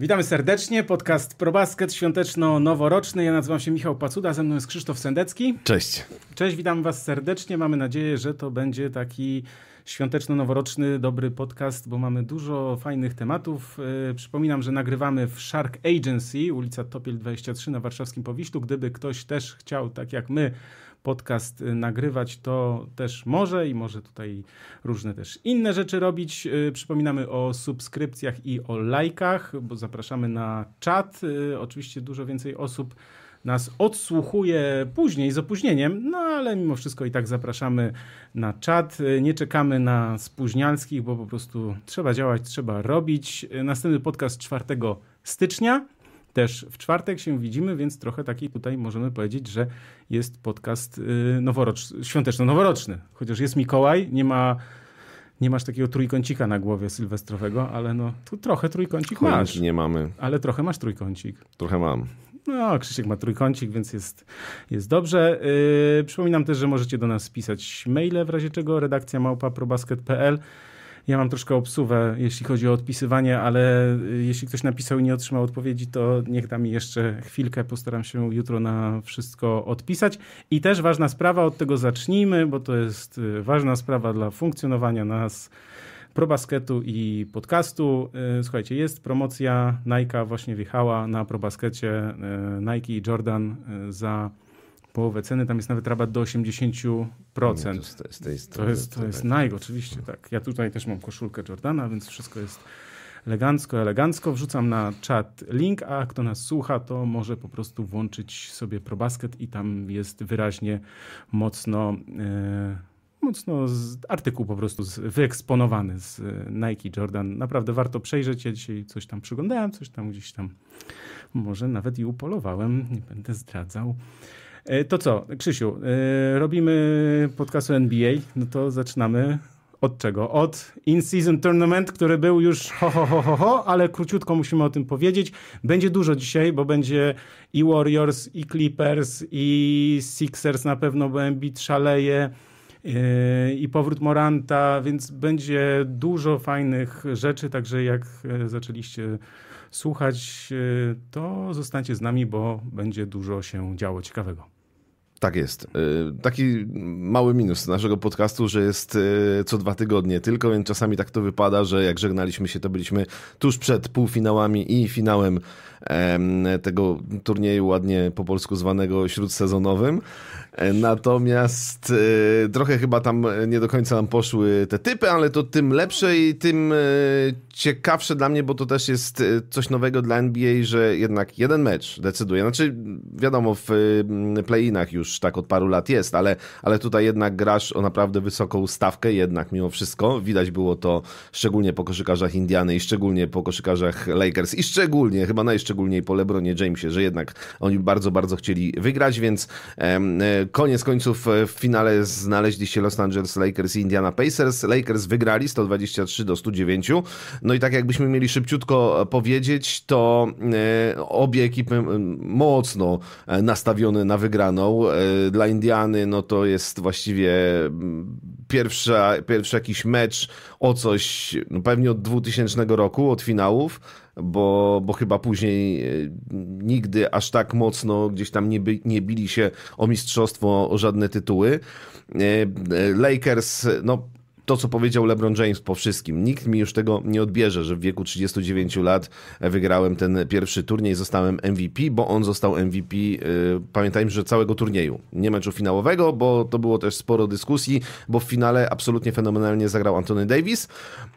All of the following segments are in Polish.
Witamy serdecznie, podcast ProBasket świąteczno-noworoczny. Ja nazywam się Michał Pacuda, ze mną jest Krzysztof Sendecki. Cześć. Cześć, witam was serdecznie. Mamy nadzieję, że to będzie taki świąteczno-noworoczny, dobry podcast, bo mamy dużo fajnych tematów. Yy, przypominam, że nagrywamy w Shark Agency, ulica Topiel 23 na warszawskim Powiślu. Gdyby ktoś też chciał, tak jak my, podcast y, nagrywać, to też może i może tutaj różne też inne rzeczy robić. Y, przypominamy o subskrypcjach i o lajkach, bo zapraszamy na czat. Y, oczywiście dużo więcej osób nas odsłuchuje później, z opóźnieniem, no ale mimo wszystko i tak zapraszamy na czat. Nie czekamy na spóźnialskich, bo po prostu trzeba działać, trzeba robić. Następny podcast 4 stycznia. Też w czwartek się widzimy, więc trochę taki tutaj możemy powiedzieć, że jest podcast noworoczny, świąteczno-noworoczny. Chociaż jest Mikołaj, nie ma nie masz takiego trójkącika na głowie sylwestrowego, ale no tu trochę trójkącik Choinki masz. nie mamy. Ale trochę masz trójkącik. Trochę mam. No, Krzysiek ma trójkącik, więc jest, jest dobrze. Yy, przypominam też, że możecie do nas pisać maile, w razie czego redakcja małpa probasket.pl. Ja mam troszkę obsuwę, jeśli chodzi o odpisywanie, ale y, jeśli ktoś napisał i nie otrzymał odpowiedzi, to niech da mi jeszcze chwilkę. Postaram się jutro na wszystko odpisać. I też ważna sprawa, od tego zacznijmy, bo to jest y, ważna sprawa dla funkcjonowania nas ProBasketu i podcastu. Y, słuchajcie, jest promocja Nike właśnie wjechała na ProBaskecie Nike i Jordan za połowę ceny, tam jest nawet rabat do 80%. No, to, jest, to, jest, to jest, to jest, to jest Nike, oczywiście, tak. Ja tutaj też mam koszulkę Jordana, więc wszystko jest elegancko, elegancko. Wrzucam na czat link, a kto nas słucha, to może po prostu włączyć sobie ProBasket i tam jest wyraźnie mocno... E, mocno z, artykuł po prostu z, wyeksponowany z Nike Jordan. Naprawdę warto przejrzeć. Ja dzisiaj coś tam przyglądałem, coś tam gdzieś tam może nawet i upolowałem, nie będę zdradzał. E, to co, Krzysiu, e, robimy podcast o NBA, no to zaczynamy od czego? Od In-Season Tournament, który był już ho, ho, ho, ho, ho, ale króciutko musimy o tym powiedzieć. Będzie dużo dzisiaj, bo będzie i Warriors, i Clippers, i Sixers na pewno, bo Embiid szaleje e, i powrót Moranta, więc będzie dużo fajnych rzeczy, także jak zaczęliście słuchać, to zostańcie z nami, bo będzie dużo się działo ciekawego. Tak jest. Taki mały minus naszego podcastu, że jest co dwa tygodnie tylko, więc czasami tak to wypada, że jak żegnaliśmy się, to byliśmy tuż przed półfinałami i finałem tego turnieju ładnie po polsku zwanego śródsezonowym. Natomiast e, trochę chyba tam nie do końca nam poszły te typy, ale to tym lepsze i tym e, ciekawsze dla mnie, bo to też jest e, coś nowego dla NBA, że jednak jeden mecz decyduje. Znaczy, wiadomo, w play-inach już tak od paru lat jest, ale, ale tutaj jednak grasz o naprawdę wysoką stawkę, jednak mimo wszystko. Widać było to szczególnie po koszykarzach Indiany i szczególnie po koszykarzach Lakers i szczególnie, chyba najszczególniej po LeBronie Jamesie, że jednak oni bardzo, bardzo chcieli wygrać, więc Koniec końców e, w finale znaleźli się Los Angeles Lakers i Indiana Pacers. Lakers wygrali 123 do 109. No i tak jakbyśmy mieli szybciutko powiedzieć, to e, obie ekipy mocno e, nastawione na wygraną. Dla Indiany no to jest właściwie pierwsza, pierwszy jakiś mecz o coś, no pewnie od 2000 roku, od finałów bo, bo chyba później e, nigdy aż tak mocno gdzieś tam nie, by, nie bili się o mistrzostwo, o żadne tytuły. E, e, Lakers, no to, co powiedział LeBron James po wszystkim. Nikt mi już tego nie odbierze, że w wieku 39 lat wygrałem ten pierwszy turniej, zostałem MVP, bo on został MVP, yy, pamiętajmy, że całego turnieju. Nie meczu finałowego, bo to było też sporo dyskusji, bo w finale absolutnie fenomenalnie zagrał Anthony Davis.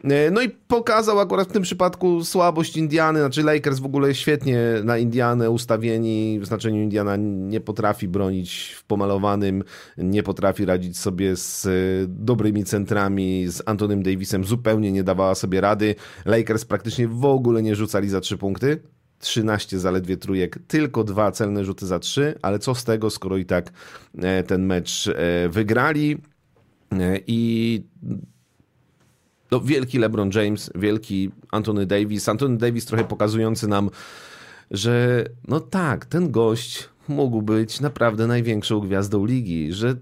Yy, no i pokazał akurat w tym przypadku słabość Indiany, znaczy Lakers w ogóle świetnie na Indianę ustawieni, w znaczeniu Indiana nie potrafi bronić w pomalowanym, nie potrafi radzić sobie z dobrymi centrami, z Antonym Davisem zupełnie nie dawała sobie rady. Lakers praktycznie w ogóle nie rzucali za trzy punkty. 13 zaledwie trójek, tylko dwa celne rzuty za trzy, ale co z tego, skoro i tak e, ten mecz e, wygrali e, i no, wielki LeBron James, wielki Anthony Davis. Anthony Davis trochę pokazujący nam, że no tak, ten gość mógł być naprawdę największą gwiazdą ligi, że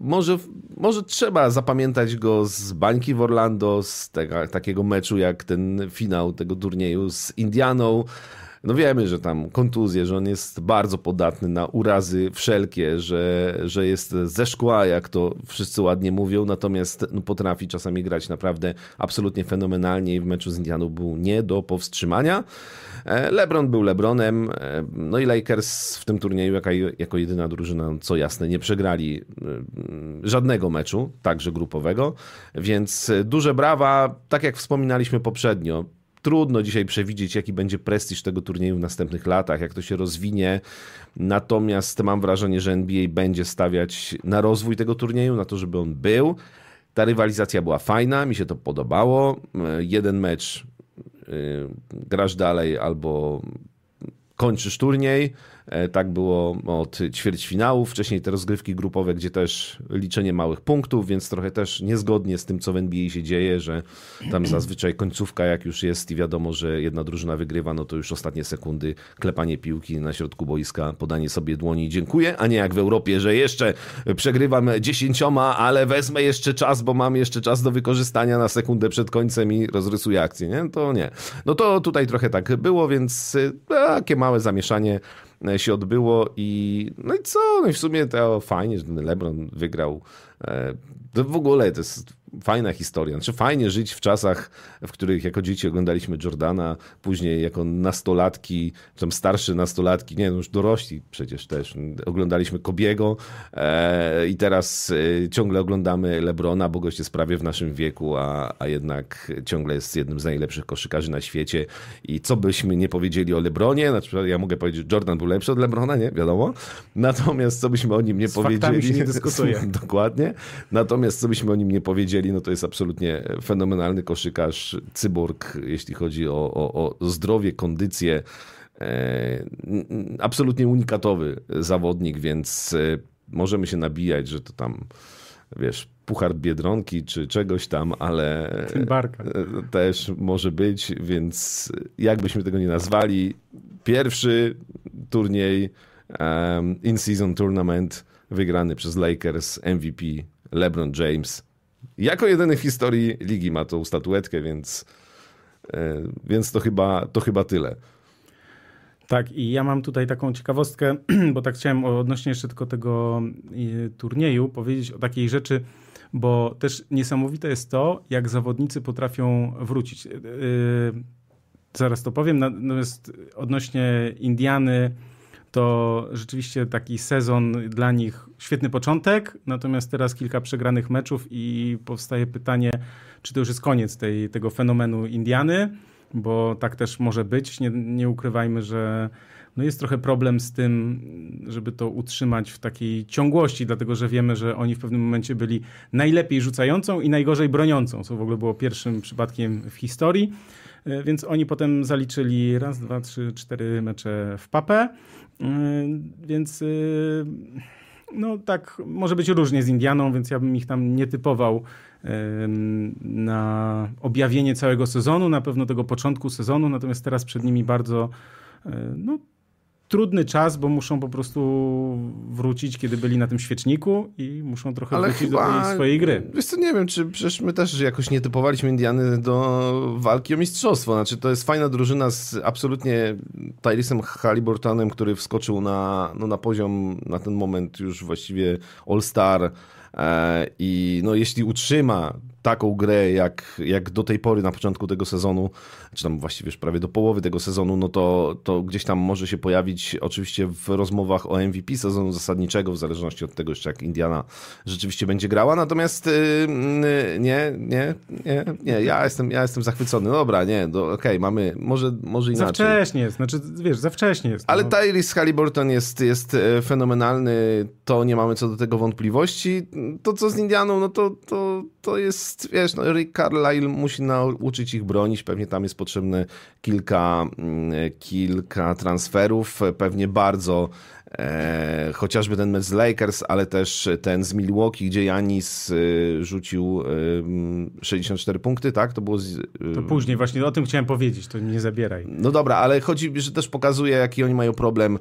może może trzeba zapamiętać go z bańki w Orlando, z tego, takiego meczu jak ten finał tego turnieju z Indianą. No wiemy, że tam kontuzje, że on jest bardzo podatny na urazy wszelkie, że, że jest ze szkła, jak to wszyscy ładnie mówią, natomiast no, potrafi czasami grać naprawdę absolutnie fenomenalnie i w meczu z Indianą był nie do powstrzymania. E, LeBron był LeBronem, e, no i Lakers w tym turnieju jako, jedyna drużyna, co jasne, nie przegrali e, żadnego meczu, także grupowego, więc duże brawa, tak jak wspominaliśmy poprzednio, Trudno dzisiaj przewidzieć, jaki będzie prestiż tego turnieju w następnych latach, jak to się rozwinie. Natomiast mam wrażenie, że NBA będzie stawiać na rozwój tego turnieju, na to, żeby on był. Ta rywalizacja była fajna, mi się to podobało. Jeden mecz grasz dalej albo kończysz turniej. E, tak było od ćwierćfinałów, wcześniej te rozgrywki grupowe, gdzie też liczenie małych punktów, więc trochę też niezgodnie z tym, co w NBA się dzieje, że tam zazwyczaj końcówka jak już jest i wiadomo, że jedna drużyna wygrywa, no to już ostatnie sekundy, klepanie piłki na środku boiska, podanie sobie dłoni dziękuję, a nie jak w Europie, że jeszcze przegrywam dziesięcioma, ale wezmę jeszcze czas, bo mam jeszcze czas do wykorzystania na sekundę przed końcem i rozrysuję akcję, nie? To nie. No to tutaj trochę tak było, więc e, takie małe zamieszanie się odbyło i no i co? No i w sumie to fajnie, że LeBron wygrał. E, w ogóle to jest fajna historia. Znaczy fajnie żyć w czasach, w których jako dzieci oglądaliśmy Jordana, później jako nastolatki, czy tam starsze nastolatki, nie no już dorośli przecież też, oglądaliśmy Kobiego e, i teraz e, ciągle oglądamy Lebrona, bo gość jest prawie w naszym wieku, a, a jednak ciągle jest jednym z najlepszych koszykarzy na świecie i co byśmy nie powiedzieli o Lebronie, znaczy ja mogę powiedzieć, że Jordan był lepszy od Lebrona, nie? Wiadomo. Natomiast co byśmy o nim nie z powiedzieli... się nie dyskutuje. Dokładnie. Natomiast co byśmy o nim nie powiedzieli, no to jest absolutnie fenomenalny koszykarz, cyborg, jeśli chodzi o, o, o zdrowie, kondycję. E, absolutnie unikatowy zawodnik, więc e, możemy się nabijać, że to tam, wiesz, puchar Biedronki czy czegoś tam, ale Barka. E, też może być, więc jakbyśmy tego nie nazwali, pierwszy turniej in-season tournament wygrany przez Lakers, MVP LeBron James jako jedyny w historii ligi ma tą statuetkę, więc, e, więc to, chyba, to chyba tyle. Tak, i ja mam tutaj taką ciekawostkę, bo tak chciałem odnośnie jeszcze tylko tego e, turnieju powiedzieć o takiej rzeczy, bo też niesamowite jest to, jak zawodnicy potrafią wrócić. E, zaraz to powiem, natomiast odnośnie Indiany, to rzeczywiście taki sezon dla nich świetny początek, natomiast teraz kilka przegranych meczów i powstaje pytanie, czy to już jest koniec tej, tego fenomenu Indiany, bo tak też może być. Nie, nie ukrywajmy, że no jest trochę problem z tym, żeby to utrzymać w takiej ciągłości, dlatego że wiemy, że oni w pewnym momencie byli najlepiej rzucającą i najgorzej broniącą, co w ogóle było pierwszym przypadkiem w historii. E, więc oni potem zaliczyli raz, dwa, trzy, cztery mecze w papę. E, więc e, no tak, może być różnie z Indianą, więc ja bym ich tam nie typował na objawienie całego sezonu, na pewno tego początku sezonu, natomiast teraz przed nimi bardzo no, trudny czas, bo muszą po prostu wrócić, kiedy byli na tym świeczniku i muszą trochę Ale wrócić chyba, do tej swojej gry. Wiesz co, nie wiem, czy przecież my też jakoś nie typowaliśmy Indiany do walki o mistrzostwo. Znaczy, to jest fajna drużyna z absolutnie Tyrisem Halliburtonem, który wskoczył na, no, na poziom na ten moment już właściwie All-Star e, i no, jeśli utrzyma taką grę jak, jak do tej pory na początku tego sezonu, czy tam właściwie już prawie do połowy tego sezonu, no to, to gdzieś tam może się pojawić oczywiście w rozmowach o MVP sezonu zasadniczego, w zależności od tego jeszcze jak Indiana rzeczywiście będzie grała, natomiast yy, nie, nie, nie, nie, ja jestem, ja jestem zachwycony. No dobra, nie, okej, okay, mamy, może, może inaczej. Za wcześnie jest, znaczy wiesz, za wcześnie jest. Ale no. Tyrese Halliburton jest, jest e, fenomenalny, to nie mamy co do tego wątpliwości. To co z Indianą, no to, to, to jest, wiesz, no Rick Carlisle musi nauczyć ich bronić, pewnie tam jest potrzebne kilka, mm, kilka transferów, pewnie bardzo E, chociażby ten mecz z Lakers, ale też ten z Milwaukee, gdzie Janis e, rzucił e, 64 punkty, tak? To było. Z, e, To później, właśnie o tym chciałem powiedzieć, to nie zabieraj. No dobra, ale chodzi, że też pokazuje, jaki oni mają problem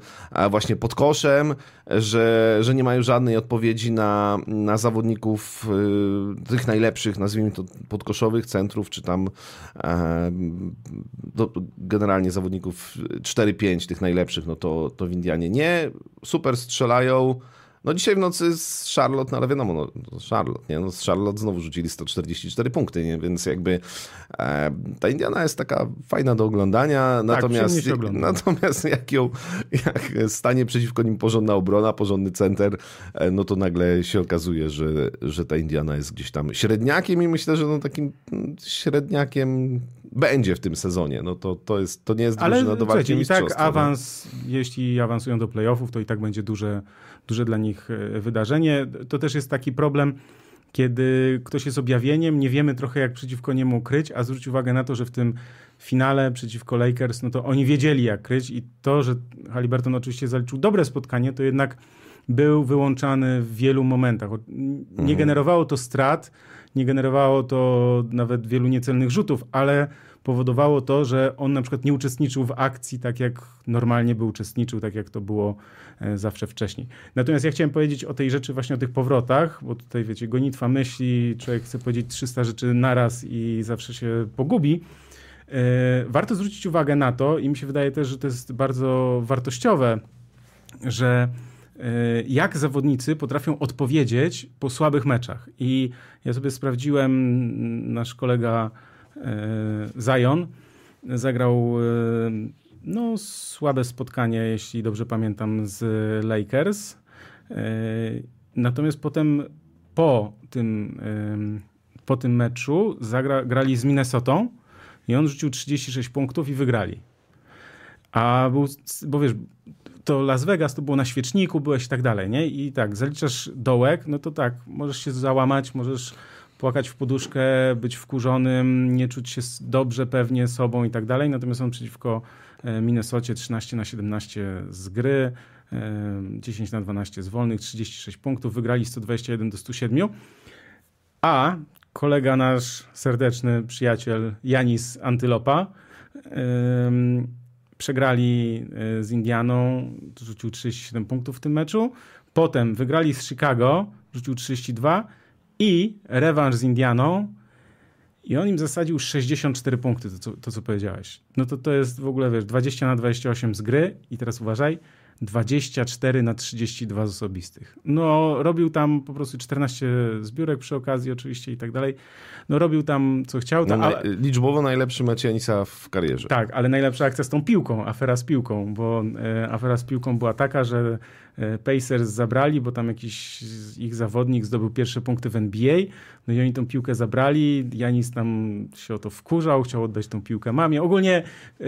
właśnie pod koszem, że, że nie mają żadnej odpowiedzi na, na zawodników tych najlepszych, nazwijmy to podkoszowych centrów, czy tam e, do, generalnie zawodników 4-5 tych najlepszych, no to, to w Indianie nie. Super strzelają. No dzisiaj w nocy z Charlotte, no ale wiadomo, no, Charlotte, nie? No z Charlotte znowu rzucili 144 punkty, nie? Więc jakby e, ta Indiana jest taka fajna do oglądania, natomiast, przyjemnie się ogląda. natomiast jak ją, jak stanie przeciwko nim porządna obrona, porządny center, e, no to nagle się okazuje, że, że ta Indiana jest gdzieś tam średniakiem i myślę, że no takim mm, średniakiem będzie w tym sezonie. No to, to, jest, to nie jest Ale drużyna do walki i tak nie? awans, jeśli awansują do playoffów, to i tak będzie duże, duże dla nich e, wydarzenie. To też jest taki problem, kiedy ktoś jest objawieniem, nie wiemy trochę jak przeciwko niemu kryć, a zwróć uwagę na to, że w tym finale przeciwko Lakers, no to oni wiedzieli jak kryć i to, że Halliburton oczywiście zaliczył dobre spotkanie, to jednak był wyłączany w wielu momentach. Nie generowało to strat, nie generowało to nawet wielu niecelnych rzutów, ale powodowało to, że on na przykład nie uczestniczył w akcji tak, jak normalnie by uczestniczył, tak jak to było e, zawsze wcześniej. Natomiast ja chciałem powiedzieć o tej rzeczy, właśnie o tych powrotach, bo tutaj wiecie, gonitwa myśli, człowiek chce powiedzieć 300 rzeczy naraz i zawsze się pogubi. E, Warto zwrócić uwagę na to i mi się wydaje też, że to jest bardzo wartościowe, że jak zawodnicy potrafią odpowiedzieć po słabych meczach. I ja sobie sprawdziłem, nasz kolega e, Zion zagrał e, no, słabe spotkanie, jeśli dobrze pamiętam, z Lakers. E, Natomiast potem po tym, po tym meczu zagra, grali z Minnesotą i on rzucił 36 punktów i wygrali. A był, bo wiesz, to Las Vegas to było na świeczniku, byłeś i tak dalej, nie? I tak, zaliczasz dołek, no to tak, możesz się załamać, możesz płakać w poduszkę, być wkurzonym, nie czuć się dobrze pewnie sobą i tak dalej. Natomiast on przeciwko e, Minnesocie 13 na 17 z gry, e, 10 na 12 z wolnych, 36 punktów, wygrali 121 do 107. A kolega nasz serdeczny przyjaciel Janis Antylopa przegrali e, z Indianą, rzucił 37 punktów w tym meczu. Potem wygrali z Chicago, rzucił 32 i rewanż z Indianą i on im zasadził 64 punkty, to co, to co powiedziałeś. No to to jest w ogóle, wiesz, 20 na 28 z gry i teraz uważaj, 24 na 32 z osobistych. No, robił tam po prostu 14 zbiórek przy okazji oczywiście i tak dalej. No, robił tam co chciał. No, To, ale, liczbowo najlepszy mecz Janisa w karierze. tak, ale najlepsza akcja z tą piłką, afera z piłką, bo e, afera z piłką była taka, że e, Pacers zabrali, bo tam jakiś ich zawodnik zdobył pierwsze punkty w NBA, no i oni tą piłkę zabrali, Janis tam się o to wkurzał, chciał oddać tą piłkę mamie. Ogólnie e,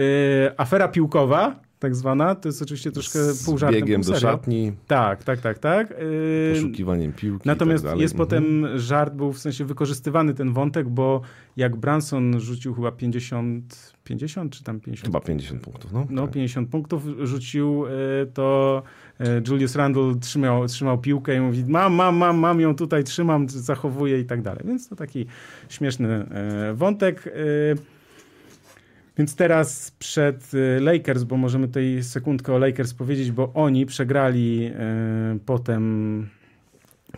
afera piłkowa, tak zwana, to jest oczywiście troszkę pół Z żartem, biegiem pół do szatni, Tak, tak, tak, tak. E, poszukiwaniem piłki Natomiast tak jest Mhm. potem żart, był w sensie wykorzystywany ten wątek, bo jak Branson rzucił chyba 50, 50 czy tam 50? Chyba 50 punktów, no. No, tak. 50 punktów rzucił, e, to e, Julius Randle trzymał, trzymał piłkę i mówi mam, mam, mam, mam ją tutaj, trzymam, zachowuję i tak dalej. Więc to taki śmieszny wątek. Więc teraz przed e, Lakers, bo możemy tutaj sekundkę o Lakers powiedzieć, bo oni przegrali e, potem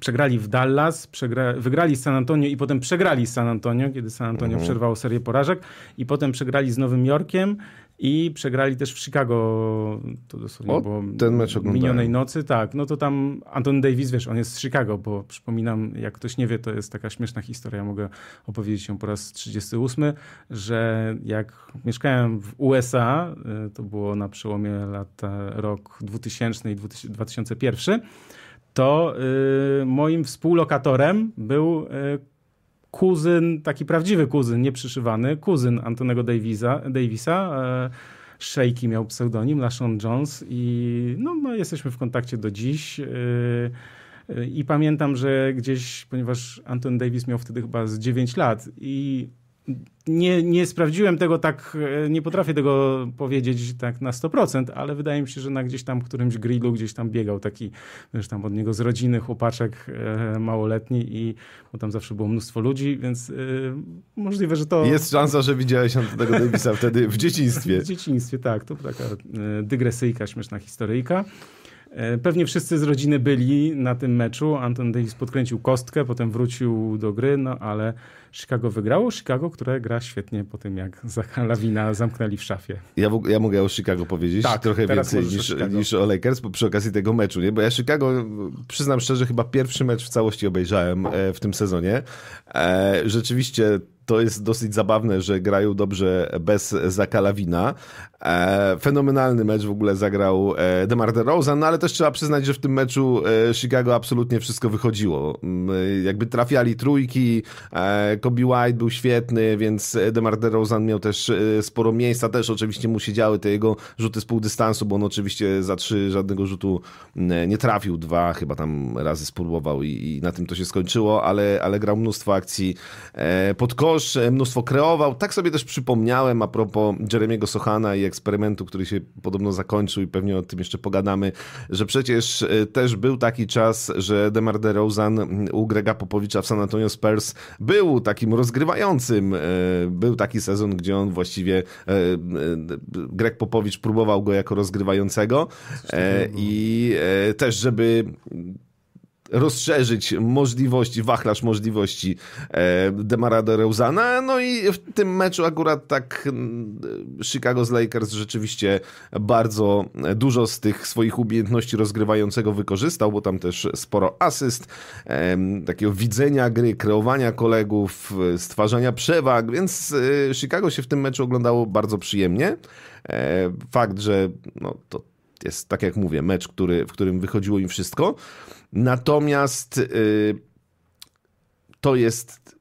przegrali w Dallas, przegra, wygrali z San Antonio i potem przegrali z San Antonio, kiedy San Antonio Mhm. przerwało serię porażek i potem przegrali z Nowym Jorkiem i przegrali też w Chicago, to dosłownie O, było ten mecz oglądałem. minionej nocy, tak, no to tam Anton Davis, wiesz, on jest z Chicago, bo przypominam, jak ktoś nie wie, to jest taka śmieszna historia, mogę opowiedzieć ją po raz 38, że jak mieszkałem w USA, y, to było na przełomie lata rok 2000 i 2000 2001, to y, moim współlokatorem był y, kuzyn, taki prawdziwy kuzyn, nie przyszywany, kuzyn Antonego Davisa, Davisa e, Shaky miał pseudonim, Lashon Jones i no, no, jesteśmy w kontakcie do dziś. y, y, I pamiętam, że gdzieś, ponieważ Anton Davis miał wtedy chyba z 9 lat i nie, nie sprawdziłem tego tak, e, nie potrafię tego powiedzieć tak na 100%, ale wydaje mi się, że na gdzieś tam którymś grillu gdzieś tam biegał taki, wiesz, tam od niego z rodziny chłopaczek e, małoletni i bo tam zawsze było mnóstwo ludzi, więc e, możliwe, że to... Jest szansa, że widziałeś Antonego Davisa wtedy w dzieciństwie. W dzieciństwie, tak. To taka e, dygresyjka, śmieszna historyjka. E, pewnie wszyscy z rodziny byli na tym meczu. Anton Davis podkręcił kostkę, potem wrócił do gry, no ale Chicago wygrało. Chicago, które gra świetnie po tym, jak Zacha Lawina zamknęli w szafie. Ja, ja mogę o Chicago powiedzieć Tak, trochę więcej możesz o niż, niż o Lakers przy okazji tego meczu, nie? Bo ja Chicago, przyznam szczerze, chyba pierwszy mecz w całości obejrzałem e, w tym sezonie. E, Rzeczywiście to jest dosyć zabawne, że grają dobrze bez Zaka Lawina. E, fenomenalny mecz w ogóle zagrał e, DeMar DeRozan, no ale też trzeba przyznać, że w tym meczu e, Chicago absolutnie wszystko wychodziło. Mm, Jakby trafiali trójki, e, Kobe White był świetny, więc DeMar DeRozan miał też e, sporo miejsca, też oczywiście mu się działy te jego rzuty z pół dystansu, bo on oczywiście za trzy żadnego rzutu mm, nie trafił, dwa chyba tam razy spróbował i, i na tym to się skończyło, ale, ale grał mnóstwo akcji e, pod kosz, e, mnóstwo kreował. Tak sobie też przypomniałem a propos Jeremiego Sochana i eksperymentu, który się podobno zakończył i pewnie o tym jeszcze pogadamy, że przecież e, też był taki czas, że DeMar DeRozan u Grega Popowicza w San Antonio Spurs był takim rozgrywającym. E, Był taki sezon, gdzie on właściwie Greg Popowicz próbował go jako rozgrywającego e, i też, żeby rozszerzyć możliwości, wachlarz możliwości e, Demara DeRozana. No i w tym meczu akurat tak mm, Chicago z Lakers rzeczywiście bardzo dużo z tych swoich umiejętności rozgrywającego wykorzystał, bo tam też sporo asyst, em, takiego widzenia gry, kreowania kolegów, e, stwarzania przewag, więc e, Chicago się w tym meczu oglądało bardzo przyjemnie. E, Fakt, że no, to jest, tak jak mówię, mecz, który, w którym wychodziło im wszystko. Natomiast y, to jest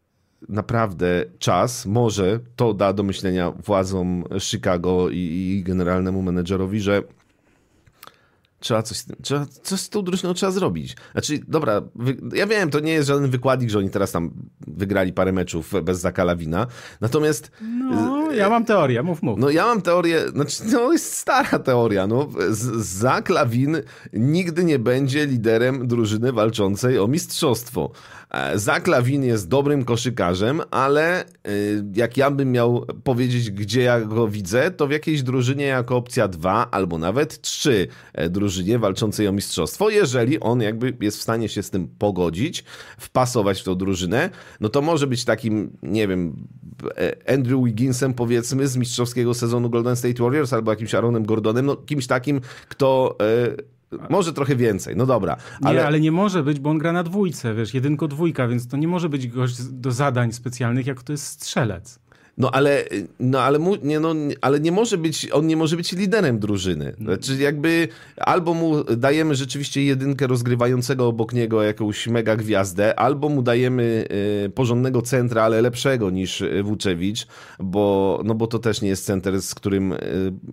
naprawdę czas, może to da do myślenia władzom Chicago i, i generalnemu menedżerowi, że trzeba coś, trzeba, coś z tą drużyną trzeba zrobić. Znaczy, dobra, wy, ja wiem, to nie jest żaden wykładnik, że oni teraz tam wygrali parę meczów bez Zakalawina, natomiast No, ja mam teorię, mów, mów. no ja mam teorię, znaczy no jest stara teoria, no Z- Zach Lawin nigdy nie będzie liderem drużyny walczącej o mistrzostwo. E, Zach Lawin jest dobrym koszykarzem, ale y, jak ja bym miał powiedzieć, gdzie ja go widzę, to w jakiejś drużynie jako opcja 2 albo nawet 3 drużynie walczącej o mistrzostwo. Jeżeli on jakby jest w stanie się z tym pogodzić, wpasować w tą drużynę, no to może być takim, nie wiem, e, Andrew Wigginsem powiedzmy z mistrzowskiego sezonu Golden State Warriors albo jakimś Aaronem Gordonem, no kimś takim, kto e, może trochę więcej, no dobra. Nie, Ale, ale... nie może być, bo on gra na dwójce, wiesz, jedynko, dwójka, więc to nie może być gość do zadań specjalnych, jak to jest strzelec. No ale, no, ale, mu, nie, no, ale nie może być, on nie może być liderem drużyny. Znaczy jakby albo mu dajemy rzeczywiście jedynkę rozgrywającego obok niego jakąś mega gwiazdę, albo mu dajemy y, porządnego centra, ale lepszego niż y, Vucevic, bo, no bo to też nie jest center, z którym y,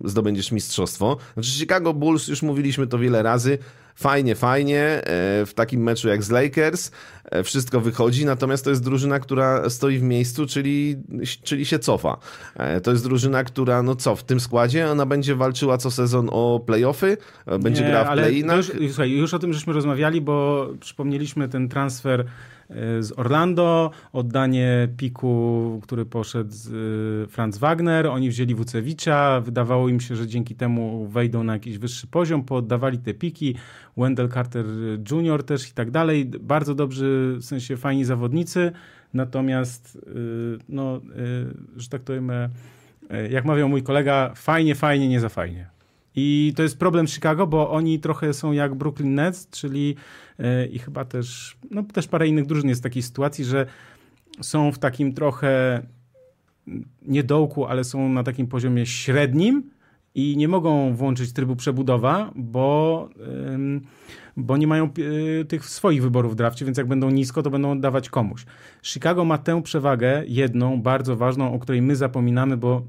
zdobędziesz mistrzostwo. Znaczy Chicago Bulls, już mówiliśmy to wiele razy, fajnie, fajnie, e, w takim meczu jak z Lakers e, wszystko wychodzi, natomiast to jest drużyna, która stoi w miejscu, czyli, czyli się cofa. E, To jest drużyna, która, no co, w tym składzie ona będzie walczyła co sezon o playoffy, będzie Nie, grała w play-inach. to Już, słuchaj, już o tym żeśmy rozmawiali, bo przypomnieliśmy ten transfer z Orlando, oddanie piku, który poszedł z e, Franz Wagner. Oni wzięli Wucewicza. Wydawało im się, że dzięki temu wejdą na jakiś wyższy poziom. Pooddawali te piki. Wendell Carter Jr. też i tak dalej. Bardzo dobrzy, w sensie fajni zawodnicy. Natomiast, e, no, że tak to e, jak mawiał mój kolega, fajnie, fajnie, nie za fajnie. I to jest problem Chicago, bo oni trochę są jak Brooklyn Nets, czyli i chyba też, no też parę innych drużyn jest w takiej sytuacji, że są w takim trochę nie dołku, ale są na takim poziomie średnim i nie mogą włączyć trybu przebudowa, bo, bo nie mają y, tych swoich wyborów w drafcie, więc jak będą nisko, to będą oddawać komuś. Chicago ma tę przewagę, jedną, bardzo ważną, o której my zapominamy, bo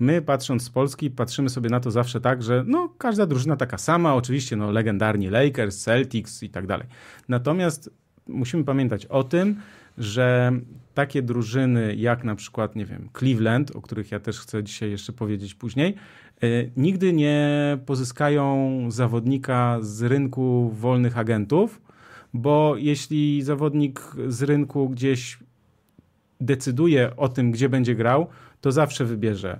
my patrząc z Polski, patrzymy sobie na to zawsze tak, że no, każda drużyna taka sama, oczywiście no, legendarni Lakers, Celtics i tak dalej. Natomiast musimy pamiętać o tym, że takie drużyny jak na przykład, nie wiem, Cleveland, o których ja też chcę dzisiaj jeszcze powiedzieć później, y, nigdy nie pozyskają zawodnika z rynku wolnych agentów, bo jeśli zawodnik z rynku gdzieś decyduje o tym, gdzie będzie grał, to zawsze wybierze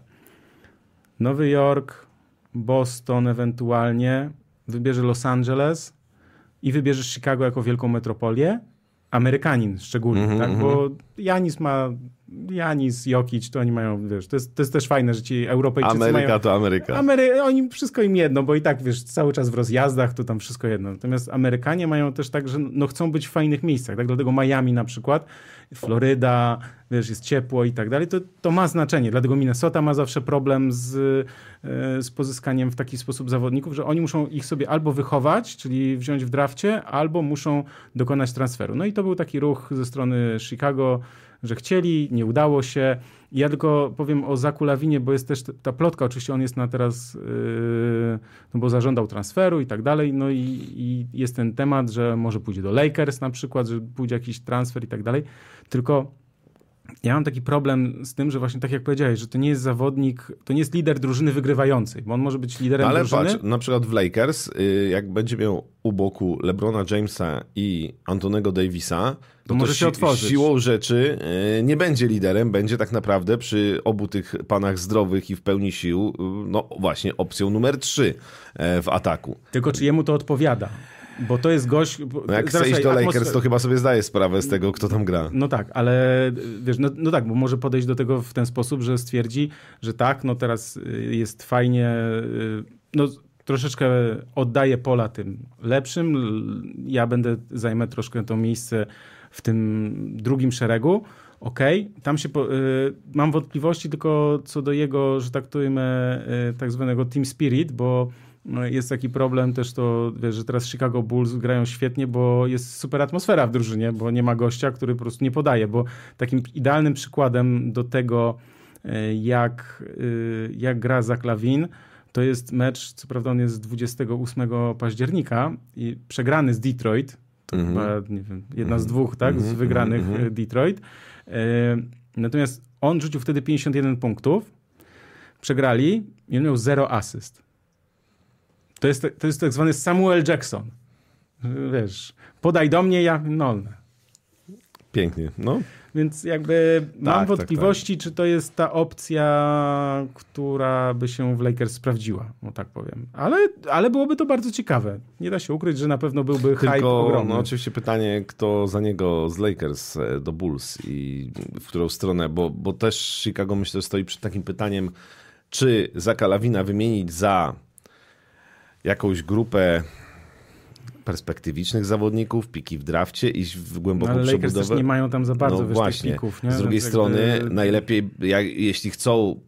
Nowy Jork, Boston ewentualnie, wybierze Los Angeles i wybierzesz Chicago jako wielką metropolię, Amerykanin szczególnie, mm -hmm, tak? bo Janis ma Janis, Jokic, to oni mają, wiesz, to jest, to jest też fajne, że ci Europejczycy Ameryka mają... to Ameryka. Amery... Oni wszystko im jedno, bo i tak, wiesz, cały czas w rozjazdach to tam wszystko jedno. Natomiast Amerykanie mają też tak, że no chcą być w fajnych miejscach, tak? Dlatego Miami na przykład, Floryda, wiesz, jest ciepło i tak dalej, to, to ma znaczenie. Dlatego Minnesota ma zawsze problem z, e, z pozyskaniem w taki sposób zawodników, że oni muszą ich sobie albo wychować, czyli wziąć w drafcie, albo muszą dokonać transferu. No i to był taki ruch ze strony Chicago, że chcieli, nie udało się. Ja tylko powiem o Zaku Lawinie, bo jest też ta plotka, oczywiście on jest na teraz, yy, no bo zażądał transferu i tak dalej, no i, i, jest ten temat, że może pójdzie do Lakers na przykład, że pójdzie jakiś transfer i tak dalej, tylko ja mam taki problem z tym, że właśnie tak jak powiedziałeś, że to nie jest zawodnik, to nie jest lider drużyny wygrywającej, bo on może być liderem Ale drużyny. Ale patrz, na przykład w Lakers, y, jak będzie miał u boku LeBrona Jamesa i Antonego Davisa, to, może się otworzyć. Siłą rzeczy y, nie będzie liderem, będzie tak naprawdę przy obu tych panach zdrowych i w pełni sił, y, no właśnie opcją numer 3 e, w ataku. Tylko czy jemu to odpowiada? Bo to jest gość... No jak chce iść do Lakers, to chyba sobie zdaje sprawę z tego, kto tam gra. No tak, ale wiesz, no, no, tak, bo może podejść do tego w ten sposób, że stwierdzi, że tak, no teraz jest fajnie, no troszeczkę oddaję pola tym lepszym, ja będę, zajmę troszkę to miejsce w tym drugim szeregu, Okej, okay. tam się po, y, mam wątpliwości tylko co do jego, że to y, tak zwanego team spirit, bo no, jest taki problem też to, wiesz, że teraz Chicago Bulls grają świetnie, bo jest super atmosfera w drużynie, bo nie ma gościa, który po prostu nie podaje, bo takim idealnym przykładem do tego, e, jak, e, jak gra za Klawin, to jest mecz, co prawda on jest 28 października i przegrany z Detroit, to mm -hmm. chyba, nie wiem, jedna z dwóch, tak, mm -hmm, z wygranych mm -hmm. Detroit. Natomiast on rzucił wtedy 51 punktów, przegrali i on miał zero asyst. To jest, to jest tak zwany Samuel Jackson. Wiesz, podaj do mnie, ja nolne. Pięknie, no. Więc jakby tak, mam tak, wątpliwości, tak, tak. czy to jest ta opcja, która by się w Lakers sprawdziła, no tak powiem. Ale, ale byłoby to bardzo ciekawe. Nie da się ukryć, że na pewno byłby Tylko, hype ogromny. No oczywiście pytanie, kto za niego z Lakers e, do Bulls i w którą stronę, bo, bo też Chicago myślę stoi przed takim pytaniem, czy Zaka Lawina wymienić za jakąś grupę perspektywicznych zawodników, piki w drafcie, iść w głęboką no, ale Lakers przebudowę. też nie mają tam za bardzo no właśnie. Pików, nie? Z drugiej Więc strony jakby... najlepiej, jak, jeśli chcą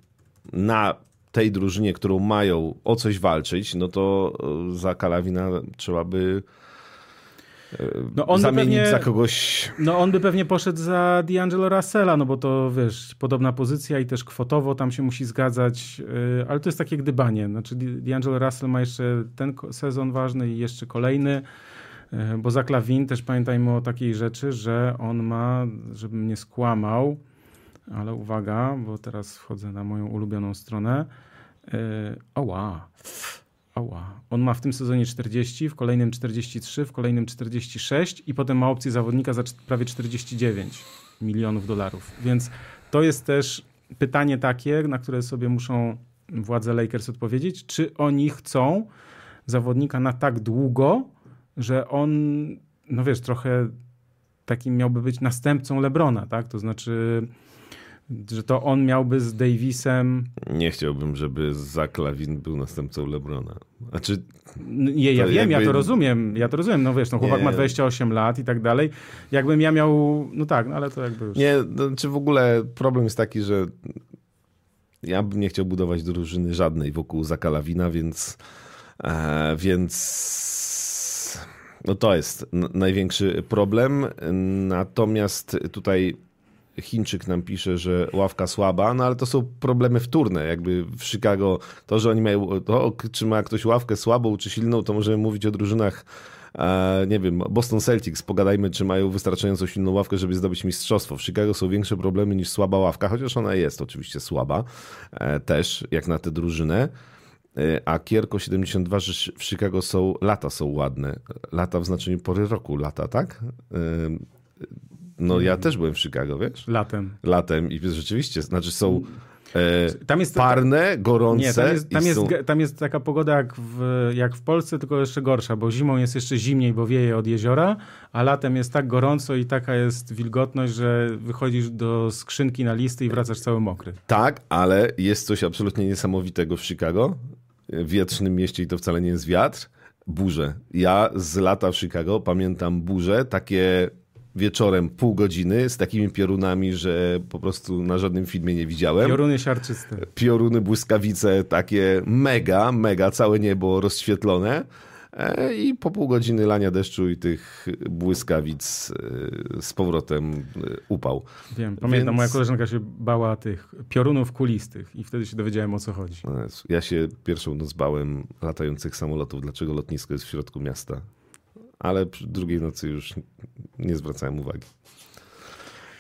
na tej drużynie, którą mają o coś walczyć, no to e, za Kalawina trzeba by no on zamienić pewnie, za kogoś. No on by pewnie poszedł za D'Angelo Russella, no bo to wiesz, podobna pozycja i też kwotowo tam się musi zgadzać, yy, ale to jest takie gdybanie. Znaczy D'Angelo Russell ma jeszcze ten sezon ważny i jeszcze kolejny. Yy, bo za Klawin też pamiętajmy o takiej rzeczy, że on ma, żebym nie skłamał, ale uwaga, bo teraz wchodzę na moją ulubioną stronę. Yy, oła. Oła. On ma w tym sezonie 40, w kolejnym 43, w kolejnym 46 i potem ma opcję zawodnika za prawie 49 milionów dolarów. Więc to jest też pytanie takie, na które sobie muszą władze Lakers odpowiedzieć, czy oni chcą zawodnika na tak długo, że on, no wiesz, trochę takim miałby być następcą Lebrona, tak? To znaczy że to on miałby z Davisem. Nie chciałbym, żeby Zach Lawin był następcą Lebrona. Znaczy, nie, ja wiem, jakby... ja to rozumiem. Ja to rozumiem. No wiesz, no chłopak nie. ma 28 lat i tak dalej. Jakbym ja miał. No tak, no ale to jakby już. Nie, no, czy w ogóle problem jest taki, że ja bym nie chciał budować drużyny żadnej wokół Zaka Lawina, więc. E, więc. No to jest największy problem. Natomiast tutaj Chińczyk nam pisze, że ławka słaba, no ale to są problemy wtórne. Jakby w Chicago to, że oni mają, to czy ma ktoś ławkę słabą czy silną, to możemy mówić o drużynach e, nie wiem, Boston Celtics, pogadajmy, czy mają wystarczająco silną ławkę, żeby zdobyć mistrzostwo. W Chicago są większe problemy niż słaba ławka, chociaż ona jest oczywiście słaba e, też, jak na tę drużynę. E, a Kierko 72, że w Chicago są, lata są ładne. Lata w znaczeniu pory roku, lata, tak? No ja też byłem w Chicago, wiesz? Latem. Latem i rzeczywiście, znaczy są e, Tam jest parne, gorące. Nie, tam jest, tam, jest, tam jest taka pogoda jak w, jak w Polsce, tylko jeszcze gorsza, bo zimą jest jeszcze zimniej, bo wieje od jeziora, a latem jest tak gorąco i taka jest wilgotność, że wychodzisz do skrzynki na listy i wracasz cały mokry. Tak, ale jest coś absolutnie niesamowitego w Chicago, w wietrznym mieście i to wcale nie jest wiatr, burze. Ja z lata w Chicago pamiętam burze, takie wieczorem pół godziny z takimi piorunami, że po prostu na żadnym filmie nie widziałem. Pioruny siarczyste. Pioruny, błyskawice, takie mega, mega, całe niebo rozświetlone. E, I po pół godziny lania deszczu i tych błyskawic e, z powrotem e, upał. Wiem, pamiętam, Więc- moja koleżanka się bała tych piorunów kulistych i wtedy się dowiedziałem o co chodzi. O Jezu, Ja się pierwszą noc bałem latających samolotów, dlaczego lotnisko jest w środku miasta. Ale przy drugiej nocy już nie zwracałem uwagi.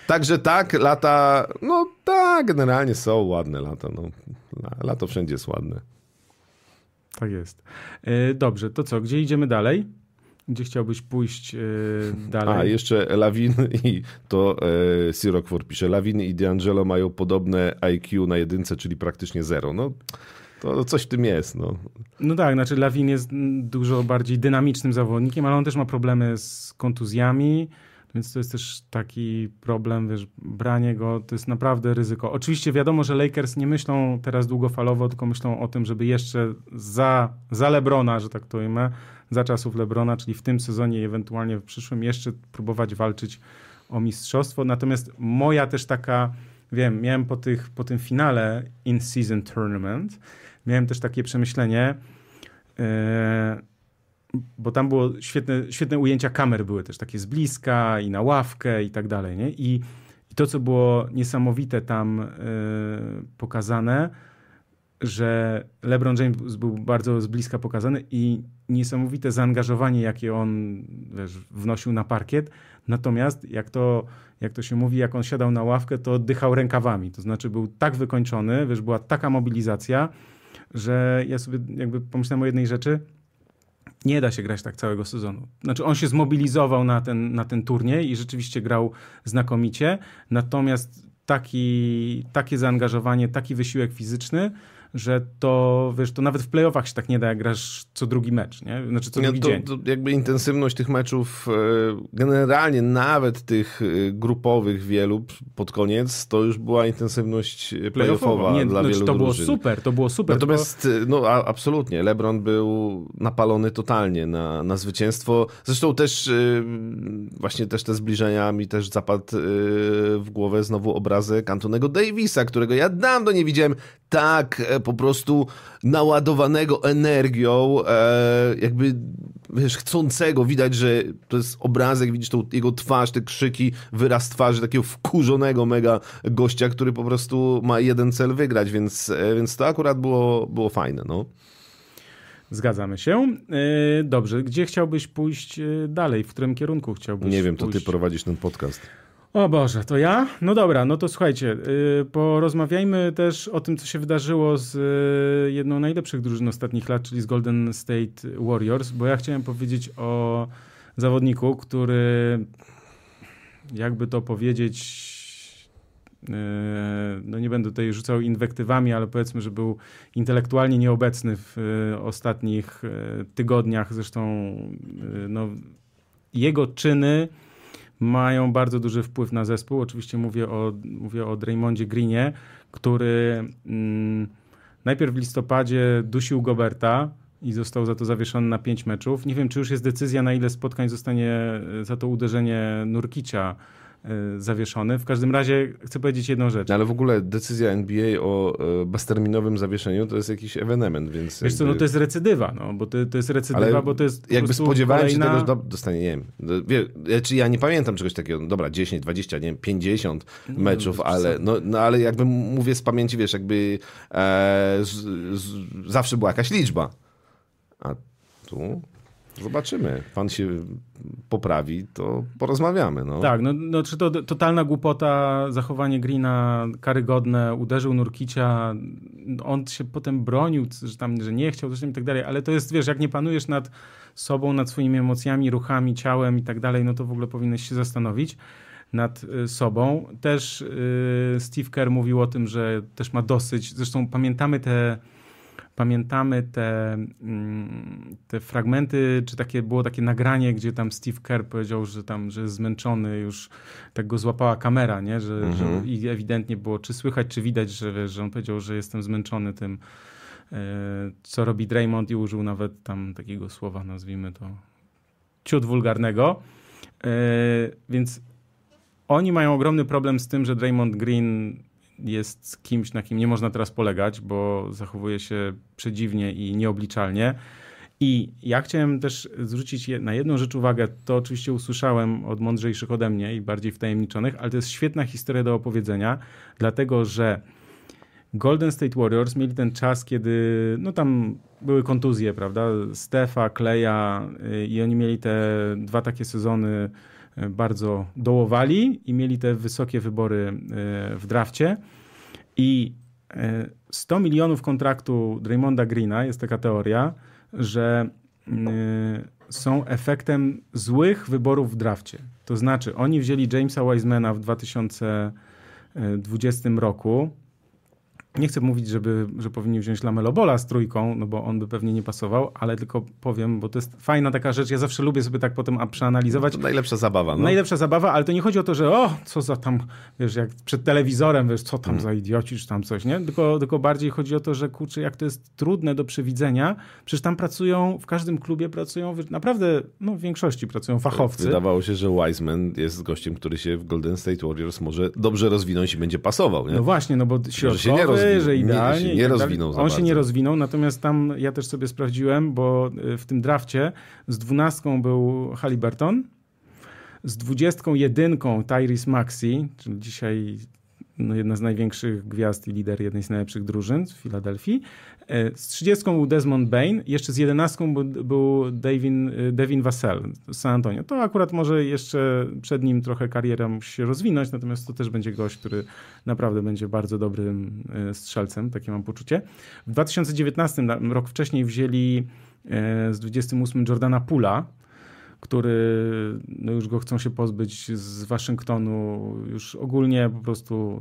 Także tak, lata, no tak, generalnie są ładne lata. No. Lato wszędzie jest ładne. Tak jest. E, Dobrze, to co, gdzie idziemy dalej? Gdzie chciałbyś pójść e, dalej? A, jeszcze Lawin i to e, Sirokfor pisze, Lawin i D'Angelo mają podobne IQ na jedynce, czyli praktycznie zero. No, to coś w tym jest. No. No tak, znaczy Lawin jest dużo bardziej dynamicznym zawodnikiem, ale on też ma problemy z kontuzjami, więc to jest też taki problem, wiesz, branie go to jest naprawdę ryzyko. Oczywiście wiadomo, że Lakers nie myślą teraz długofalowo, tylko myślą o tym, żeby jeszcze za, za Lebrona, że tak to ujmę, za czasów Lebrona, czyli w tym sezonie i ewentualnie w przyszłym jeszcze próbować walczyć o mistrzostwo. Natomiast moja też taka, wiem, miałem po, tych, po tym finale in-season tournament, miałem też takie przemyślenie, e, bo tam było świetne, świetne ujęcia kamer były też takie z bliska i na ławkę i tak dalej, nie? I, i to, co było niesamowite tam e, pokazane, że LeBron James był bardzo z bliska pokazany i niesamowite zaangażowanie, jakie on wiesz, wnosił na parkiet. Natomiast, jak to, jak to się mówi, jak on siadał na ławkę, to oddychał rękawami. To znaczy był tak wykończony, wiesz, była taka mobilizacja, że ja sobie jakby pomyślałem o jednej rzeczy. Nie da się grać tak całego sezonu. Znaczy, on się zmobilizował na ten, na ten turniej i rzeczywiście grał znakomicie. Natomiast taki, takie zaangażowanie, taki wysiłek fizyczny, że to, wiesz, to nawet w playoffach się tak nie da, jak grasz co drugi mecz, nie? Znaczy co Nie, drugi to, dzień. to jakby intensywność tych meczów, e, generalnie nawet tych e, grupowych wielu pod koniec, to już była intensywność playoffowa Nie, dla znaczy, wielu to było drużyn. super, to było super. Natomiast, no absolutnie, LeBron był napalony totalnie na, na zwycięstwo. Zresztą też właśnie też te zbliżenia mi też zapadł w głowę znowu obrazek Antonego Davisa, którego ja dawno nie widziałem tak e, po prostu naładowanego energią, e, jakby wiesz, chcącego. Widać, że to jest obrazek, widzisz tą jego twarz, te krzyki, wyraz twarzy takiego wkurzonego mega gościa, który po prostu ma jeden cel wygrać, więc, e, więc to akurat było, było fajne, no. Zgadzamy się. Dobrze, gdzie chciałbyś pójść dalej? W którym kierunku chciałbyś Nie wiem, to pójść? ty prowadzisz ten podcast. O Boże, to ja? No dobra, no to słuchajcie, yy, porozmawiajmy też o tym, co się wydarzyło z yy, jedną z najlepszych drużyn ostatnich lat, czyli z Golden State Warriors, bo ja chciałem powiedzieć o zawodniku, który jakby to powiedzieć, yy, no nie będę tutaj rzucał inwektywami, ale powiedzmy, że był intelektualnie nieobecny w yy, ostatnich yy, tygodniach. Zresztą no, jego czyny mają bardzo duży wpływ na zespół. Oczywiście mówię o, mówię o Draymondzie Greenie, który mm, najpierw w listopadzie dusił Goberta i został za to zawieszony na pięć meczów. Nie wiem, czy już jest decyzja, na ile spotkań zostanie e, za to uderzenie Nurkicia zawieszony. W każdym razie chcę powiedzieć jedną rzecz. No, Ale w ogóle decyzja NBA o e, bezterminowym zawieszeniu to jest jakiś ewenement, więc... Wiesz co, no to jest recydywa, no, bo to, to jest recydywa, Ale bo to jest Jakby spodziewałem się kolejna... tego, że do- dostanie, nie wiem, wie, czy ja nie pamiętam czegoś takiego, no dobra, 10, 20, nie wiem, 50 meczów, bez ale, no, no, ale jakby mówię z pamięci, wiesz, jakby e, z, z, zawsze była jakaś liczba. A tu? Zobaczymy. Pan się poprawi, to porozmawiamy. No. Tak, no, no czy to totalna głupota, zachowanie Greena karygodne, uderzył Nurkicia, on się potem bronił, że tam, że nie chciał, zresztą i tak dalej, ale to jest, wiesz, jak nie panujesz nad sobą, nad swoimi emocjami, ruchami, ciałem i tak dalej, no to w ogóle powinieneś się zastanowić nad y, sobą. Też yy, Steve Kerr mówił o tym, że też ma dosyć, zresztą pamiętamy te pamiętamy te, mm, te fragmenty, czy takie było takie nagranie, gdzie tam Steve Kerr powiedział, że tam, że jest zmęczony, już tak go złapała kamera, nie? Że, mhm. że i ewidentnie było, czy słychać, czy widać, że, wiesz, że on powiedział, że jestem zmęczony tym, e, co robi Draymond i użył nawet tam takiego słowa, nazwijmy to ciut wulgarnego. E, więc oni mają ogromny problem z tym, że Draymond Green jest kimś, na kim nie można teraz polegać, bo zachowuje się przedziwnie i nieobliczalnie. I ja chciałem też zwrócić na jedną rzecz uwagę. To oczywiście usłyszałem od mądrzejszych ode mnie i bardziej wtajemniczonych, ale to jest świetna historia do opowiedzenia, dlatego że Golden State Warriors mieli ten czas, kiedy no tam były kontuzje, prawda? Stefa, Kleja y, i oni mieli te dwa takie sezony bardzo dołowali i mieli te wysokie wybory e, w drafcie. I 100 e, milionów kontraktu Draymonda Greena, jest taka teoria, że e, są efektem złych wyborów w drafcie. To znaczy, oni wzięli Jamesa Wisemana w 2020 roku, nie chcę mówić, żeby, że powinni wziąć Lamelobola z trójką, no bo on by pewnie nie pasował, ale tylko powiem, bo to jest fajna taka rzecz. Ja zawsze lubię sobie tak potem przeanalizować. To najlepsza zabawa. No. Najlepsza zabawa, ale to nie chodzi o to, że o, co za tam, wiesz, jak przed telewizorem, wiesz, co tam hmm. za idioci, czy tam coś, nie? Tylko, tylko bardziej chodzi o to, że kurczę, jak to jest trudne do przewidzenia. Przecież tam pracują, w każdym klubie pracują, naprawdę, no w większości pracują fachowcy. Wydawało się, że Wiseman jest gościem, który się w Golden State Warriors może dobrze rozwinąć i będzie pasował, nie? No właśnie, no bo środkowy, że idealnie. Nie, się nie rozwinął On się nie rozwinął, natomiast tam ja też sobie sprawdziłem, bo y, w tym drafcie z dwunastką był Halliburton, z dwudziestką jedynką Tyrese Maxi, czyli dzisiaj no, jedna z największych gwiazd i lider jednej z najlepszych drużyn w Filadelfii. E, z 30 był Desmond Bain, jeszcze z 11 był, był Devin, e, Devin Vassell z San Antonio. To akurat może jeszcze przed nim trochę kariera musi się rozwinąć, natomiast to też będzie gość, który naprawdę będzie bardzo dobrym e, strzelcem, takie mam poczucie. W 2019, rok wcześniej wzięli z 28 Jordana Pula, który no już go chcą się pozbyć z Waszyngtonu. Już ogólnie po prostu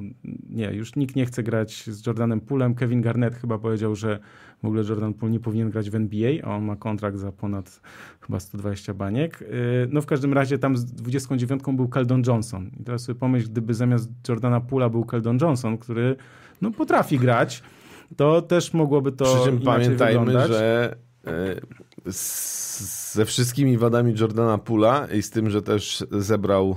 nie, już nikt nie chce grać z Jordanem Poolem. Kevin Garnett chyba powiedział, że w ogóle Jordan Poole nie powinien grać w NBA, a on ma kontrakt za ponad chyba 120 baniek. Y, no w każdym razie tam z 29 był Keldon Johnson. I teraz sobie pomyśl, gdyby zamiast Jordana Poola był Keldon Johnson, który no potrafi grać, to też mogłoby to Przy czym pamiętajmy, wyglądać. że y, ze wszystkimi wadami Jordana Pula i z tym, że też zebrał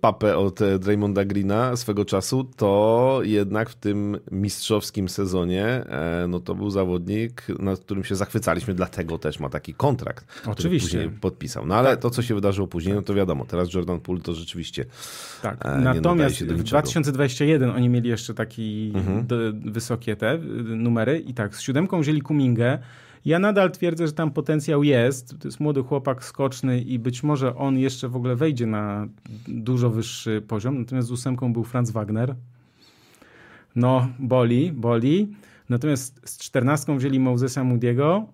papę od Draymonda Greena swego czasu, to jednak w tym mistrzowskim sezonie e, no to był zawodnik, nad którym się zachwycaliśmy, dlatego też ma taki kontrakt, Oczywiście. który później podpisał. No ale tak. to, co się wydarzyło później, no to wiadomo, teraz Jordan Poole to rzeczywiście tak. E, Natomiast w 2021 oni mieli jeszcze taki mhm. wysokie te numery i tak, z siódemką wzięli Kumingę, ja nadal twierdzę, że tam potencjał jest. To jest młody chłopak skoczny i być może on jeszcze w ogóle wejdzie na dużo wyższy poziom. Natomiast z ósemką był Franz Wagner. No, boli, boli. Natomiast z czternastką wzięli Mosesa Moody'ego.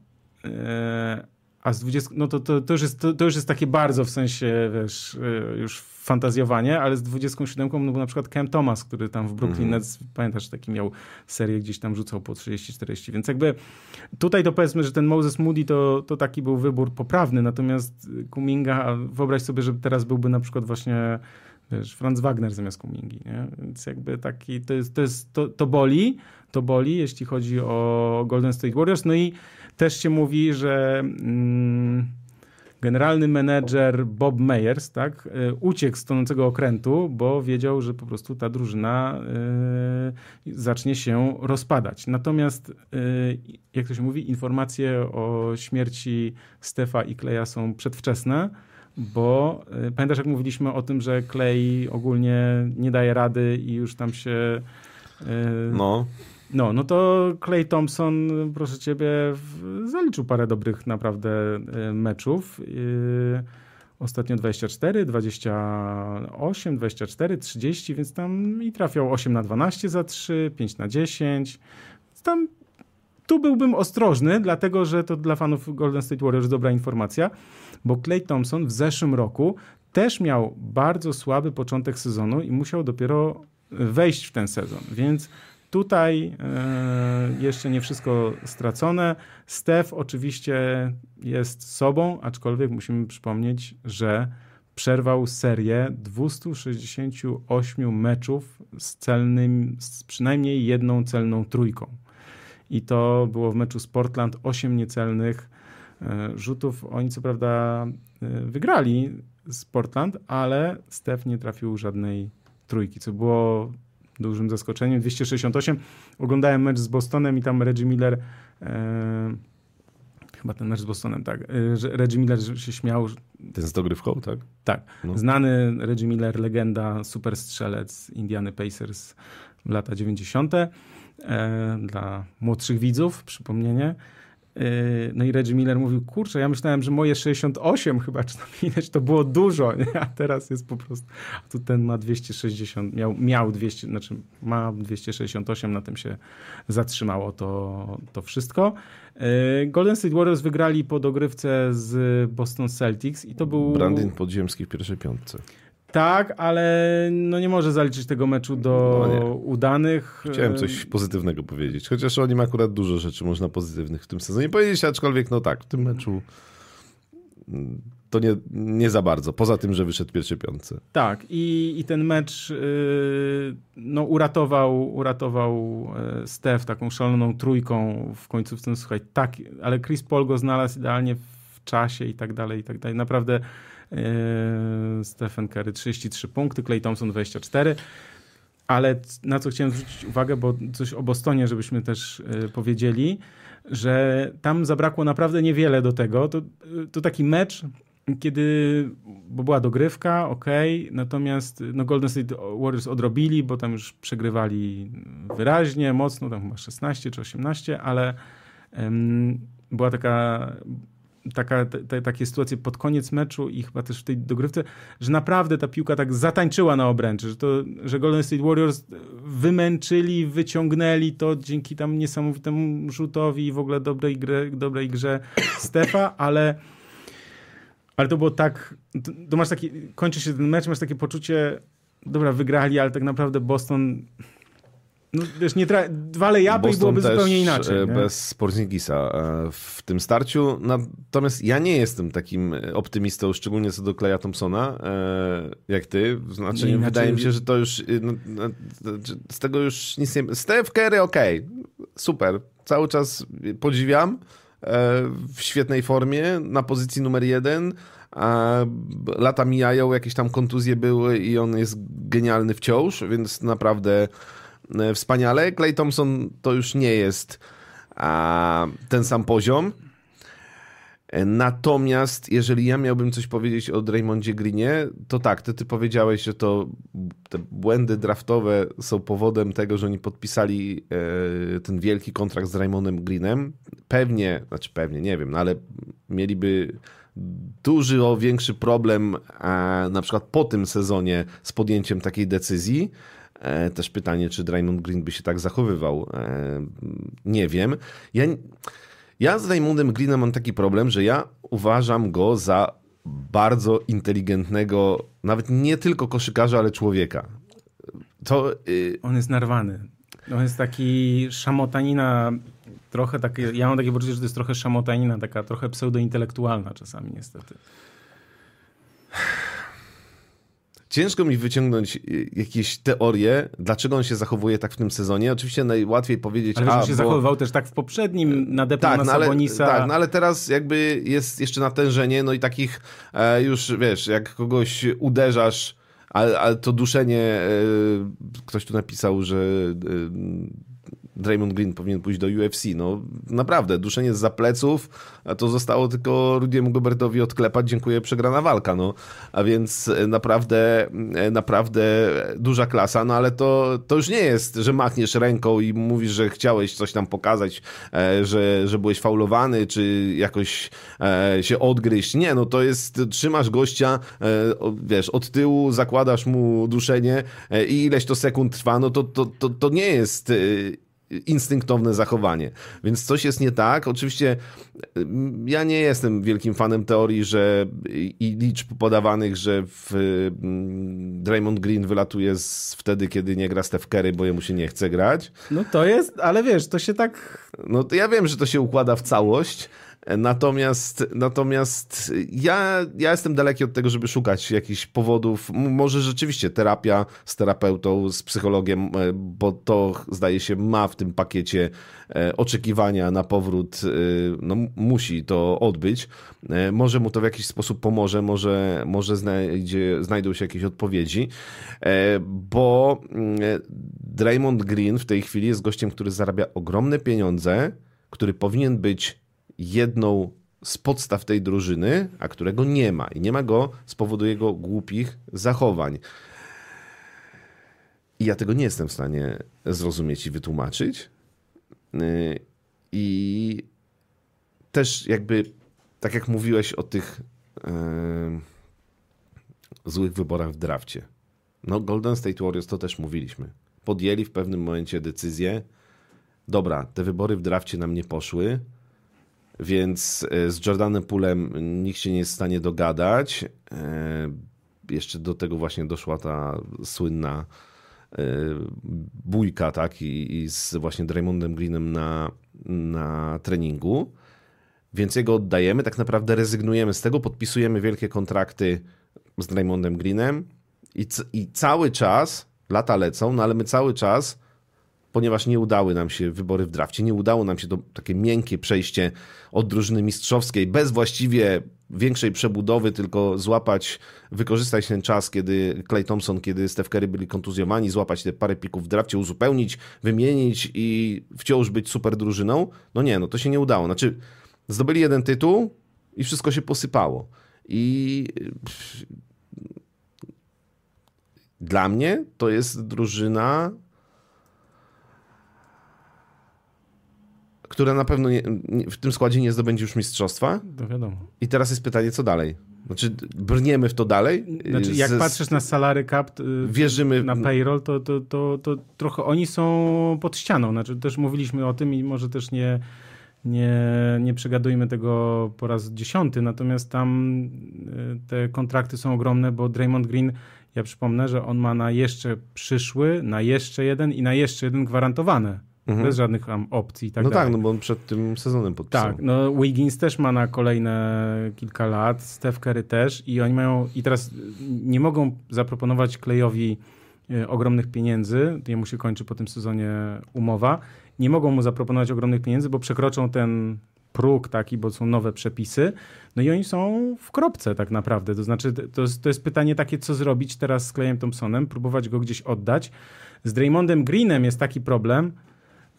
E, a z 20, no to, to, to, już jest, to, to, już jest takie bardzo w sensie, wiesz, e, już fantazjowanie, ale z 27 no był na przykład Cam Thomas, który tam w Brooklyn mm. Nets, pamiętasz, taki miał serię, gdzieś tam rzucał po 30-40, więc jakby tutaj to powiedzmy, że ten Moses Moody to, to taki był wybór poprawny, natomiast Kuminga, wyobraź sobie, że teraz byłby na przykład właśnie wiesz, Franz Wagner zamiast Kumingi, nie? Więc jakby taki, to jest, to jest, to, to boli, to boli, jeśli chodzi o Golden State Warriors, no i też się mówi, że mm, generalny menedżer Bob Meyers tak, e, uciekł z tonącego okrętu, bo wiedział, że po prostu ta drużyna y, zacznie się rozpadać. Natomiast, y, jak to się mówi, informacje o śmierci Stefa i Kleja są przedwczesne, bo y, pamiętasz, jak mówiliśmy o tym, że Klej ogólnie nie daje rady i już tam się... no No, no to Clay Thompson, proszę ciebie, zaliczył parę dobrych naprawdę e, meczów. Ostatnio 24, 28, 24, 30, więc tam i trafiał 8 na 12 za 3, 5 na 10. Tam tu byłbym ostrożny, dlatego że to dla fanów Golden State Warriors dobra informacja, bo Clay Thompson w zeszłym roku też miał bardzo słaby początek sezonu i musiał dopiero wejść w ten sezon, więc Tutaj e, jeszcze nie wszystko stracone. Steph oczywiście jest sobą, aczkolwiek musimy przypomnieć, że przerwał serię 268 meczów z celnym, z przynajmniej jedną celną trójką. I to było w meczu z Portland 8 niecelnych e, rzutów. Oni co prawda e, wygrali z Portland, ale Steph nie trafił żadnej trójki, co było dużym zaskoczeniem. 268. Oglądałem mecz z Bostonem i tam Reggie Miller e, chyba ten mecz z Bostonem, tak. E, Reggie Miller się śmiał. Ten z dogrywką, tak? Tak. No. Znany Reggie Miller, legenda, super strzelec Indiany Pacers w lata 90. E, dla młodszych widzów, przypomnienie. Yy, no i Reggie Miller mówił, kurczę, ja myślałem, że moje 68 chyba, czy tam ileś, to było dużo, nie? a teraz jest po prostu, a tu ten ma 260, miał, miał 200, znaczy ma 268, na tym się zatrzymało to, to wszystko. Yy, Golden State Warriors wygrali po dogrywce z Boston Celtics i to był... Brandon Podziemski w pierwszej piątce. Tak, ale no nie może zaliczyć tego meczu do no udanych. Chciałem coś pozytywnego powiedzieć, chociaż o nim akurat dużo rzeczy można pozytywnych w tym sezonie powiedzieć, aczkolwiek no tak, w tym meczu mm, to nie, nie za bardzo, poza tym, że wyszedł pierwszy piątce. Tak, i, i ten mecz yy, no, uratował, uratował yy, Steph taką szaloną trójką w końcówce. Słuchaj, tak, ale Chris Paul go znalazł idealnie w czasie i tak dalej, i tak dalej. Naprawdę Stephen Curry 33 punkty, Clay Thompson 24. Ale na co chciałem zwrócić uwagę, bo coś o Bostonie, żebyśmy też yy, powiedzieli, że tam zabrakło naprawdę niewiele do tego. To, yy, to taki mecz, kiedy, bo była dogrywka, ok, natomiast no Golden State Warriors odrobili, bo tam już przegrywali wyraźnie, mocno, tam chyba 16 czy 18, ale um, była taka taka, te, takie sytuacje pod koniec meczu i chyba też w tej dogrywce, że naprawdę ta piłka tak zatańczyła na obręczy, że, to, że Golden State Warriors wymęczyli, wyciągnęli to dzięki tam niesamowitemu rzutowi i w ogóle dobrej, grze, dobrej grze Stefa, ale ale to było tak, to, to masz taki, kończy się ten mecz, masz takie poczucie, dobra, wygrali, ale tak naprawdę Boston no, wiesz, nie tra- dwa lejapy i byłoby zupełnie inaczej. E, nie? Bez Porzingisa e, w tym starciu. Natomiast ja nie jestem takim optymistą, szczególnie co do Kleja Thompsona, e, jak ty. Znaczy, nie, wydaje inaczej... mi się, że to już no, z tego już nic nie... Steph Curry, okej, okay. super. Cały czas podziwiam w świetnej formie na pozycji numer jeden. A lata mijają, jakieś tam kontuzje były i on jest genialny wciąż, więc naprawdę wspaniale. Clay Thompson to już nie jest a, ten sam poziom. E, natomiast jeżeli ja miałbym coś powiedzieć o Draymondzie Greenie, to tak, ty, ty powiedziałeś, że to te błędy draftowe są powodem tego, że oni podpisali e, ten wielki kontrakt z Raymondem Greenem. Pewnie, znaczy pewnie, nie wiem, no ale mieliby duży o większy problem na przykład po tym sezonie z podjęciem takiej decyzji. E, też pytanie, czy Draymond Green by się tak zachowywał. E, nie wiem. Ja, ja z Draymondem Greenem mam taki problem, że ja uważam go za bardzo inteligentnego, nawet nie tylko koszykarza, ale człowieka. To, y... On jest narwany. On jest taki szamotanina, trochę takie, ja mam takie poczucie, że to jest trochę szamotanina, taka trochę pseudointelektualna czasami niestety. Ciężko mi wyciągnąć y, jakieś teorie, dlaczego on się zachowuje tak w tym sezonie. Oczywiście najłatwiej powiedzieć... Ale a, on się bo... zachowywał też tak w poprzednim, nadepnął tak, na no Sabonisa. Ale, tak, no ale teraz jakby jest jeszcze natężenie, no i takich e, już, wiesz, jak kogoś uderzasz, ale, ale to duszenie, e, ktoś tu napisał, że e, Draymond Green powinien pójść do UFC. No naprawdę, duszenie za pleców, to zostało tylko Rudiemu Gobertowi odklepać, dziękuję, przegrana walka. No. A więc e, naprawdę, e, naprawdę duża klasa, no ale to, to już nie jest, że machniesz ręką i mówisz, że chciałeś coś tam pokazać, e, że, że byłeś faulowany, czy jakoś się odgryźć. Nie, no to jest, trzymasz gościa, wiesz, od tyłu, zakładasz mu duszenie i ileś to sekund trwa, no to, to, to, to nie jest instynktowne zachowanie. Więc coś jest nie tak. Oczywiście mm, ja nie jestem wielkim fanem teorii, że i liczb podawanych, że w mm, Draymond Green wylatuje z, wtedy, kiedy nie gra Steph Curry, bo jemu się nie chce grać. No to jest, ale wiesz, to się tak... No to ja wiem, że to się układa w całość, Natomiast, natomiast ja, ja jestem daleki od tego, żeby szukać jakichś powodów. Może rzeczywiście terapia z terapeutą, z psychologiem, e, bo to zdaje się ma w tym pakiecie e, oczekiwania na powrót, e, no, musi to odbyć. Może mu to w jakiś sposób pomoże, może, może znajdzie, znajdą się jakieś odpowiedzi, bo mm, Draymond Green w tej chwili jest gościem, który zarabia ogromne pieniądze, który powinien być jedną z podstaw tej drużyny, a którego nie ma. I nie ma go z powodu jego głupich zachowań. I ja tego nie jestem w stanie zrozumieć i wytłumaczyć. Y, I też jakby, tak jak mówiłeś o tych yy, złych wyborach w drafcie. No Golden State Warriors to też mówiliśmy. Podjęli w pewnym momencie decyzję, dobra, te wybory w drafcie nam nie poszły, więc e, z Jordanem Pulem nikt się nie jest w stanie dogadać. E, jeszcze do tego właśnie doszła ta słynna e, bójka, tak, i, z właśnie Draymondem Greenem na, na treningu. Więc jego oddajemy, tak naprawdę rezygnujemy z tego, podpisujemy wielkie kontrakty z Draymondem Greenem i, i cały czas, lata lecą, no ale my cały czas ponieważ nie udały nam się wybory w drafcie, nie udało nam się to takie miękkie przejście od drużyny mistrzowskiej bez właściwie większej przebudowy, tylko złapać, wykorzystać ten czas, kiedy Clay Thompson, kiedy Steph Curry byli kontuzjowani, złapać te parę pików w drafcie, uzupełnić, wymienić i wciąż być super drużyną. No nie, no to się nie udało. Znaczy, zdobyli jeden tytuł i wszystko się posypało. I dla mnie to jest drużyna która na pewno nie, w tym składzie nie zdobędzie już mistrzostwa. To wiadomo. I teraz jest pytanie, co dalej? Znaczy, brniemy w to dalej? Znaczy, jak z, patrzysz na salary cap, y, wierzymy na payroll, to, to, to, to trochę oni są pod ścianą. Znaczy, też mówiliśmy o tym i może też nie, nie, nie przegadujmy tego po raz dziesiąty, natomiast tam y, te kontrakty są ogromne, bo Draymond Green, ja przypomnę, że on ma na jeszcze przyszły, na jeszcze jeden i na jeszcze jeden gwarantowane mhm. bez żadnych tam opcji i tak no dalej. tak, no bo on przed tym sezonem podpisał. Tak, no Wiggins też ma na kolejne kilka lat, Steph Curry też i oni mają, i teraz nie mogą zaproponować Klejowi e, ogromnych pieniędzy, jemu się kończy po tym sezonie umowa, nie mogą mu zaproponować ogromnych pieniędzy, bo przekroczą ten próg taki, bo są nowe przepisy, no i oni są w kropce tak naprawdę. To znaczy, to jest, to jest pytanie takie, co zrobić teraz z Klejem Thompsonem, próbować go gdzieś oddać. Z Draymondem Greenem jest taki problem,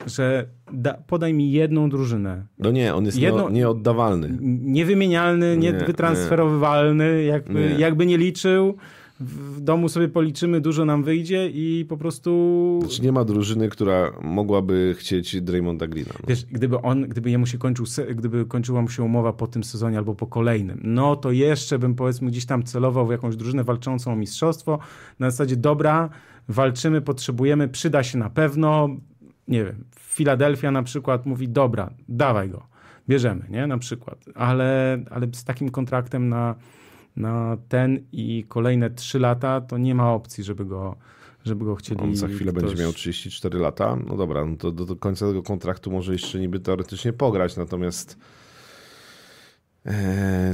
że da, podaj mi jedną drużynę. No nie, on jest Jedno, nieoddawalny. Niewymienialny, niewytransferowywalny, nie. jakby, nie. jakby nie liczył. W domu sobie policzymy, dużo nam wyjdzie i po prostu... Znaczy nie ma drużyny, która mogłaby chcieć Draymonda Greena. No. Wiesz, gdyby on, gdyby jemu się kończył, gdyby kończyła mu się umowa po tym sezonie albo po kolejnym, no to jeszcze bym powiedzmy gdzieś tam celował w jakąś drużynę walczącą o mistrzostwo. Na zasadzie, dobra, walczymy, potrzebujemy, przyda się na pewno, nie wiem, Filadelfia na przykład mówi, dobra, dawaj go, bierzemy, nie, na przykład, ale, ale z takim kontraktem na, na ten i kolejne trzy lata, to nie ma opcji, żeby go, żeby go chcieli. On za chwilę ktoś... będzie miał 34 lata. No dobra, no to do, do końca tego kontraktu może jeszcze niby teoretycznie pograć, natomiast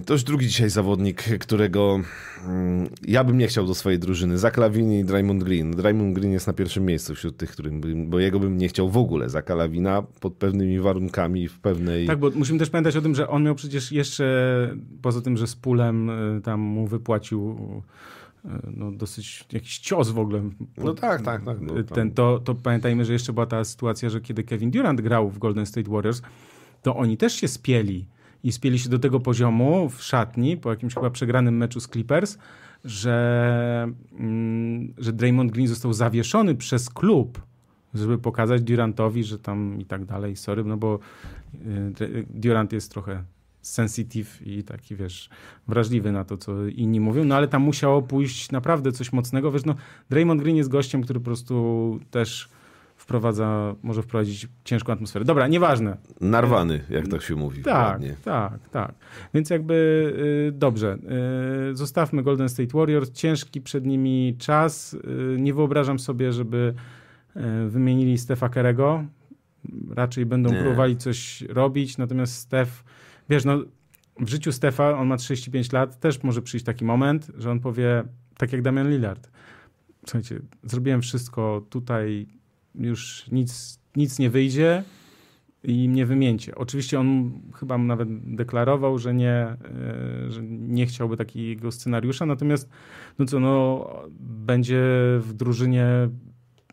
to już drugi dzisiaj zawodnik, którego mm, ja bym nie chciał do swojej drużyny. Zach Lawini i Draymond Green. Draymond Green jest na pierwszym miejscu wśród tych, którym bym, bo jego bym nie chciał w ogóle. Zach Lawina pod pewnymi warunkami w pewnej... Tak, bo musimy też pamiętać o tym, że on miał przecież jeszcze, poza tym, że z pulem y, tam mu wypłacił no, dosyć jakiś cios w ogóle. No tak, tak. tak no, ten, to, to pamiętajmy, że jeszcze była ta sytuacja, że kiedy Kevin Durant grał w Golden State Warriors, to oni też się spieli i spieli się do tego poziomu w szatni po jakimś chyba przegranym meczu z Clippers, że, mm, że Draymond Green został zawieszony przez klub, żeby pokazać Durantowi, że tam i tak dalej, sorry, no bo y, Durant jest trochę sensitive i taki, wiesz, wrażliwy na to, co inni mówią, no ale tam musiało pójść naprawdę coś mocnego, wiesz, no Draymond Green jest gościem, który po prostu też wprowadza, może wprowadzić ciężką atmosferę. Dobra, nieważne. Narwany, jak tak się mówi. Tak, ładnie. tak, tak. Więc jakby y, dobrze. Y, zostawmy Golden State Warriors. Ciężki przed nimi czas. Y, nie wyobrażam sobie, żeby wymienili Stefa Kerego. Raczej będą nie. próbowali coś robić, natomiast Stef, wiesz, no w życiu Stefa, on ma 35 lat, też może przyjść taki moment, że on powie, tak jak Damian Lillard, słuchajcie, zrobiłem wszystko tutaj, już nic, nic nie wyjdzie i mnie wymieńcie. Oczywiście on chyba nawet deklarował, że nie, e, że nie chciałby takiego scenariusza, natomiast no co, no, będzie w drużynie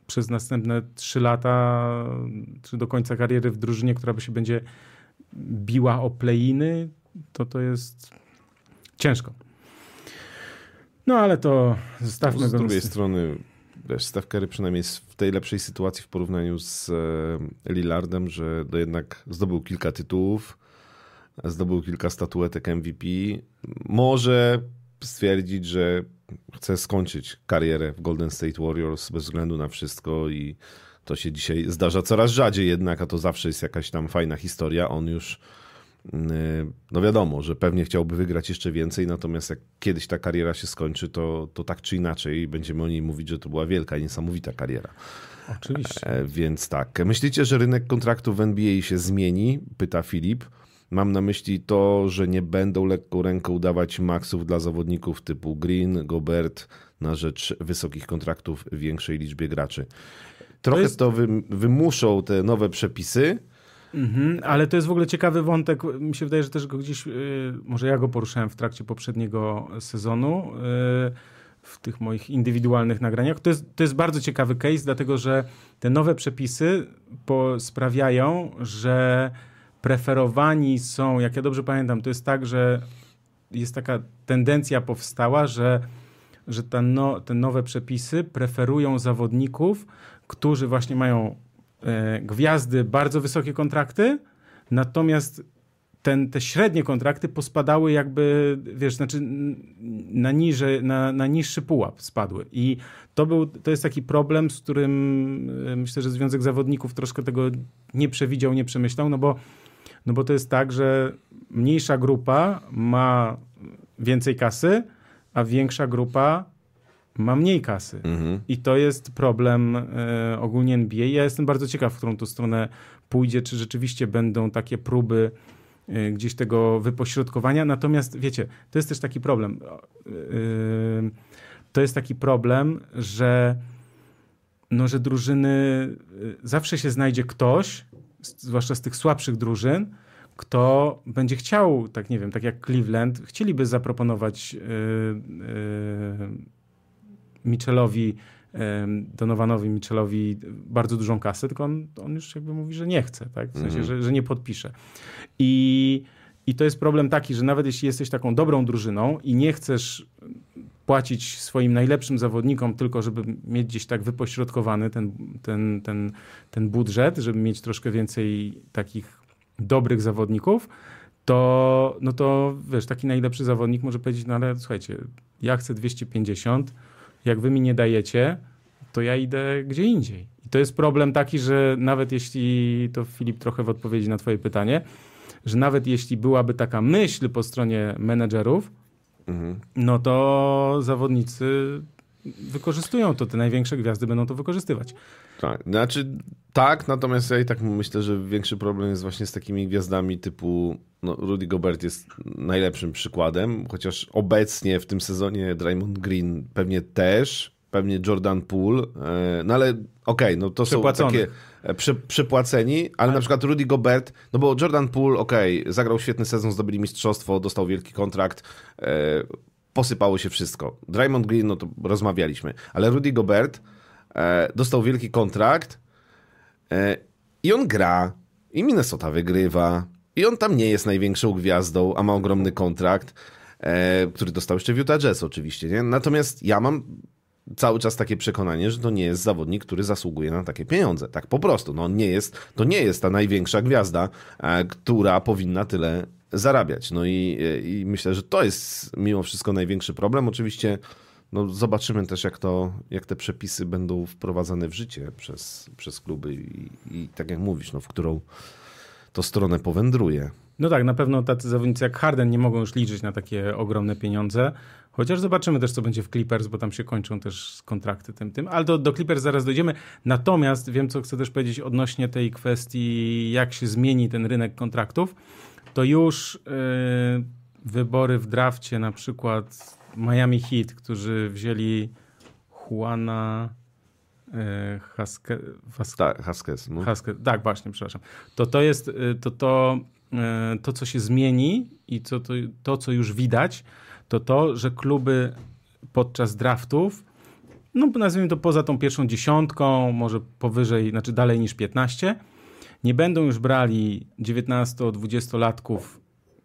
przez następne trzy lata, czy do końca kariery w drużynie, która by się będzie biła o playiny, to to jest ciężko. No ale to zostawmy go. Z drugiej strony wiesz, Steph Curry przynajmniej jest w tej lepszej sytuacji w porównaniu z e, Lillardem, że jednak zdobył kilka tytułów, zdobył kilka statuetek MVP. Może stwierdzić, że chce skończyć karierę w Golden State Warriors bez względu na wszystko i to się dzisiaj zdarza coraz rzadziej jednak, a to zawsze jest jakaś tam fajna historia. On już no wiadomo, że pewnie chciałby wygrać jeszcze więcej, natomiast jak kiedyś ta kariera się skończy, to, to tak czy inaczej będziemy o niej mówić, że to była wielka i niesamowita kariera. Oczywiście. E, więc tak. Myślicie, że rynek kontraktów w NBA się zmieni? Pyta Filip. Mam na myśli to, że nie będą lekką ręką dawać maksów dla zawodników typu Green, Gobert na rzecz wysokich kontraktów w większej liczbie graczy. Trochę to, jest... to wymuszą te nowe przepisy, Mhm, ale to jest w ogóle ciekawy wątek. Mi się wydaje, że też go gdzieś, yy, może ja go poruszałem w trakcie poprzedniego sezonu. Yy, w tych moich indywidualnych nagraniach. To jest, to jest bardzo ciekawy case, dlatego że te nowe przepisy po, sprawiają, że preferowani są, jak ja dobrze pamiętam, to jest tak, że jest taka tendencja powstała, że, że ta no, te nowe przepisy preferują zawodników, którzy właśnie mają gwiazdy bardzo wysokie kontrakty, natomiast ten, te średnie kontrakty pospadały jakby, wiesz, znaczy na, niżej, na, na niższy pułap spadły. I to, był, to jest taki problem, z którym e, myślę, że Związek Zawodników troszkę tego nie przewidział, nie przemyślał, no bo, no bo to jest tak, że mniejsza grupa ma więcej kasy, a większa grupa ma mniej kasy. Mhm. I to jest problem e, ogólnie NBA. Ja jestem bardzo ciekaw, w którą tu stronę pójdzie, czy rzeczywiście będą takie próby e, gdzieś tego wypośrodkowania. Natomiast wiecie, to jest też taki problem. E, to jest taki problem, że, no, że drużyny zawsze się znajdzie ktoś, zwłaszcza z tych słabszych drużyn, kto będzie chciał, tak nie wiem, tak jak Cleveland, chcieliby zaproponować Michelowi, Donovanowi Michelowi bardzo dużą kasę, tylko on, on już jakby mówi, że nie chce, tak? w sensie, mm. że, że nie podpisze. I, I to jest problem taki, że nawet jeśli jesteś taką dobrą drużyną i nie chcesz płacić swoim najlepszym zawodnikom tylko, żeby mieć gdzieś tak wypośrodkowany ten, ten, ten, ten budżet, żeby mieć troszkę więcej takich dobrych zawodników, to, no to wiesz, taki najlepszy zawodnik może powiedzieć, no ale słuchajcie, ja chcę 250, jak wy mi nie dajecie, to ja idę gdzie indziej. I to jest problem taki, że nawet jeśli, to Filip trochę w odpowiedzi na twoje pytanie, że nawet jeśli byłaby taka myśl po stronie menedżerów, mhm. no to zawodnicy wykorzystują to, te największe gwiazdy będą to wykorzystywać. Tak, znaczy tak, natomiast ja i tak myślę, że większy problem jest właśnie z takimi gwiazdami typu no, Rudy Gobert jest najlepszym przykładem, chociaż obecnie w tym sezonie Draymond Green pewnie też, pewnie Jordan Poole, e, no ale okej, okay, no to są takie e, prze, przepłaceni, ale na przykład Rudy Gobert, no bo Jordan Poole, okej, okay, zagrał świetny sezon, zdobyli mistrzostwo, dostał wielki kontrakt, e, posypało się wszystko. Draymond Green, no to rozmawialiśmy, ale Rudy Gobert e, dostał wielki kontrakt e, i on gra i Minnesota wygrywa i on tam nie jest największą gwiazdą, a ma ogromny kontrakt, e, który dostał jeszcze w Utah Jazz oczywiście, nie? Natomiast ja mam cały czas takie przekonanie, że to nie jest zawodnik, który zasługuje na takie pieniądze. Tak po prostu. No, on nie jest, to nie jest ta największa gwiazda, e, która powinna tyle zarabiać. No i, i myślę, że to jest mimo wszystko największy problem. Oczywiście no zobaczymy też, jak, to, jak te przepisy będą wprowadzane w życie przez, przez kluby i, i tak jak mówisz, no, w którą to stronę powędruje. No tak, na pewno tacy zawodnicy jak Harden nie mogą już liczyć na takie ogromne pieniądze. Chociaż zobaczymy też, co będzie w Clippers, bo tam się kończą też kontrakty tym, tym. Ale do, do Clippers zaraz dojdziemy. Natomiast wiem, co chcę też powiedzieć odnośnie tej kwestii, jak się zmieni ten rynek kontraktów. To już yy, wybory w drafcie, na przykład Miami Heat, którzy wzięli Juana yy, Haske, Haskes. Tak, Haskes, no. Tak, właśnie, przepraszam. To to jest yy, to, to, yy, to, co się zmieni i co, to, to, co już widać, to to, że kluby podczas draftów, no nazwijmy to poza tą pierwszą dziesiątką, może powyżej, znaczy dalej niż 15, nie będą już brali 19-20-latków,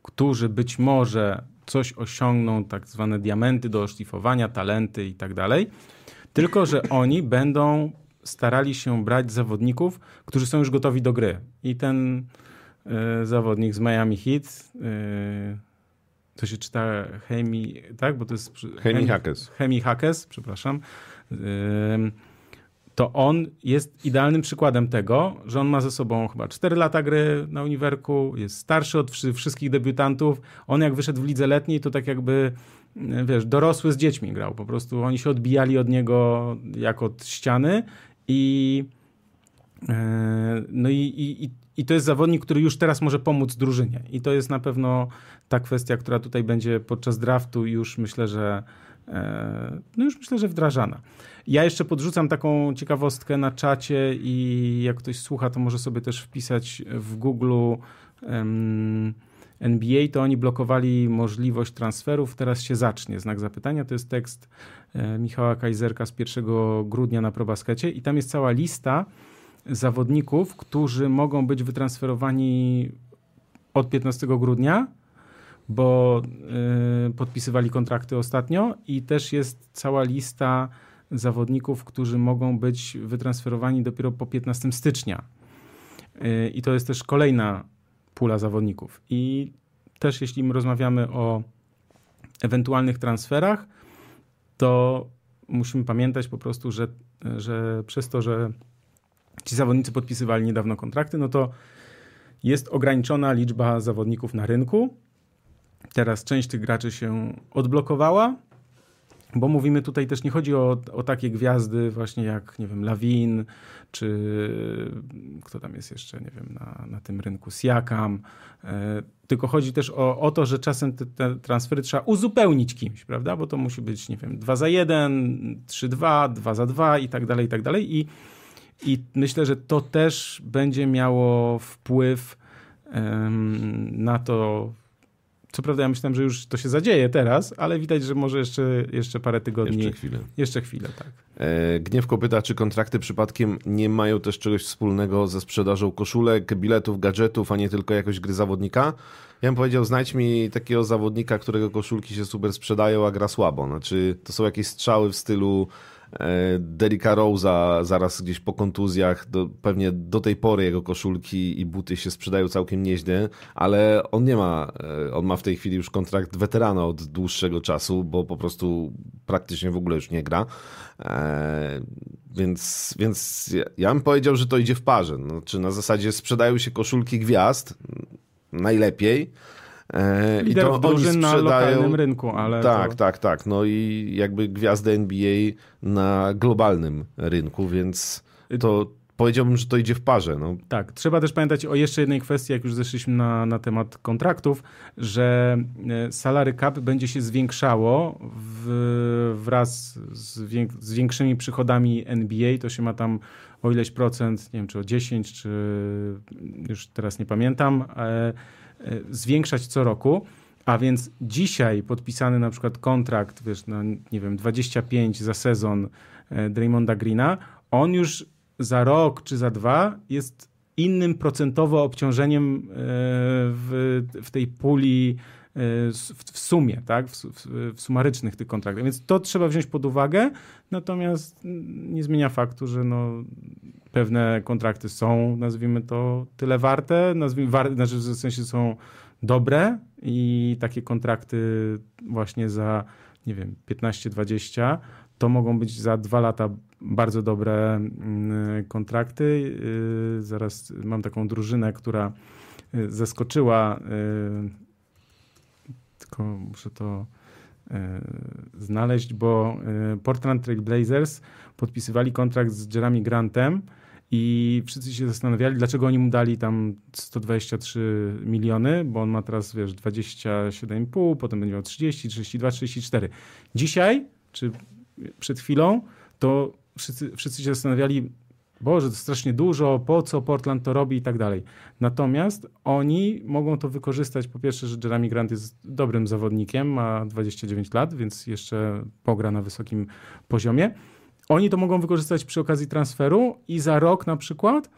którzy być może coś osiągną, tak zwane diamenty do oszlifowania, talenty i tak dalej, tylko że oni będą starali się brać zawodników, którzy są już gotowi do gry. I ten y, zawodnik z Miami Heat, y, to się czyta Hemi, tak? Bo to jest... Hemi Hackes. Hemi Hackes, przepraszam. To on jest idealnym przykładem tego, że on ma ze sobą chyba 4 lata gry na uniwerku, jest starszy od wszystkich debiutantów. On jak wyszedł w lidze letniej, to tak jakby wiesz, dorosły z dziećmi grał. Po prostu oni się odbijali od niego jak od ściany i e, no i, i, i to jest zawodnik, który już teraz może pomóc drużynie. I to jest na pewno ta kwestia, która tutaj będzie podczas draftu już myślę, że no już myślę, że wdrażana. Ja jeszcze podrzucam taką ciekawostkę na czacie i jak ktoś słucha, to może sobie też wpisać w Google um, NBA, to oni blokowali możliwość transferów. Teraz się zacznie. Znak zapytania to jest tekst e, Michała Kajzerka z 1 grudnia na ProBaskecie i tam jest cała lista zawodników, którzy mogą być wytransferowani od 15 grudnia, bo y, podpisywali kontrakty ostatnio i też jest cała lista zawodników, którzy mogą być wytransferowani dopiero po 15 stycznia. Y, I to jest też kolejna pula zawodników. I też jeśli rozmawiamy o ewentualnych transferach, to musimy pamiętać po prostu, że, że przez to, że ci zawodnicy podpisywali niedawno kontrakty, no to jest ograniczona liczba zawodników na rynku. Teraz część tych graczy się odblokowała, bo mówimy tutaj też nie chodzi o, o takie gwiazdy właśnie jak, nie wiem, Lawin, czy kto tam jest jeszcze, nie wiem, na, na tym rynku, Siakam, e, tylko chodzi też o, o to, że czasem te, te, transfery trzeba uzupełnić kimś, prawda, bo to musi być, nie wiem, 2 za 1, 3-2, 2 za 2 i tak dalej, i tak dalej i i myślę, że to też będzie miało wpływ na to. Co prawda, ja myślałem, że już to się zadzieje teraz, ale widać, że może jeszcze, jeszcze parę tygodni. Jeszcze chwilę. Jeszcze chwilę, tak. E, Gniewko pyta, czy kontrakty przypadkiem nie mają też czegoś wspólnego ze sprzedażą koszulek, biletów, gadżetów, a nie tylko jakoś gry zawodnika? Ja bym powiedział, znajdź mi takiego zawodnika, którego koszulki się super sprzedają, a gra słabo. Znaczy, to są jakieś strzały w stylu Derricka Rose'a zaraz gdzieś po kontuzjach, do, pewnie do tej pory jego koszulki i buty się sprzedają całkiem nieźle, ale on nie ma, e, on ma w tej chwili już kontrakt weterana od dłuższego czasu, bo po prostu praktycznie w ogóle już nie gra. E, więc, więc ja bym powiedział, że to idzie w parze. Znaczy na zasadzie sprzedają się koszulki gwiazd najlepiej, E, I to drużyn na lokalnym rynku, ale. Tak, to... tak, tak. No i jakby gwiazdę NBA na globalnym rynku, więc to powiedziałbym, że to idzie w parze. No. Tak, trzeba też pamiętać o jeszcze jednej kwestii, jak już zeszliśmy na, na temat kontraktów, że e, salary cap będzie się zwiększało w, wraz z, wiek, z większymi przychodami NBA. To się ma tam o ileś procent, nie wiem czy o 10, czy już teraz nie pamiętam. E, zwiększać co roku. A więc dzisiaj podpisany na przykład kontrakt, wiesz, na nie wiem, 25 za sezon e, Draymonda Greena, on już za rok czy za dwa jest innym procentowo obciążeniem e, w, w tej puli e, w, sumie, tak? W, w, sumarycznych tych kontraktach. Więc to trzeba wziąć pod uwagę, natomiast nie zmienia faktu, że no, pewne kontrakty są, nazwijmy to, tyle warte, nazwijmy, war, znaczy w sensie są dobre i takie kontrakty właśnie za, nie wiem, 15-20 to mogą być za dwa lata bardzo dobre mm, kontrakty. Y, zaraz mam taką drużynę, która y, zaskoczyła, y, tylko muszę to znaleźć, bo Portland Trail Blazers podpisywali kontrakt z Jeremy Grantem i wszyscy się zastanawiali, dlaczego oni mu dali tam 123 miliony, bo on ma teraz, wiesz, 27,5, potem będzie miał 30, 32, 34. Dzisiaj, czy przed chwilą, to wszyscy, wszyscy się zastanawiali, Boże, to strasznie dużo, po co Portland to robi i tak dalej. Natomiast oni mogą to wykorzystać, po pierwsze, że Jeremy Grant jest dobrym zawodnikiem, ma 29 lat, więc jeszcze pogra na wysokim poziomie. Oni to mogą wykorzystać przy okazji transferu i za rok na przykład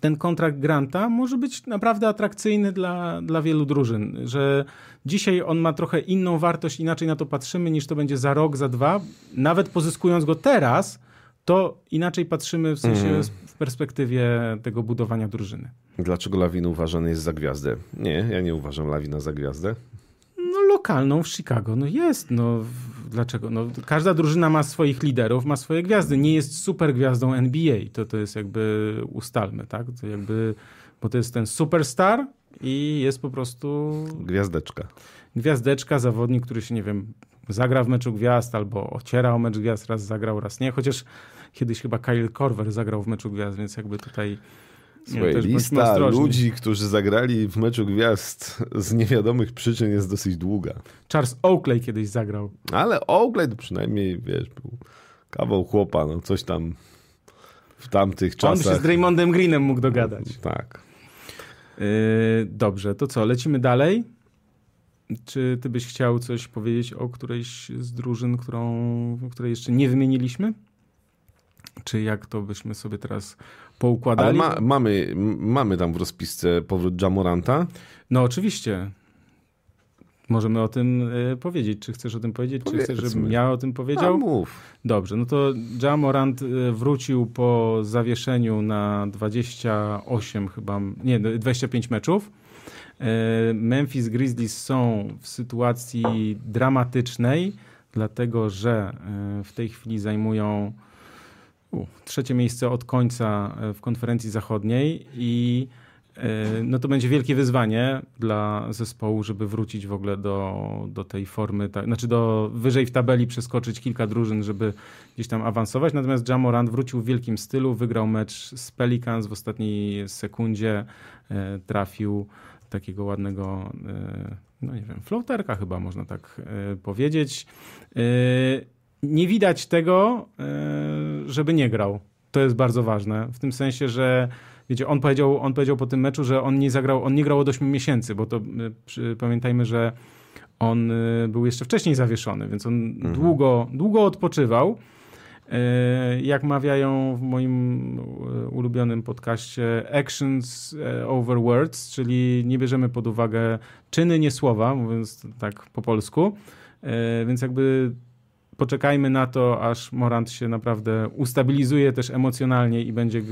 ten kontrakt Granta może być naprawdę atrakcyjny dla, dla wielu drużyn, że dzisiaj on ma trochę inną wartość, inaczej na to patrzymy niż to będzie za rok, za dwa. Nawet pozyskując go teraz, to inaczej patrzymy w sensie mm. w perspektywie tego budowania drużyny. Dlaczego Lawin uważany jest za gwiazdę? Nie, ja nie uważam Lawina za gwiazdę lokalną w Chicago. No jest, no dlaczego? No, każda drużyna ma swoich liderów, ma swoje gwiazdy. Nie jest super gwiazdą NBA. To, to jest jakby ustalmy, tak? To jakby, bo to jest ten superstar i jest po prostu... Gwiazdeczka. Gwiazdeczka, zawodnik, który się, nie wiem, zagra w meczu gwiazd albo ociera o mecz gwiazd, raz zagrał, raz nie. Chociaż kiedyś chyba Kyle Korver zagrał w meczu gwiazd, więc jakby tutaj Słuchaj, lista ludzi, którzy zagrali w meczu gwiazd z niewiadomych przyczyn jest dosyć długa. Charles Oakley kiedyś zagrał. Ale Oakley to przynajmniej, wiesz, był kawał chłopa, no coś tam w tamtych czasach. On się z Draymondem Greenem mógł dogadać. Tak. Yy, dobrze, to co, lecimy dalej? Czy ty byś chciał coś powiedzieć o którejś z drużyn, którą, której jeszcze nie wymieniliśmy? Czy jak to byśmy sobie teraz poukładali. Ale ma, mamy, mamy tam w rozpisce powrót Jamoranta? No oczywiście. Możemy o tym y, powiedzieć. Czy chcesz o tym powiedzieć? Powiedzmy. Czy chcesz, żebym ja o tym powiedział? A, mów. Dobrze, no to Jamorant y, wrócił po zawieszeniu na 28 chyba, nie, 25 meczów. Y, Memphis Grizzlies są w sytuacji dramatycznej, dlatego że w tej chwili zajmują trzecie miejsce od końca e, w konferencji zachodniej i e, no to będzie wielkie wyzwanie dla zespołu, żeby wrócić w ogóle do, do tej formy, tak, znaczy do wyżej w tabeli przeskoczyć kilka drużyn, żeby gdzieś tam awansować. Natomiast Jamorant wrócił w wielkim stylu, wygrał mecz z Pelicans w ostatniej sekundzie, e, trafił takiego ładnego, no nie wiem, floaterka chyba można tak powiedzieć nie widać tego, e, żeby nie grał. To jest bardzo ważne. W tym sensie, że wiecie, on powiedział, on powiedział po tym meczu, że on nie zagrał, on nie grał od 8 miesięcy, bo to e, pamiętajmy, że on e, był jeszcze wcześniej zawieszony, więc on mhm. długo, długo odpoczywał. Jak mawiają w moim ulubionym podcaście actions over words, czyli nie bierzemy pod uwagę czyny, nie słowa, mówiąc tak po polsku. Więc jakby poczekajmy na to, aż Morant się naprawdę ustabilizuje też emocjonalnie i będzie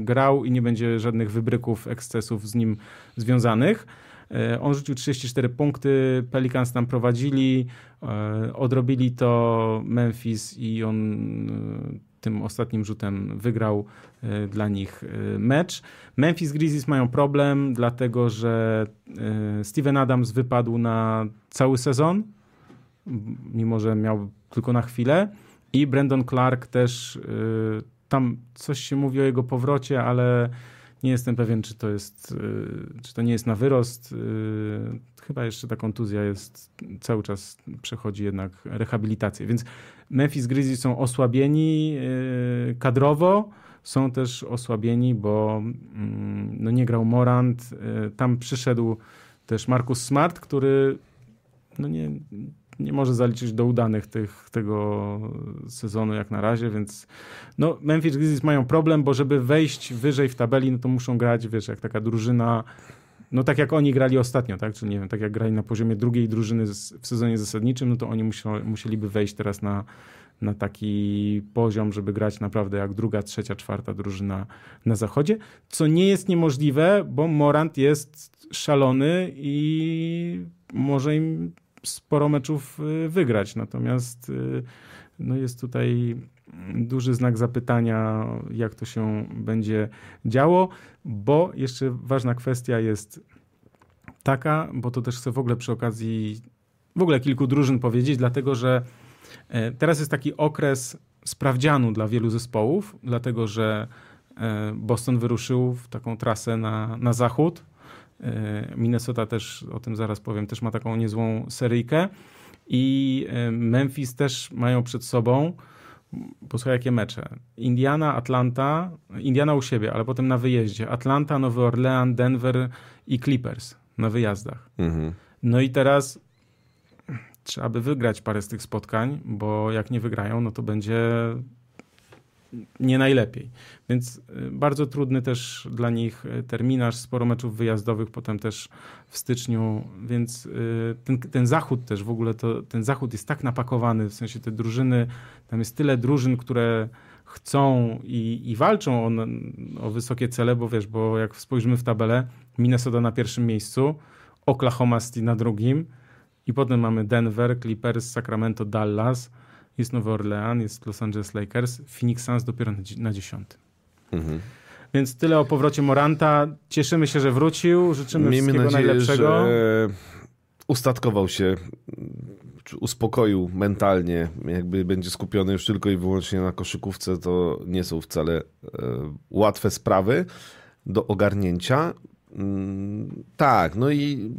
grał i nie będzie żadnych wybryków, ekscesów z nim związanych. E, on rzucił 34 punkty, Pelicans tam prowadzili, e, odrobili to Memphis i on e, tym ostatnim rzutem wygrał dla nich mecz. Memphis Grizzlies mają problem, dlatego że Steven Adams wypadł na cały sezon, mimo że miał tylko na chwilę. I Brandon Clark też, y, tam coś się mówi o jego powrocie, ale nie jestem pewien, czy to jest, y, czy to nie jest na wyrost. Y, chyba jeszcze ta kontuzja jest, cały czas przechodzi jednak rehabilitację. Więc Memphis Grizzlies są osłabieni kadrowo, są też osłabieni, bo mm, no nie grał Morant. Tam przyszedł też Marcus Smart, który no nie, nie może zaliczyć do udanych tych, tego sezonu jak na razie, więc no Memphis Grizzlies mają problem, bo żeby wejść wyżej w tabeli, no to muszą grać, wiesz, jak taka drużyna no tak jak oni grali ostatnio, tak? Czyli nie wiem, tak jak grali na poziomie drugiej drużyny w sezonie zasadniczym, no to oni musieliby wejść teraz na, na taki poziom, żeby grać naprawdę jak druga, trzecia, czwarta drużyna na zachodzie, co nie jest niemożliwe, bo Morant jest szalony i może im sporo meczów y, wygrać. Natomiast y, no jest tutaj duży znak zapytania, jak to się będzie działo, bo jeszcze ważna kwestia jest taka, bo to też chcę w ogóle przy okazji w ogóle kilku drużyn powiedzieć, dlatego że e, teraz jest taki okres sprawdzianu dla wielu zespołów, dlatego że e, Boston wyruszył w taką trasę na, na zachód. E, Minnesota też, o tym zaraz powiem, też ma taką niezłą seryjkę. I Memphis też mają przed sobą Posłuchaj, jakie mecze. Indiana, Atlanta, Indiana u siebie, ale potem na wyjeździe. Atlanta, Nowy Orlean, Denver i Clippers na wyjazdach. Mhm. No i teraz trzeba by wygrać parę z tych spotkań, bo jak nie wygrają, no to będzie nie najlepiej. Więc y, bardzo trudny też dla nich y, terminarz, sporo meczów wyjazdowych, potem też w styczniu, więc y, ten, ten zachód też w ogóle, to, ten zachód jest tak napakowany, w sensie te drużyny, tam jest tyle drużyn, które chcą i, i walczą o, o wysokie cele, bo wiesz, bo jak spojrzymy w tabelę, Minnesota na pierwszym miejscu, Oklahoma City na drugim i potem mamy Denver, Clippers, Sacramento, Dallas, jest Nowy Orlean, jest Los Angeles Lakers, Phoenix Suns dopiero na, dziesiątym. Mhm. Więc tyle o powrocie Moranta. Cieszymy się, że wrócił. Życzymy Miejmy wszystkiego nadzieję, najlepszego. Że ustatkował się, uspokoił mentalnie, jakby będzie skupiony już tylko i wyłącznie na koszykówce, to nie są wcale e, łatwe sprawy do ogarnięcia. Mm, tak, no i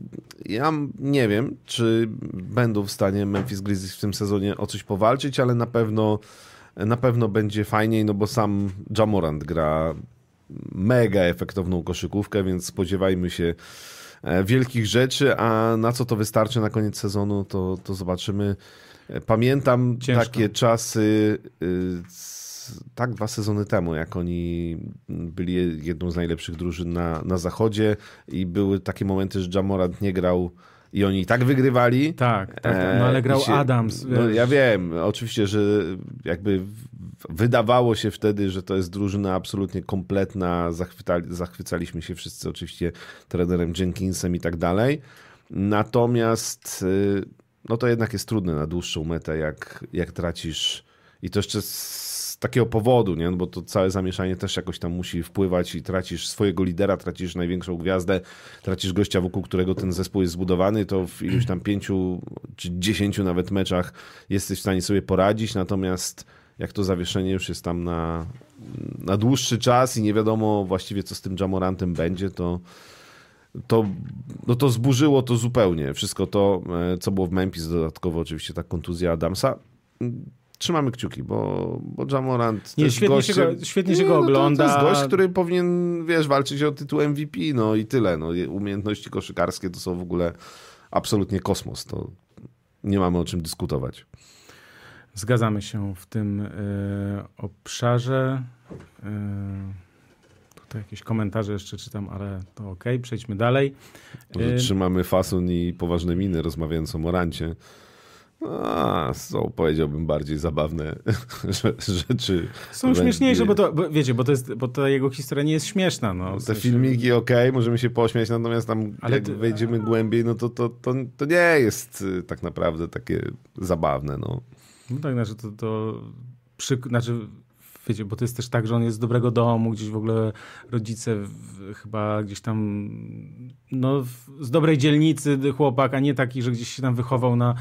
ja nie wiem, czy będą w stanie Memphis Grizzlies w tym sezonie o coś powalczyć, ale na pewno na pewno będzie fajniej, no bo sam Jamorant gra mega efektowną koszykówkę, więc spodziewajmy się e, wielkich rzeczy, a na co to wystarczy na koniec sezonu, to, to zobaczymy. E, pamiętam Ciężko. takie czasy y, tak dwa sezony temu, jak oni byli jedną z najlepszych drużyn na, na zachodzie i były takie momenty, że Jamorant nie grał i oni i tak wygrywali. Tak, tak, no ale grał się, Adams. No, ja wiem, oczywiście, że jakby wydawało się wtedy, że to jest drużyna absolutnie kompletna, zachwycali, zachwycaliśmy się wszyscy oczywiście trenerem Jenkinsem i tak dalej. Natomiast y, no to jednak jest trudne na dłuższą metę, jak, jak tracisz i to jeszcze takiego powodu, nie? No bo to całe zamieszanie też jakoś tam musi wpływać i tracisz swojego lidera, tracisz największą gwiazdę, tracisz gościa, wokół którego ten zespół jest zbudowany, to w iluś tam pięciu czy dziesięciu nawet meczach jesteś w stanie sobie poradzić, natomiast jak to zawieszenie już jest tam na, na dłuższy czas i nie wiadomo właściwie co z tym Jamorantem będzie, to to, no to zburzyło to zupełnie. Wszystko to, e, co było w Memphis, dodatkowo oczywiście ta kontuzja Adamsa trzymamy kciuki, bo, bo Jamorant nie, świetnie, się go, świetnie się go ogląda. No to, to jest gość, który powinien, wiesz, walczyć o tytuł MVP, no i tyle. No, umiejętności koszykarskie to są w ogóle absolutnie kosmos. To nie mamy o czym dyskutować. Zgadzamy się w tym y, obszarze. Y, tutaj jakieś komentarze jeszcze czytam, ale to ok, przejdźmy dalej. Może y, trzymamy fason i poważne miny rozmawiając o Morancie. A, są, powiedziałbym, bardziej zabawne rzeczy. Są śmieszniejsze, bo to, bo, wiecie, bo, to jest, bo ta jego historia nie jest śmieszna. No, Te sensie... filmiki, okej, okay, możemy się pośmiać, natomiast tam Ale jak ty... wejdziemy głębiej, no to, to, to, to nie jest y, tak naprawdę takie zabawne. No, no tak, znaczy to, to przy, znaczy wiecie, bo to jest też tak, że on jest z dobrego domu, gdzieś w ogóle rodzice w, chyba gdzieś tam no, w, z dobrej dzielnicy chłopak, a nie taki, że gdzieś się tam wychował na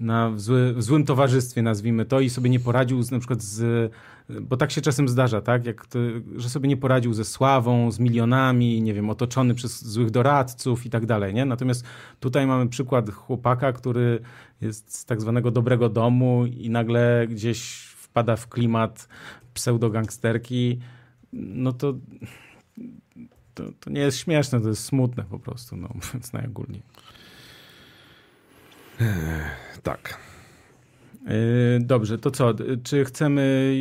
na, w, zły, w złym towarzystwie, nazwijmy to, i sobie nie poradził z, na przykład z. Bo tak się czasem zdarza, tak? Jak to, że sobie nie poradził ze sławą, z milionami, nie wiem, otoczony przez złych doradców i tak dalej, nie? Natomiast tutaj mamy przykład chłopaka, który jest z tak zwanego dobrego domu i nagle gdzieś wpada w klimat pseudogangsterki, no to, to, to nie jest śmieszne, to jest smutne po prostu, no, mówiąc najogólniej. Tak. Yy, dobrze, to co? Czy chcemy.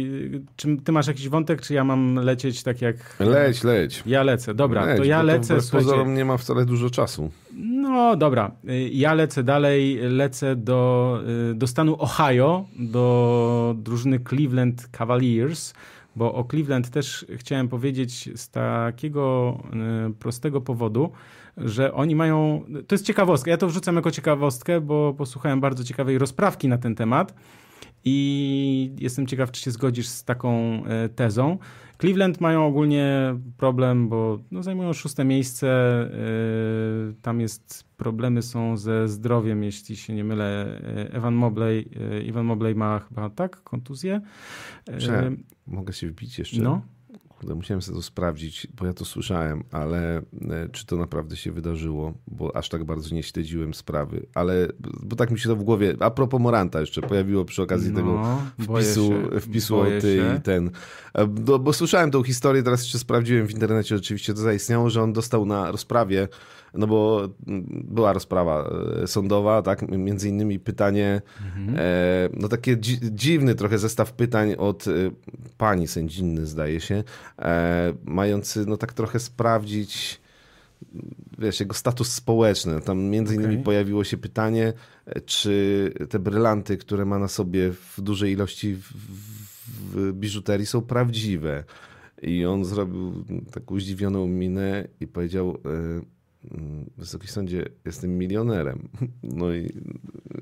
Czy ty masz jakiś wątek, czy ja mam lecieć tak jak. Leć, leć. Ja lecę, dobra, leć, to ja lecę. To pozorom nie ma wcale dużo czasu. No dobra, yy, ja lecę dalej, lecę do, yy, do stanu Ohio, do drużyny Cleveland Cavaliers, bo o Cleveland też chciałem powiedzieć z takiego prostego powodu, że oni mają. To jest ciekawostka. Ja to wrzucam jako ciekawostkę, bo posłuchałem bardzo ciekawej rozprawki na ten temat. I jestem ciekaw, czy się zgodzisz z taką e, tezą. Cleveland mają ogólnie problem, bo no, zajmują szóste miejsce. E, tam jest problemy są ze zdrowiem, jeśli się nie mylę. E, Evan Mobley, Evan Mobley ma chyba tak kontuzję. Prze mogę się wbić jeszcze? No. Musiałem sobie to sprawdzić, bo ja to słyszałem, ale e, czy to naprawdę się wydarzyło, bo aż tak bardzo nie śledziłem sprawy, ale bo tak mi się to w głowie, a propos Moranta jeszcze pojawiło przy okazji no, tego wpisu, się, wpisu o ty i ten, bo, bo słyszałem tą historię, teraz jeszcze sprawdziłem w internecie, oczywiście to zaistniało, że on dostał na rozprawie no bo była rozprawa e, sądowa, tak, między innymi pytanie, mhm. e, no takie dzi dziwny trochę zestaw pytań od e, pani sędziny, zdaje się, mający no tak trochę sprawdzić wiesz, jego status społeczny. Tam między innymi okay. pojawiło się pytanie, czy te brylanty, które ma na sobie w dużej ilości w, w biżuterii są prawdziwe. I on zrobił taką zdziwioną minę i powiedział, Mm, Wysoki Sądzie, jestem milionerem. No i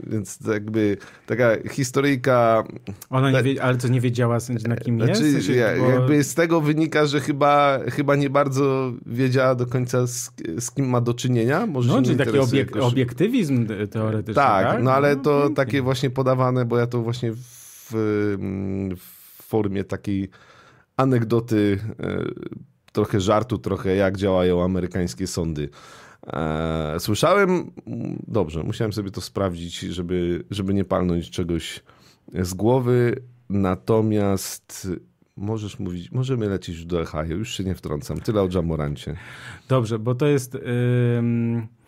więc jakby taka historyjka... Ona nie wie, ale to nie wiedziała na kim znaczy, jest? Ja, bo... Jakby z tego wynika, że chyba, chyba nie bardzo wiedziała do końca z, z kim ma do czynienia. Może no, czyli taki obiek jakoś... obiektywizm teoretyczny, tak? tak? no ale to no, takie właśnie podawane, bo ja to właśnie w, w formie takiej anegdoty e, trochę żartu, trochę jak działają amerykańskie sądy. E, słyszałem, dobrze, musiałem sobie to sprawdzić, żeby, żeby nie palnąć czegoś z głowy, natomiast możesz mówić, możemy lecieć do Ohio, już się nie wtrącam, tyle o Jamorancie. Dobrze, bo to jest... Yy...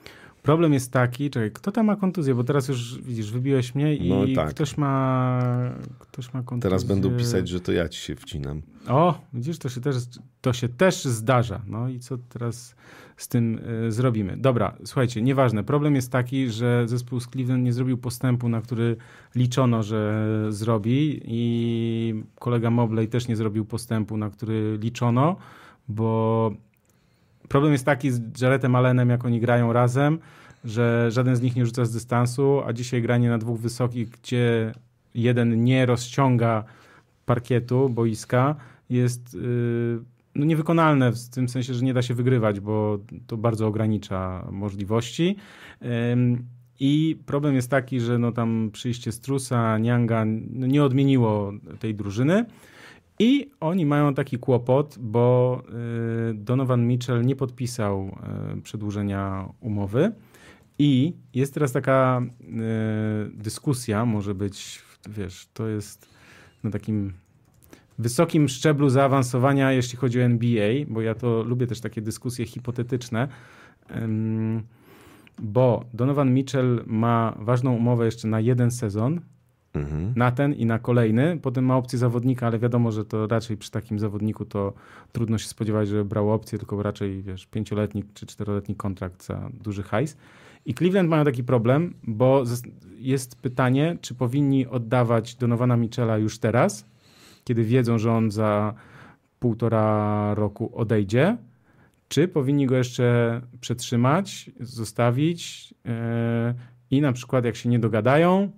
Problem jest taki, czekaj, kto tam ma kontuzję? Bo teraz już widzisz, wybiłeś mnie i no tak. ktoś, ma, ktoś ma kontuzję. Teraz będą pisać, że to ja ci się wcinam. O, widzisz, to się też, to się też zdarza. No i co teraz z tym y, zrobimy? Dobra, słuchajcie, nieważne. Problem jest taki, że zespół z Cleveland nie zrobił postępu, na który liczono, że zrobi i kolega Mobley też nie zrobił postępu, na który liczono, bo problem jest taki z Jaretem Allenem, jak oni grają razem, że żaden z nich nie rzuca z dystansu, a dzisiaj granie na dwóch wysokich, gdzie jeden nie rozciąga parkietu, boiska, jest yy, no niewykonalne w tym sensie, że nie da się wygrywać, bo to bardzo ogranicza możliwości. Yy, I problem jest taki, że no tam przyjście Strusa, Nianga no nie odmieniło tej drużyny. I oni mają taki kłopot, bo y, Donovan Mitchell nie podpisał y, przedłużenia umowy. I jest teraz taka y, dyskusja, może być, wiesz, to jest na takim wysokim szczeblu zaawansowania, jeśli chodzi o NBA, bo ja to lubię też takie dyskusje hipotetyczne, bo Donovan Mitchell ma ważną umowę jeszcze na jeden sezon, mhm. na ten i na kolejny. Potem ma opcję zawodnika, ale wiadomo, że to raczej przy takim zawodniku to trudno się spodziewać, że brał opcję, tylko raczej wiesz, pięcioletni czy czteroletni kontrakt za duży hajs. I Cleveland mają taki problem, bo jest pytanie, czy powinni oddawać Donowana Michela już teraz, kiedy wiedzą, że on za półtora roku odejdzie, czy powinni go jeszcze przetrzymać, zostawić yy, i na przykład jak się nie dogadają,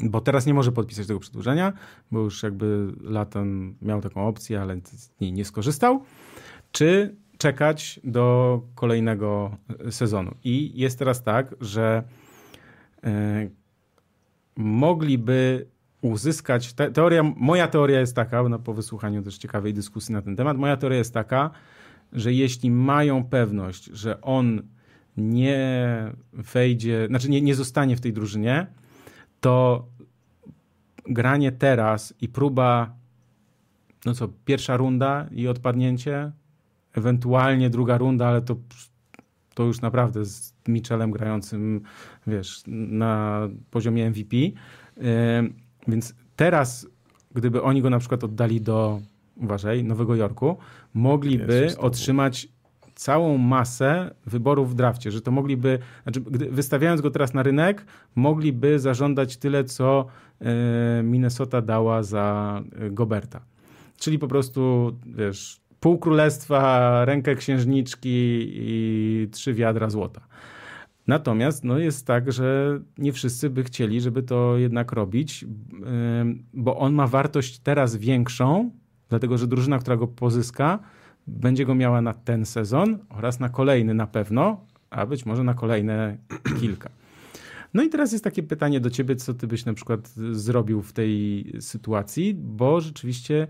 bo teraz nie może podpisać tego przedłużenia, bo już jakby latem miał taką opcję, ale z niej nie skorzystał, czy czekać do kolejnego sezonu. I jest teraz tak, że e, mogliby uzyskać. Te, teoria, moja teoria jest taka, no po wysłuchaniu też ciekawej dyskusji na ten temat, moja teoria jest taka, że jeśli mają pewność, że on nie wejdzie, znaczy nie, nie zostanie w tej drużynie, to granie teraz i próba, no co, pierwsza runda i odpadnięcie, ewentualnie druga runda, ale to to już naprawdę z Mitchellem grającym, wiesz, na poziomie MVP. Więc teraz, gdyby oni go na przykład oddali do, uważaj, Nowego Jorku, mogliby otrzymać całą masę wyborów w drafcie, że to mogliby, znaczy gdy, wystawiając go teraz na rynek, mogliby zażądać tyle, co e, Minnesota dała za e, Goberta. Czyli po prostu, wiesz, pół królestwa, rękę księżniczki i trzy wiadra złota. Natomiast no jest tak, że nie wszyscy by chcieli, żeby to jednak robić, bo on ma wartość teraz większą, dlatego że drużyna, która go pozyska, będzie go miała na ten sezon oraz na kolejny na pewno, a być może na kolejne kilka. No i teraz jest takie pytanie do ciebie, co ty byś na przykład zrobił w tej sytuacji, bo rzeczywiście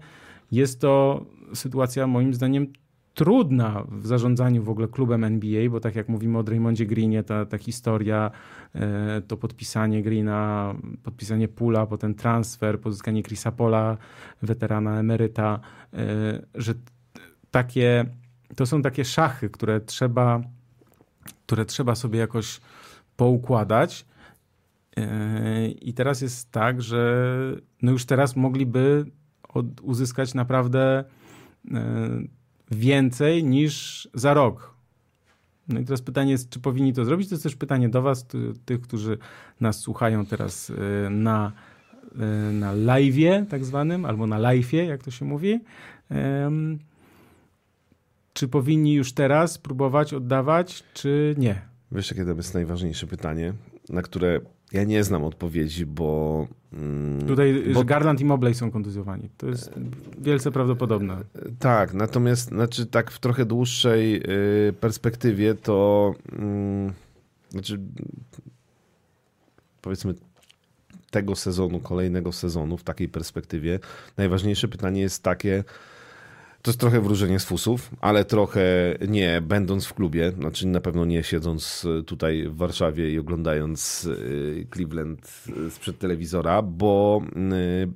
jest to sytuacja moim zdaniem trudna w zarządzaniu w ogóle klubem NBA, bo tak jak mówimy o Draymondzie Greenie, ta, ta historia, e, to podpisanie Greena, podpisanie Pula, potem transfer, pozyskanie Chrisa Pola, weterana emeryta, e, że takie, to są takie szachy, które trzeba, które trzeba sobie jakoś poukładać. E, I teraz jest tak, że no już teraz mogliby od, uzyskać naprawdę więcej niż za rok. No i teraz pytanie jest, czy powinni to zrobić? To jest też pytanie do Was, tych, którzy nas słuchają teraz y, na, na live'ie tak zwanym, albo na live'ie, jak to się mówi. Czy powinni już teraz próbować oddawać, czy nie? Wiesz, jakie to jest najważniejsze pytanie, na które ja nie znam odpowiedzi, bo. Mm, Tutaj bo... Garland i Mobley są kontuzjowani. To jest wielce prawdopodobne. Tak, natomiast znaczy, tak w trochę dłuższej y, perspektywie to. Mm, znaczy, powiedzmy, tego sezonu, kolejnego sezonu, w takiej perspektywie, najważniejsze pytanie jest takie to jest trochę wróżenie z fusów, ale trochę nie będąc w klubie, znaczy na pewno nie siedząc tutaj w Warszawie i oglądając y, Cleveland sprzed telewizora, bo y,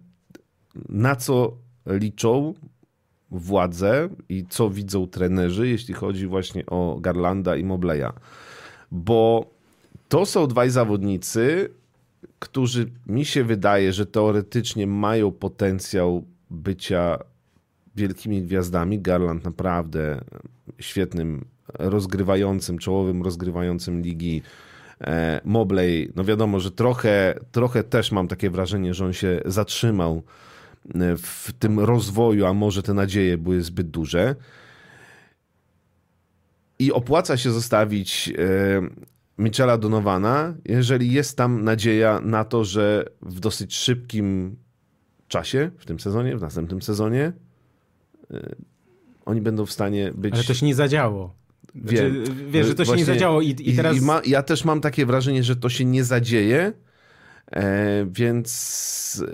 na co liczą władze i co widzą trenerzy, jeśli chodzi właśnie o Garlanda i Mobleya. Bo to są dwaj zawodnicy, którzy mi się wydaje, że teoretycznie mają potencjał bycia wielkimi gwiazdami. Garland naprawdę świetnym rozgrywającym, czołowym rozgrywającym ligi. E, Mobley, no wiadomo, że trochę, trochę też mam takie wrażenie, że on się zatrzymał e, w tym rozwoju, a może te nadzieje były zbyt duże. I opłaca się zostawić e, Michela Donowana, jeżeli jest tam nadzieja na to, że w dosyć szybkim czasie, w tym sezonie, w następnym sezonie, oni będą w stanie być... Ale to się nie zadziało. Wiem. Znaczy, wiesz, że to się nie zadziało i, i teraz... I ma, ja też mam takie wrażenie, że to się nie zadzieje, e, więc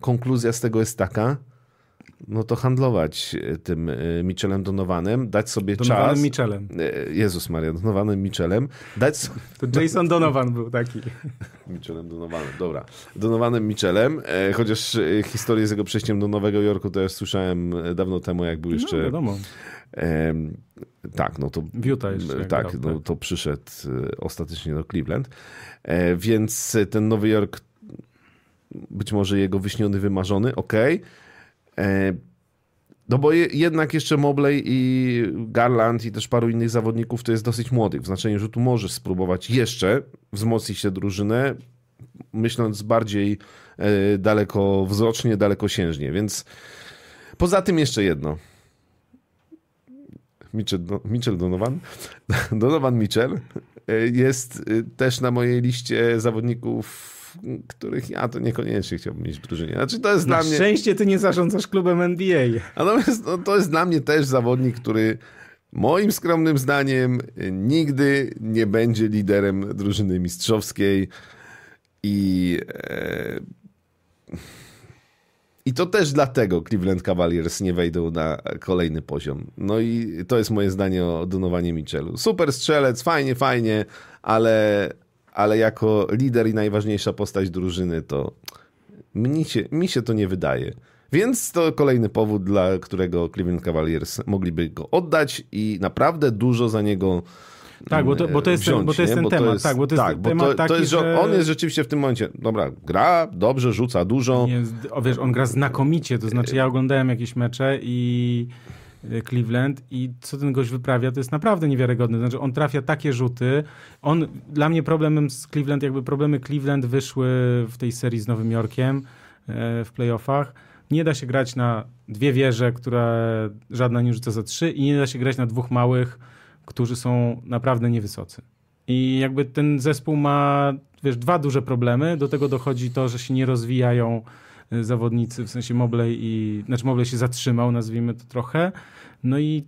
konkluzja z tego jest taka, no to handlować e, tym e, Michelem Donowanem, dać sobie Donowanym czas. Michelem. E, Jezus Maria, Donowanym Michelem. Dać... To Jason Donovan był taki. Michelem Donowanem, dobra. Donowanym Michelem, chociaż historię z jego przejściem do Nowego Jorku to ja słyszałem dawno temu, jak był no, jeszcze... No, wiadomo. Tak, no to... Wiuta jeszcze. Tak, grał, no tak. to przyszedł ostatecznie do Cleveland. Więc ten Nowy Jork być może jego wyśniony, wymarzony, okej. E, no bo jednak jeszcze Mobley i Garland i też paru innych zawodników to jest dosyć młodych, w znaczeniu, że tu możesz spróbować jeszcze wzmocnić się drużynę, myśląc bardziej e, dalekowzrocznie, dalekosiężnie, więc poza tym jeszcze jedno. Mitchell, Mitchell Donovan, Donovan Mitchell e, jest też na mojej liście zawodników których ja to niekoniecznie chciałbym mieć w drużynie. Znaczy, to jest Na dla mnie... szczęście ty nie zarządzasz klubem NBA. Natomiast no, to jest dla mnie też zawodnik, który moim skromnym zdaniem nigdy nie będzie liderem drużyny mistrzowskiej i... E... I to też dlatego Cleveland Cavaliers nie wejdą na kolejny poziom. No i to jest moje zdanie o Donowanie Mitchellu. Super strzelec, fajnie, fajnie, ale, ale jako lider i najważniejsza postać drużyny to mi się, mi się to nie wydaje. Więc to kolejny powód, dla którego Cleveland Cavaliers mogliby go oddać i naprawdę dużo za niego tak, bo to, bo to jest, wziąć, ten, bo to jest ten Bo temat. jest, tak, bo to jest tak, bo temat to, taki, to jest, że on jest rzeczywiście w tym momencie, dobra, gra, dobrze, rzuca dużo. Jest, o, wiesz, on gra znakomicie, to znaczy ja oglądałem jakieś mecze i Cleveland i co ten gość wyprawia, to jest naprawdę niewiarygodne. Znaczy on trafia takie rzuty. On, dla mnie problemem z Cleveland, jakby problemy Cleveland wyszły w tej serii z Nowym Jorkiem e, w playoffach. Nie da się grać na dwie wieże, które żadna nie rzuca za trzy i nie da się grać na dwóch małych, którzy są naprawdę niewysocy. I jakby ten zespół ma, wiesz, dwa duże problemy. Do tego dochodzi to, że się nie rozwijają y, zawodnicy, w sensie Mobley i, znaczy Mobley się zatrzymał, nazwijmy to trochę. No i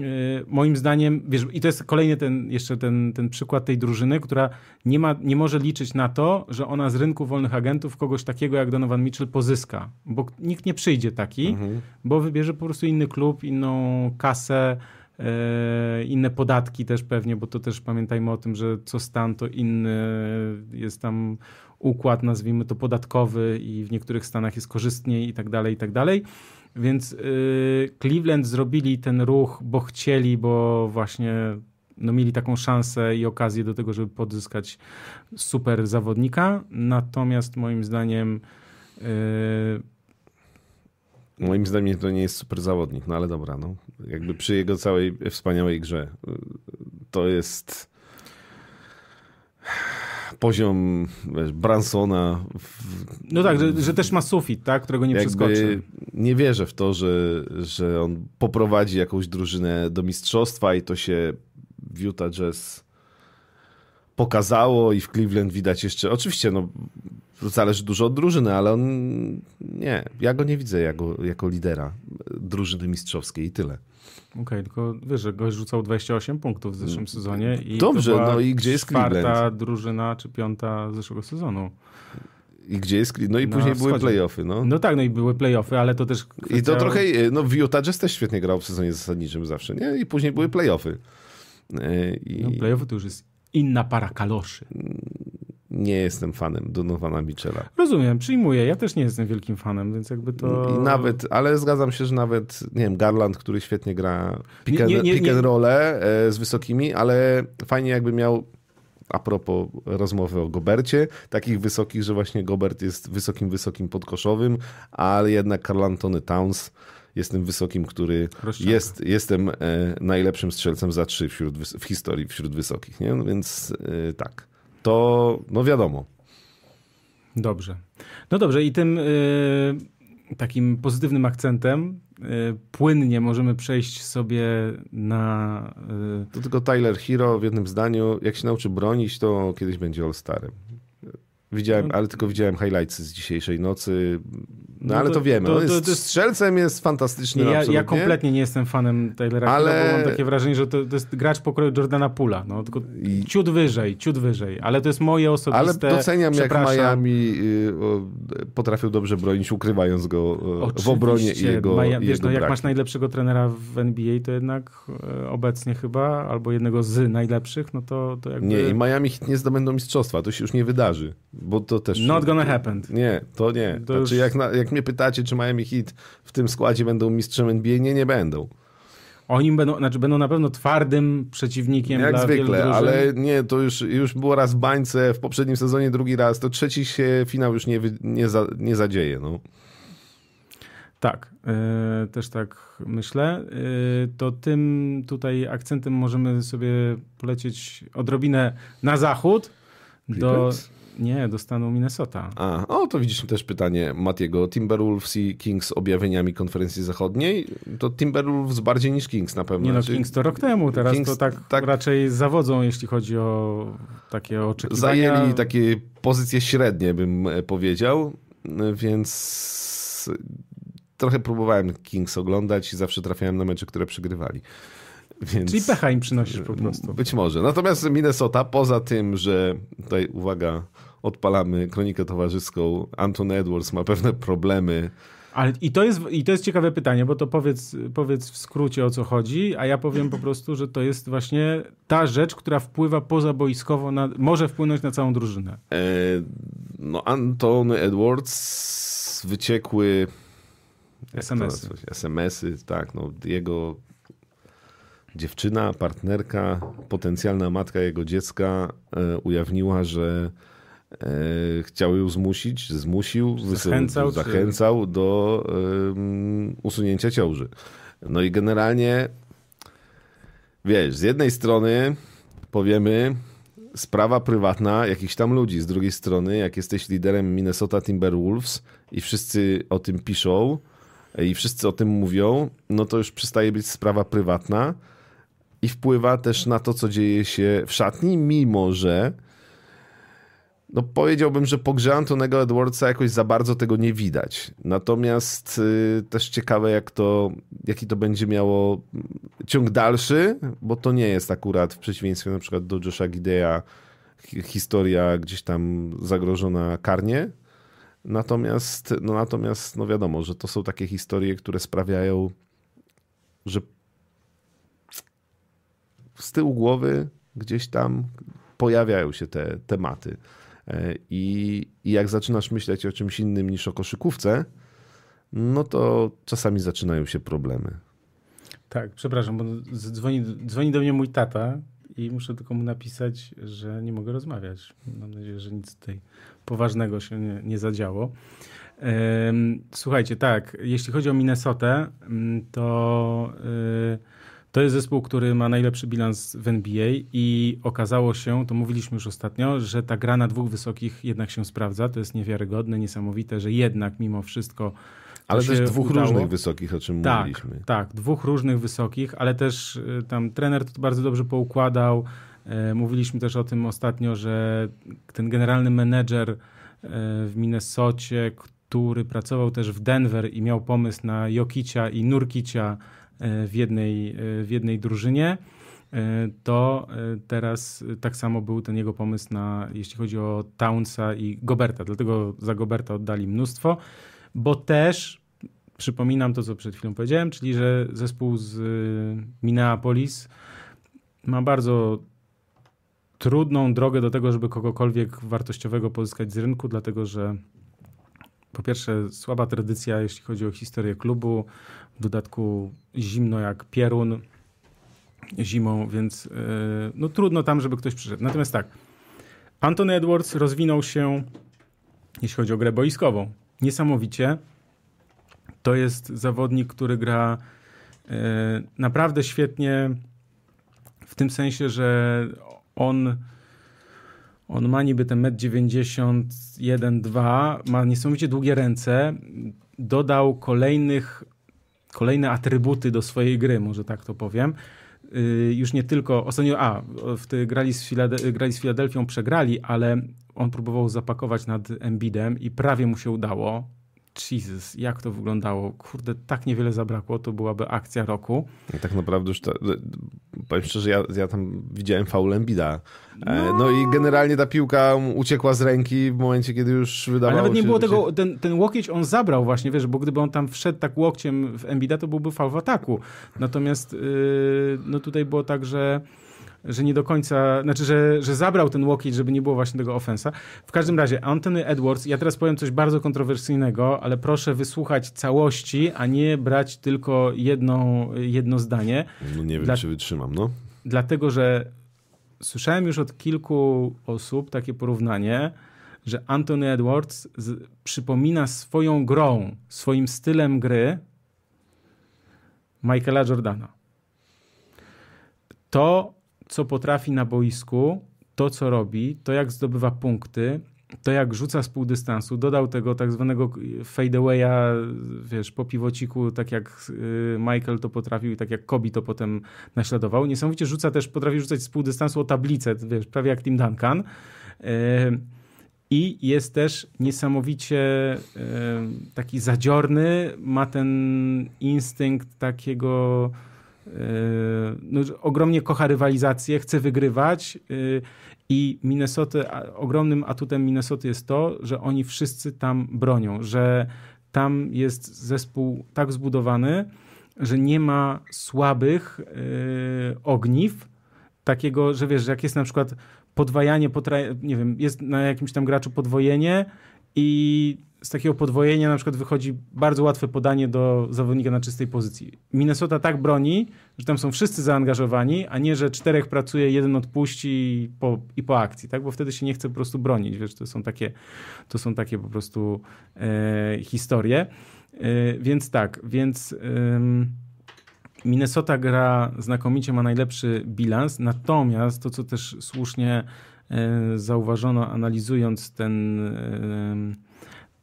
y, moim zdaniem, wiesz, i to jest kolejny ten, jeszcze ten, ten przykład tej drużyny, która nie, ma, nie może liczyć na to, że ona z rynku wolnych agentów kogoś takiego jak Donovan Mitchell pozyska, bo nikt nie przyjdzie taki, Mhm. bo wybierze po prostu inny klub, inną kasę, e, inne podatki też pewnie, bo to też pamiętajmy o tym, że co stan to inny jest tam układ, nazwijmy to podatkowy i w niektórych stanach jest korzystniej i tak dalej, i tak dalej. Więc y, Cleveland zrobili ten ruch, bo chcieli, bo właśnie no, mieli taką szansę i okazję do tego, żeby pozyskać super zawodnika. Natomiast moim zdaniem y, Moim zdaniem to nie jest super zawodnik, no ale dobra, no. Jakby przy jego całej wspaniałej grze y, to jest poziom wiesz, Bransona. W, no tak, że, że też ma sufit, tak, którego nie przeskoczy. nie wierzę w to, że, że on poprowadzi jakąś drużynę do mistrzostwa i to się w Utah Jazz pokazało i w Cleveland widać jeszcze, oczywiście no zależy dużo od drużyny, ale on nie, ja go nie widzę jako, jako lidera drużyny mistrzowskiej i tyle. Okej, tylko wiesz, że gość rzucał 28 punktów w zeszłym sezonie i Dobrze, no i gdzie jest czwarta Cleveland? drużyna czy piąta zeszłego sezonu. I gdzie jest, no i później były playoffy, no. No tak, no i były playoffy, ale to też I kwestia... to trochę, no w Utah Jazz też świetnie grał w sezonie zasadniczym zawsze, nie? I później były playoffy. E, I No, playoffy to już jest inna para kaloszy. Nie jestem fanem Donowana Mitchella. Rozumiem, przyjmuję. Ja też nie jestem wielkim fanem, więc jakby to... I nawet, ale zgadzam się, że nawet, nie wiem, Garland, który świetnie gra pick, Nie- and, nie- nie- pick and role e, z wysokimi, ale fajnie jakby miał a propos rozmowy o Gobercie, takich wysokich, że właśnie Gobert jest wysokim, wysokim podkoszowym, ale jednak Karl Antony Towns jest tym wysokim, który jest, jestem e, najlepszym strzelcem za trzy wśród, w historii wśród wysokich, nie? No więc e, tak. To, no wiadomo. Dobrze. No dobrze i tym y, takim pozytywnym akcentem y, płynnie możemy przejść sobie na... y, To tylko Tyler Hero w jednym zdaniu, jak się nauczy bronić, to kiedyś będzie All-Starem. Widziałem, ale tylko widziałem highlights z dzisiejszej nocy. No, No ale to- to, wiemy. to- jest to- to jest- strzelcem, jest fantastyczny ja, ja kompletnie nie jestem fanem Taylora Ale- ale... bo mam takie wrażenie, że to, jest gracz pokroju Jordana Pula. No, tylko I- ciut wyżej, ciut wyżej. Ale to jest moje Ale osobiste... doceniam, jak. Miami y, potrafił dobrze bronić, ukrywając go y, w obronie i jego, Maja, wiesz, jego no, jak masz najlepszego trenera w NBA, to jednak e, obecnie chyba, albo jednego z najlepszych, no to, to jakby... Nie, i Miami nie zdobędą mistrzostwa. To się już nie wydarzy, bo to też... Not gonna happen. Nie, to nie. To znaczy, już- jak, na, jak mnie pytacie, czy Miami Heat w tym składzie będą mistrzem NBA, nie, nie będą. Oni będą, znaczy będą na pewno twardym przeciwnikiem Jak dla zwykle, ale nie, to już, już było raz w bańce, w poprzednim sezonie drugi raz, to trzeci się finał już nie, nie, za, nie zadzieje. No. Tak, e, też tak myślę. E, to tym tutaj akcentem możemy sobie polecieć odrobinę na zachód do, Clippers? Nie, do stanu Minnesota. A, o, to widzisz też pytanie Matiego. Timberwolves i Kings objawieniami konferencji zachodniej. To Timberwolves bardziej niż Kings na pewno. Nie no, Kings to rok temu, teraz Kings to tak, tak- raczej zawodzą, jeśli chodzi o takie oczekiwania. Zajęli takie pozycje średnie, bym e, powiedział, e, więc trochę próbowałem Kings oglądać i zawsze trafiałem na mecze, które przegrywali. Więc... Czyli pecha im przynosisz po prostu. Być może. Natomiast Minnesota, poza tym, że tutaj uwaga, odpalamy kronikę towarzyską, Anton Edwards ma pewne problemy. Ale i to, jest, I to jest ciekawe pytanie, bo to powiedz, powiedz w skrócie o co chodzi, a ja powiem po prostu, że to jest właśnie ta rzecz, która wpływa pozaboiskowo, na, może wpłynąć na całą drużynę. E, no, Anton Edwards wyciekły SMS-y. SMS-y, tak. No, jego dziewczyna, partnerka, potencjalna matka jego dziecka e, ujawniła, że e, chciał ją zmusić, zmusił, Zachęcał, zachęcał do e, usunięcia ciąży. No i generalnie, wiesz, z jednej strony powiemy, sprawa prywatna jakichś tam ludzi, z drugiej strony, jak jesteś liderem Minnesota Timberwolves i wszyscy o tym piszą i wszyscy o tym mówią, no to już przestaje być sprawa prywatna i wpływa też na to, co dzieje się w szatni, mimo że no powiedziałbym, że po grze Antonego Edwardsa jakoś za bardzo tego nie widać. Natomiast y, też ciekawe, jak to, jaki to będzie miało ciąg dalszy, bo to nie jest akurat w przeciwieństwie na przykład do Josha Gidea historia gdzieś tam zagrożona karnie. Natomiast, no natomiast, no wiadomo, że to są takie historie, które sprawiają, że z tyłu głowy gdzieś tam pojawiają się te tematy. E, I, I jak zaczynasz myśleć o czymś innym niż o koszykówce, no to czasami zaczynają się problemy. Tak, przepraszam, bo dzwoni, dzwoni do mnie mój tata i muszę tylko mu napisać, że nie mogę rozmawiać. Mam nadzieję, że nic tutaj poważnego się nie, nie zadziało. Słuchajcie, tak, jeśli chodzi o Minnesotę, mm, to y, to jest zespół, który ma najlepszy bilans w NBA i okazało się, to mówiliśmy już ostatnio, że ta gra na dwóch wysokich jednak się sprawdza. To jest niewiarygodne, niesamowite, że jednak mimo wszystko. Ale też dwóch udało. różnych wysokich, o czym tak, mówiliśmy. Tak, dwóch różnych wysokich, ale też y, tam trener to bardzo dobrze poukładał. E, mówiliśmy też o tym ostatnio, że ten generalny menedżer e, w Minnesocie, który pracował też w Denver i miał pomysł na Jokicia i Nurkicia w jednej, e, w jednej drużynie, e, to teraz tak samo był ten jego pomysł na, jeśli chodzi o Townsa i Goberta. Dlatego za Goberta oddali mnóstwo, bo też przypominam to, co przed chwilą powiedziałem, czyli że zespół z Minneapolis ma bardzo trudną drogę do tego, żeby kogokolwiek wartościowego pozyskać z rynku, dlatego że po pierwsze słaba tradycja, jeśli chodzi o historię klubu, w dodatku zimno jak pierun zimą, więc yy, no trudno tam, żeby ktoś przyszedł. Natomiast tak, Anton Edwards rozwinął się, jeśli chodzi o grę boiskową, niesamowicie. To jest zawodnik, który gra yy, naprawdę świetnie w tym sensie, że on on ma niby ten 1,91 2 ma niesamowicie długie ręce. Dodał kolejnych kolejne atrybuty do swojej gry, może tak to powiem. Y, już nie tylko, ostatnio, a, w ty, grali, z grali z Filadelfią, przegrali, ale on próbował zapakować nad Embidem i prawie mu się udało. Jesus, jak to wyglądało? Kurde, tak niewiele zabrakło, to byłaby akcja roku. I tak naprawdę już, to, powiem szczerze, ja, ja tam widziałem faul Embida. E, no. no. i generalnie ta piłka uciekła z ręki w momencie, kiedy już wydawało Ale nawet nie się, było tego, ten, ten łokieć on zabrał właśnie, wiesz, bo gdyby on tam wszedł tak łokciem w Embida, to byłby faul w ataku. Natomiast yy, no tutaj było tak, że że nie do końca, znaczy, że, że zabrał ten łokieć, żeby nie było właśnie tego ofensa. W każdym razie, Anthony Edwards, ja teraz powiem coś bardzo kontrowersyjnego, ale proszę wysłuchać całości, a nie brać tylko jedną, jedno zdanie. No nie wiem, Dla... czy wytrzymam, no. Dlatego, że słyszałem już od kilku osób takie porównanie, że Anthony Edwards z, przypomina swoją grą, swoim stylem gry Michaela Jordana. To co potrafi na boisku, to co robi, to jak zdobywa punkty, to jak rzuca z pół dystansu, dodał tego tak zwanego fadeawaya, wiesz, po piwociku, tak jak y, Michael to potrafił i tak jak Kobe to potem naśladował. Niesamowicie rzuca też, potrafi rzucać z pół dystansu o tablicę, wiesz, prawie jak Tim Duncan. Y, I jest też niesamowicie y, taki zadziorny, ma ten instynkt takiego no, ogromnie kocha rywalizację, chce wygrywać yy, i Minnesota, ogromnym atutem Minnesoty jest to, że oni wszyscy tam bronią, że tam jest zespół tak zbudowany, że nie ma słabych yy, ogniw, takiego, że wiesz, że jak jest na przykład podwajanie, nie wiem, jest na jakimś tam graczu podwojenie i z takiego podwojenia na przykład wychodzi bardzo łatwe podanie do zawodnika na czystej pozycji. Minnesota tak broni, że tam są wszyscy zaangażowani, a nie, że czterech pracuje, jeden odpuści i po, i po akcji, tak? Bo wtedy się nie chce po prostu bronić, wiesz, to są takie, to są takie po prostu e, historie. E, więc tak, więc... Minnesota gra znakomicie, ma najlepszy bilans, natomiast to, co też słusznie e, zauważono, analizując ten,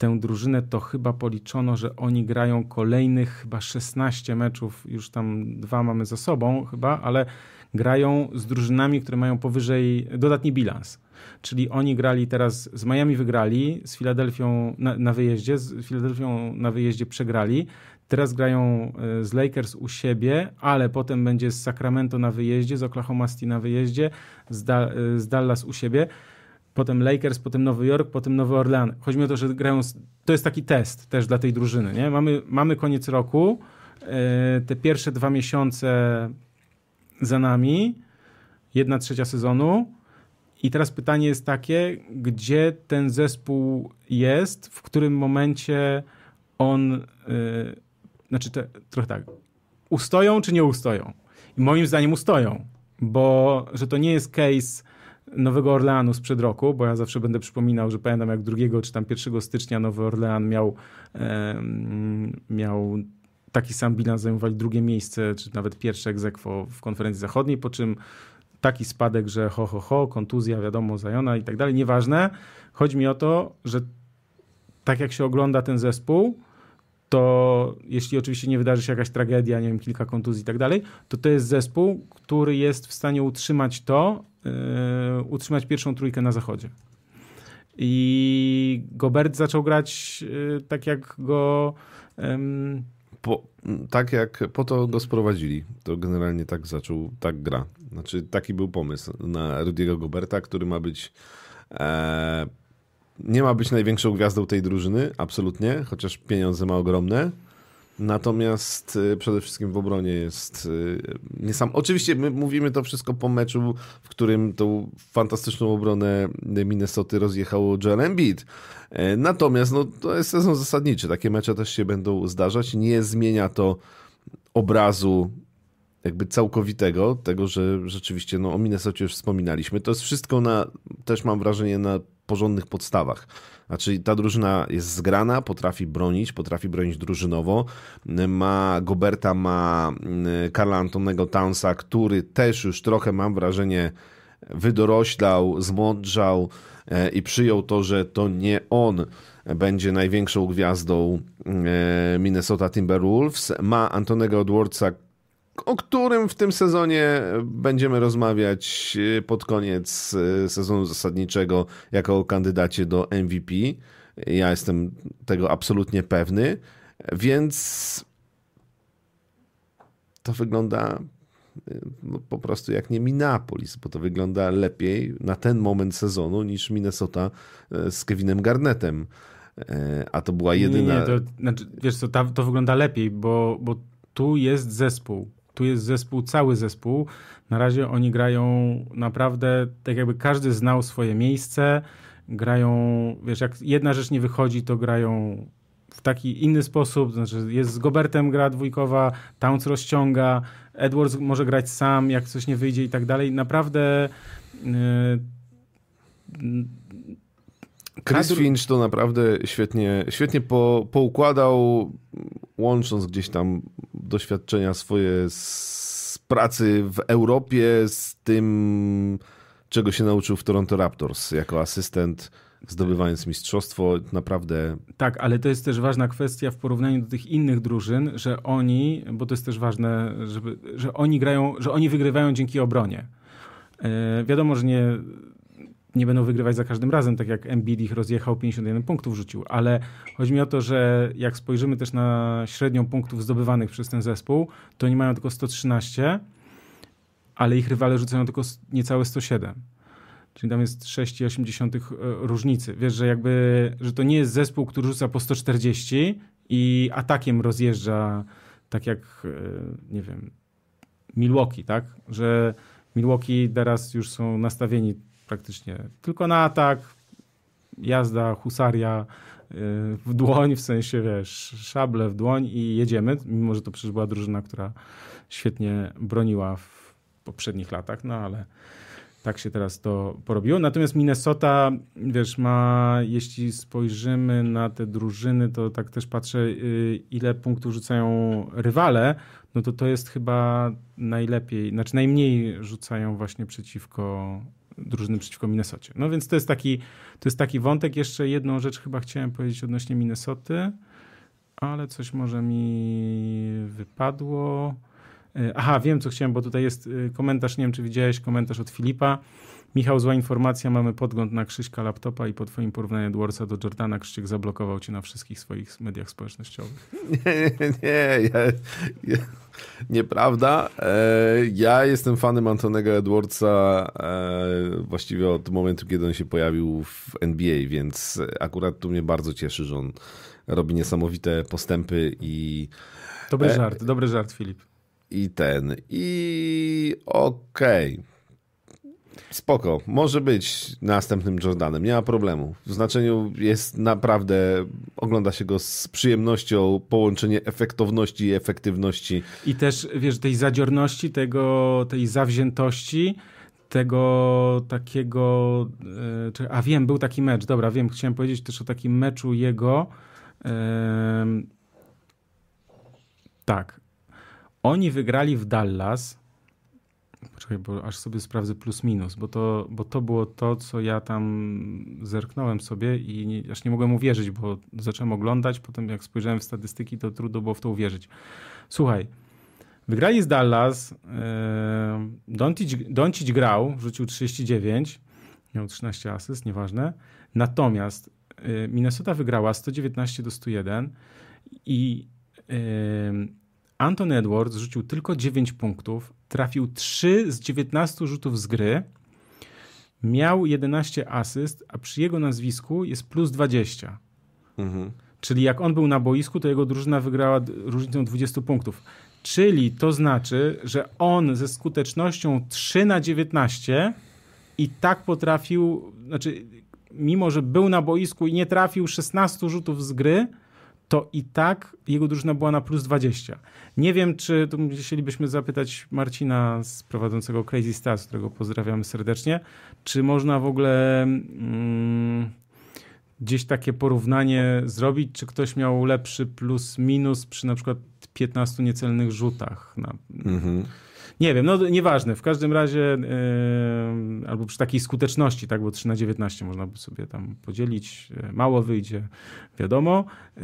tę drużynę, to chyba policzono, że oni grają kolejnych chyba 16 meczów, już tam dwa mamy za sobą chyba, ale grają z drużynami, które mają powyżej dodatni bilans. Czyli oni grali teraz, z Miami wygrali, z Filadelfią na, na wyjeździe, z Filadelfią na wyjeździe przegrali, Teraz grają e, z Lakers u siebie, ale potem będzie z Sacramento na wyjeździe, z Oklahoma City na wyjeździe, z, da e, z Dallas u siebie, potem Lakers, potem Nowy Jork, potem Nowy Orlean. Chodzi mi o to, że grają. To jest taki test też dla tej drużyny. Nie? Mamy, mamy koniec roku, e, te pierwsze dwa miesiące za nami, jedna trzecia sezonu. I teraz pytanie jest takie, gdzie ten zespół jest, w którym momencie on znaczy te, trochę tak, ustoją czy nie ustoją? I moim zdaniem ustoją, bo że to nie jest case Nowego Orleanu sprzed roku, bo ja zawsze będę przypominał, że pamiętam jak 2 czy tam 1 stycznia Nowy Orlean miał, e, miał taki sam bilans, zajmowali drugie miejsce, czy nawet pierwsze egzekwo w konferencji zachodniej, po czym taki spadek, że ho, ho, ho, kontuzja, wiadomo, Zajona i tak dalej, nieważne. Chodzi mi o to, że tak jak się ogląda ten zespół, to jeśli oczywiście nie wydarzy się jakaś tragedia, nie wiem, kilka kontuzji i tak dalej, to to jest zespół, który jest w stanie utrzymać to, yy, utrzymać pierwszą trójkę na zachodzie. I Gobert zaczął grać yy, tak jak go... Yy, po, tak jak po to go sprowadzili, to generalnie tak zaczął, tak gra. Znaczy taki był pomysł na Rudiego Goberta, który ma być e, nie ma być największą gwiazdą tej drużyny, absolutnie, chociaż pieniądze ma ogromne. Natomiast y, przede wszystkim w obronie jest y, nie sam. Oczywiście my mówimy to wszystko po meczu, w którym tą fantastyczną obronę Minnesoty rozjechało Joel Embiid. E, natomiast no, to jest sezon zasadniczy. Takie mecze też się będą zdarzać. Nie zmienia to obrazu jakby całkowitego, tego, że rzeczywiście no, o Minnesocie już wspominaliśmy. To jest wszystko na, też mam wrażenie, na porządnych podstawach. Znaczy ta drużyna jest zgrana, potrafi bronić, potrafi bronić drużynowo. Ma Goberta, ma mm, Karla Antonego Townsa, który też już trochę mam wrażenie wydoroślał, zmądrzał e, i przyjął to, że to nie on będzie największą gwiazdą e, Minnesota Timberwolves. Ma Antonego Edwardsa, o którym w tym sezonie będziemy rozmawiać e, pod koniec e, sezonu zasadniczego jako o kandydacie do MVP. Ja jestem tego absolutnie pewny, więc to wygląda e, no, po prostu jak nie Minneapolis, bo to wygląda lepiej na ten moment sezonu niż Minnesota z Kevinem Garnettem. A to była jedyna. Nie, nie to, znaczy, wiesz co, to, to wygląda lepiej, bo, bo tu jest zespół tu jest zespół, cały zespół. Na razie oni grają naprawdę tak jakby każdy znał swoje miejsce. Grają, wiesz, jak jedna rzecz nie wychodzi, to grają w taki inny sposób, znaczy jest z Gobertem gra dwójkowa, Towns rozciąga, Edwards może grać sam, jak coś nie wyjdzie i tak dalej. Naprawdę yy, Chris kadr... Finch to naprawdę świetnie, świetnie po, poukładał, łącząc gdzieś tam doświadczenia swoje z pracy w Europie z tym, czego się nauczył w Toronto Raptors jako asystent zdobywając mistrzostwo, naprawdę. Tak, ale to jest też ważna kwestia w porównaniu do tych innych drużyn, że oni, bo to jest też ważne, żeby, że oni grają, że oni wygrywają dzięki obronie. Yy, wiadomo, że nie nie będą wygrywać za każdym razem, tak jak Embiid ich rozjechał, 51 punktów rzucił, ale chodzi mi o to, że jak spojrzymy też na średnią punktów zdobywanych przez ten zespół, to oni mają tylko 113, ale ich rywale rzucają tylko niecałe 107. Czyli tam jest 6,8 e, różnicy. Wiesz, że jakby, że to nie jest zespół, który rzuca po 140 i atakiem rozjeżdża tak jak, e, nie wiem, Milwaukee, tak? Że Milwaukee teraz już są nastawieni praktycznie tylko na atak, jazda, husaria, w dłoń, w sensie wiesz, szable w dłoń i jedziemy, mimo że to przecież była drużyna, która świetnie broniła w poprzednich latach, no ale tak się teraz to porobiło. Natomiast Minnesota, wiesz, ma, jeśli spojrzymy na te drużyny, to tak też patrzę, y, ile punktów rzucają rywale, no to to jest chyba najlepiej, znaczy najmniej rzucają właśnie przeciwko drużyny przeciwko Minnesocie. No więc to jest taki, to jest taki wątek. Jeszcze jedną rzecz chyba chciałem powiedzieć odnośnie Minnesoty, ale coś może mi wypadło. E, aha, wiem co chciałem, bo tutaj jest e, komentarz, nie wiem czy widziałeś komentarz od Filipa. Michał, zła informacja, mamy podgląd na Krzyśka laptopa i po twoim porównaniu Edwardsa do Jordana Krzysiek zablokował cię na wszystkich swoich mediach społecznościowych. Nie, nie, nie. Ja, ja, nieprawda. E, ja jestem fanem Antonego Edwardsa e, właściwie od momentu, kiedy on się pojawił w NBA, więc akurat tu mnie bardzo cieszy, że on robi niesamowite postępy i... Dobry e, żart, dobry żart, Filip i ten. I okej. Okay. Spoko, może być następnym Jordanem, nie ma problemu. W znaczeniu jest naprawdę, ogląda się go z przyjemnością, połączenie efektowności i efektywności. I też, wiesz, tej zadziorności, tego, tej zawziętości, tego takiego, e, a wiem, był taki mecz, dobra, wiem, chciałem powiedzieć też o takim meczu jego, tak, oni wygrali w Dallas. Poczekaj, bo aż sobie sprawdzę plus minus, bo to, bo to było to, co ja tam zerknąłem sobie i nie, aż nie mogłem uwierzyć, bo zacząłem oglądać, potem jak spojrzałem w statystyki, to trudno było w to uwierzyć. Słuchaj, wygrali z Dallas, Doncic, Doncic grał, rzucił 39, miał 13 asyst, nieważne. Natomiast e, Minnesota wygrała 119 do 101 i Anton Edwards rzucił tylko 9 punktów, trafił 3 z 19 rzutów z gry, miał 11 asyst, a przy jego nazwisku jest plus 20. Mhm. Czyli jak on był na boisku, to jego drużyna wygrała różnicą 20 punktów. Czyli to znaczy, że on ze skutecznością 3 na 19 i tak potrafił, znaczy mimo, że był na boisku i nie trafił 16 rzutów z gry, to i tak jego drużyna była na plus 20. Nie wiem, czy tu chcielibyśmy zapytać Marcina z prowadzącego Crazy Stars, którego pozdrawiamy serdecznie, czy można w ogóle mm, gdzieś takie porównanie zrobić, czy ktoś miał lepszy plus minus przy na przykład 15 niecelnych rzutach. Na, mhm. Nie wiem, no nieważne. W każdym razie yy, albo przy takiej skuteczności, tak, bo 3 na 19 można by sobie tam podzielić. E, mało wyjdzie, wiadomo. Yy,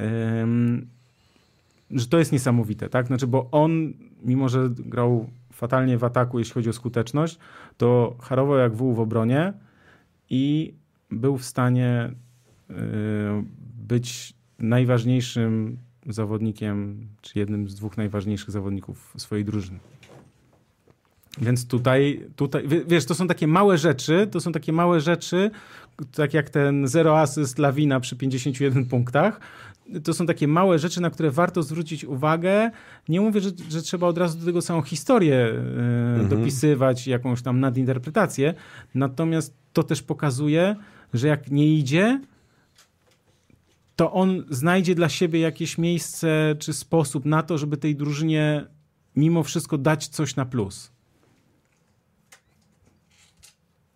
że to jest niesamowite, tak? Znaczy, bo on, mimo że grał fatalnie w ataku, jeśli chodzi o skuteczność, to harował jak wół w obronie i był w stanie yy, być najważniejszym zawodnikiem, czy jednym z dwóch najważniejszych zawodników swojej drużyny. Więc tutaj, tutaj, wiesz, to są takie małe rzeczy, to są takie małe rzeczy, tak jak ten zero asyst Lawina przy 51 punktach, to są takie małe rzeczy, na które warto zwrócić uwagę. Nie mówię, że, że trzeba od razu do tego całą historię e, mhm. dopisywać, jakąś tam nadinterpretację, natomiast to też pokazuje, że jak nie idzie, to on znajdzie dla siebie jakieś miejsce czy sposób na to, żeby tej drużynie mimo wszystko dać coś na plus.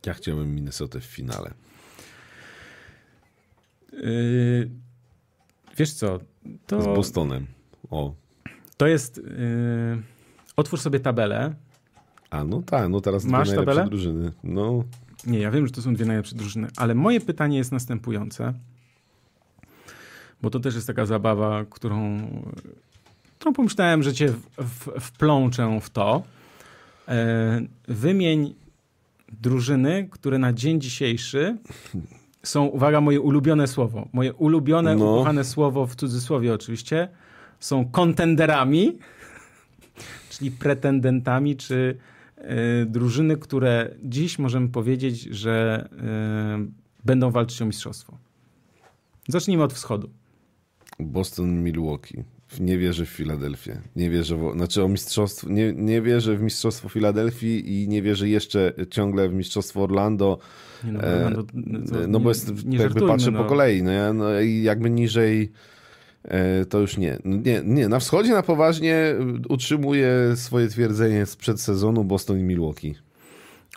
Ja chciałbym Minnesota w finale. Yy, wiesz co? To, Z Bostonem. O. To jest. Yy, otwórz sobie tabelę. A no tak, no teraz Masz dwie tabelę? drużyny. No. Nie, ja wiem, że to są dwie najlepsze drużyny, ale moje pytanie jest następujące. Bo to też jest taka zabawa, którą, którą pomyślałem, że cię w, w, wplączę w to. Yy, wymień drużyny, które na dzień dzisiejszy są, uwaga, moje ulubione słowo, moje ulubione, no. ukochane słowo, w cudzysłowie oczywiście, są kontenderami, czyli pretendentami, czy y, drużyny, które dziś możemy powiedzieć, że y, będą walczyć o mistrzostwo. Zacznijmy od wschodu. Boston, Milwaukee. Nie wierzę w Filadelfię. Nie wierzę w, znaczy o mistrzostwo, nie, nie wierzę w mistrzostwo Filadelfii i nie wierzę jeszcze ciągle w mistrzostwo Orlando. Nie, no, Orlando e, no bo jest, nie jakby patrzę no. po kolei, no, ja, no i jakby niżej e, to już nie. No, nie. Nie, na wschodzie na poważnie utrzymuje swoje twierdzenie sprzed sezonu Boston i Milwaukee.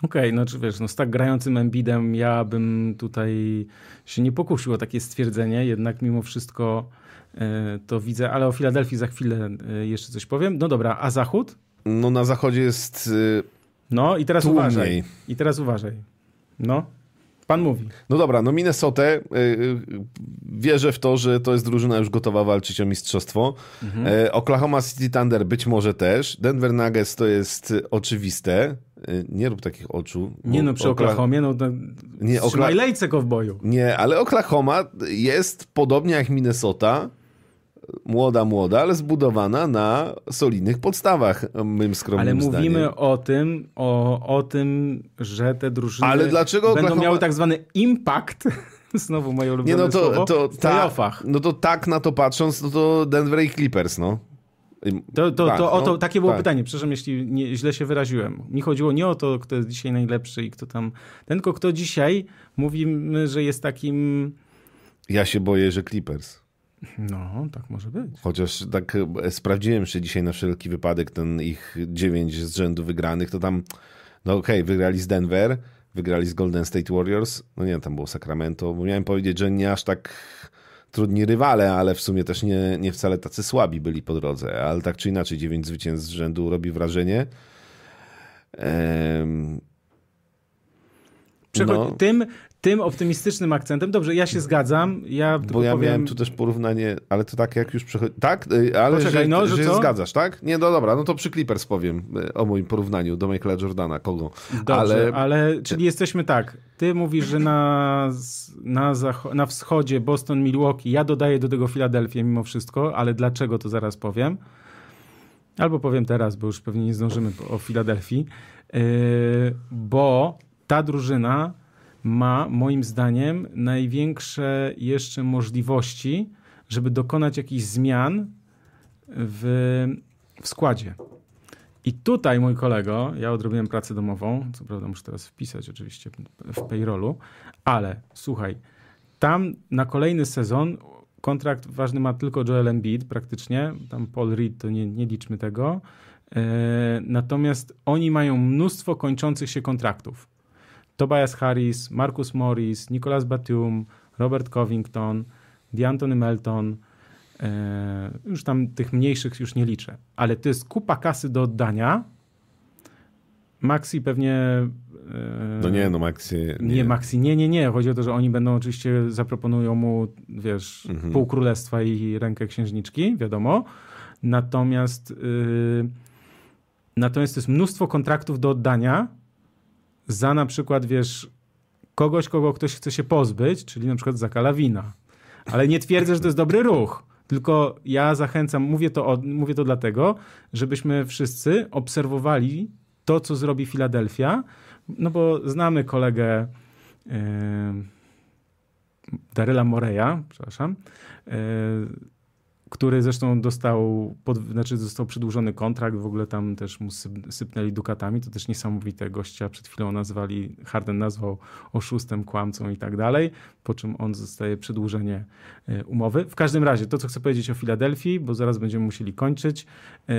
Okej, okay, no czy wiesz, no z tak grającym Embidem ja bym tutaj się nie pokusił o takie stwierdzenie, jednak mimo wszystko e, to widzę, ale o Filadelfii za chwilę e, jeszcze coś powiem. No dobra, a Zachód? No na Zachodzie jest e, No i teraz tłumniej. uważaj. I teraz uważaj. No. Pan mówi. No dobra, no Minnesota wierzę w to, że to jest drużyna już gotowa walczyć o mistrzostwo. Mhm. Oklahoma City Thunder być może też. Denver Nuggets to jest oczywiste. Nie rób takich oczu. Nie no, przy Okla... Oklahomie, no to nie, Okla... lejce kowboju. Nie, ale Oklahoma jest podobnie jak Minnesota młoda, młoda, ale zbudowana na solidnych podstawach, mym skromnym Ale mówimy zdaniem. o tym, o, o tym, że te drużyny ale dlaczego będą Oklahoma... miały tak zwany impact Znowu moje ulubione nie, no to, słowo, to, w ta, No to tak na to patrząc, no to Denver i Clippers, no. To, to, tak, to, o to, no, takie było tak. pytanie, przepraszam, jeśli nie, źle się wyraziłem. Mi chodziło nie o to, kto jest dzisiaj najlepszy i kto tam, ten, tylko kto dzisiaj mówimy, że jest takim... Ja się boję, że Clippers. No, tak może być. Chociaż tak e, sprawdziłem jeszcze dzisiaj na wszelki wypadek ten ich dziewięć z rzędu wygranych, to tam, no okej, okay, wygrali z Denver, wygrali z Golden State Warriors, no nie, tam było Sacramento, bo miałem powiedzieć, że nie aż tak trudni rywale, ale w sumie też nie, nie wcale tacy słabi byli po drodze, ale tak czy inaczej dziewięć zwycięstw z rzędu robi wrażenie. Ehm... No. Tym, tym optymistycznym akcentem. Dobrze, ja się zgadzam. Ja Bo ja powiem... miałem tu też porównanie, ale to tak jak już przechodzi. Tak? Y, ale Poczekaj, że, no, że, że zgadzasz, tak? Nie, no dobra, no to przy Clippers powiem y, o moim porównaniu do Michaela Jordana. Kogo? Dobrze, ale, ale czyli jesteśmy tak. Ty mówisz, że na, na, na wschodzie Boston, Milwaukee, ja dodaję do tego Filadelfię mimo wszystko, ale dlaczego to zaraz powiem. Albo powiem teraz, bo już pewnie nie zdążymy o Filadelfii. Yy, bo ta drużyna ma moim zdaniem największe jeszcze możliwości, żeby dokonać jakichś zmian w, w składzie. I tutaj, mój kolego, ja odrobiłem pracę domową, co prawda muszę teraz wpisać oczywiście w payrollu, ale słuchaj, tam na kolejny sezon kontrakt ważny ma tylko Joel Embiid praktycznie, tam Paul Reed to nie, nie liczmy tego, e, natomiast oni mają mnóstwo kończących się kontraktów. Tobias Harris, Marcus Morris, Nicolas Batum, Robert Covington, DeAntony Melton, e, już tam tych mniejszych już nie liczę, ale to jest kupa kasy do oddania. Maxi pewnie. E, no nie, no Maxi. Nie. nie, Maxi, nie, nie, nie. Chodzi o to, że oni będą oczywiście zaproponują mu, wiesz, mhm. pół królestwa i rękę księżniczki, wiadomo. Natomiast, yy, natomiast to jest mnóstwo kontraktów do oddania za na przykład, wiesz, kogoś, kogo ktoś chce się pozbyć, czyli na przykład za Kalawina. Ale nie twierdzę, że to jest dobry ruch. Tylko ja zachęcam, mówię to, mówię to dlatego, żebyśmy wszyscy obserwowali to, co zrobi Filadelfia, no bo znamy kolegę yy, Daryla Moreya, przepraszam, yy, który zresztą dostał, pod, znaczy został przedłużony kontrakt, w ogóle tam też mu sypnęli dukatami, to też niesamowite gościa, przed chwilą nazwali, Harden nazwał oszustem, kłamcą i tak dalej, po czym on zostaje przedłużenie e, umowy. W każdym razie, to co chcę powiedzieć o Filadelfii, bo zaraz będziemy musieli kończyć, e,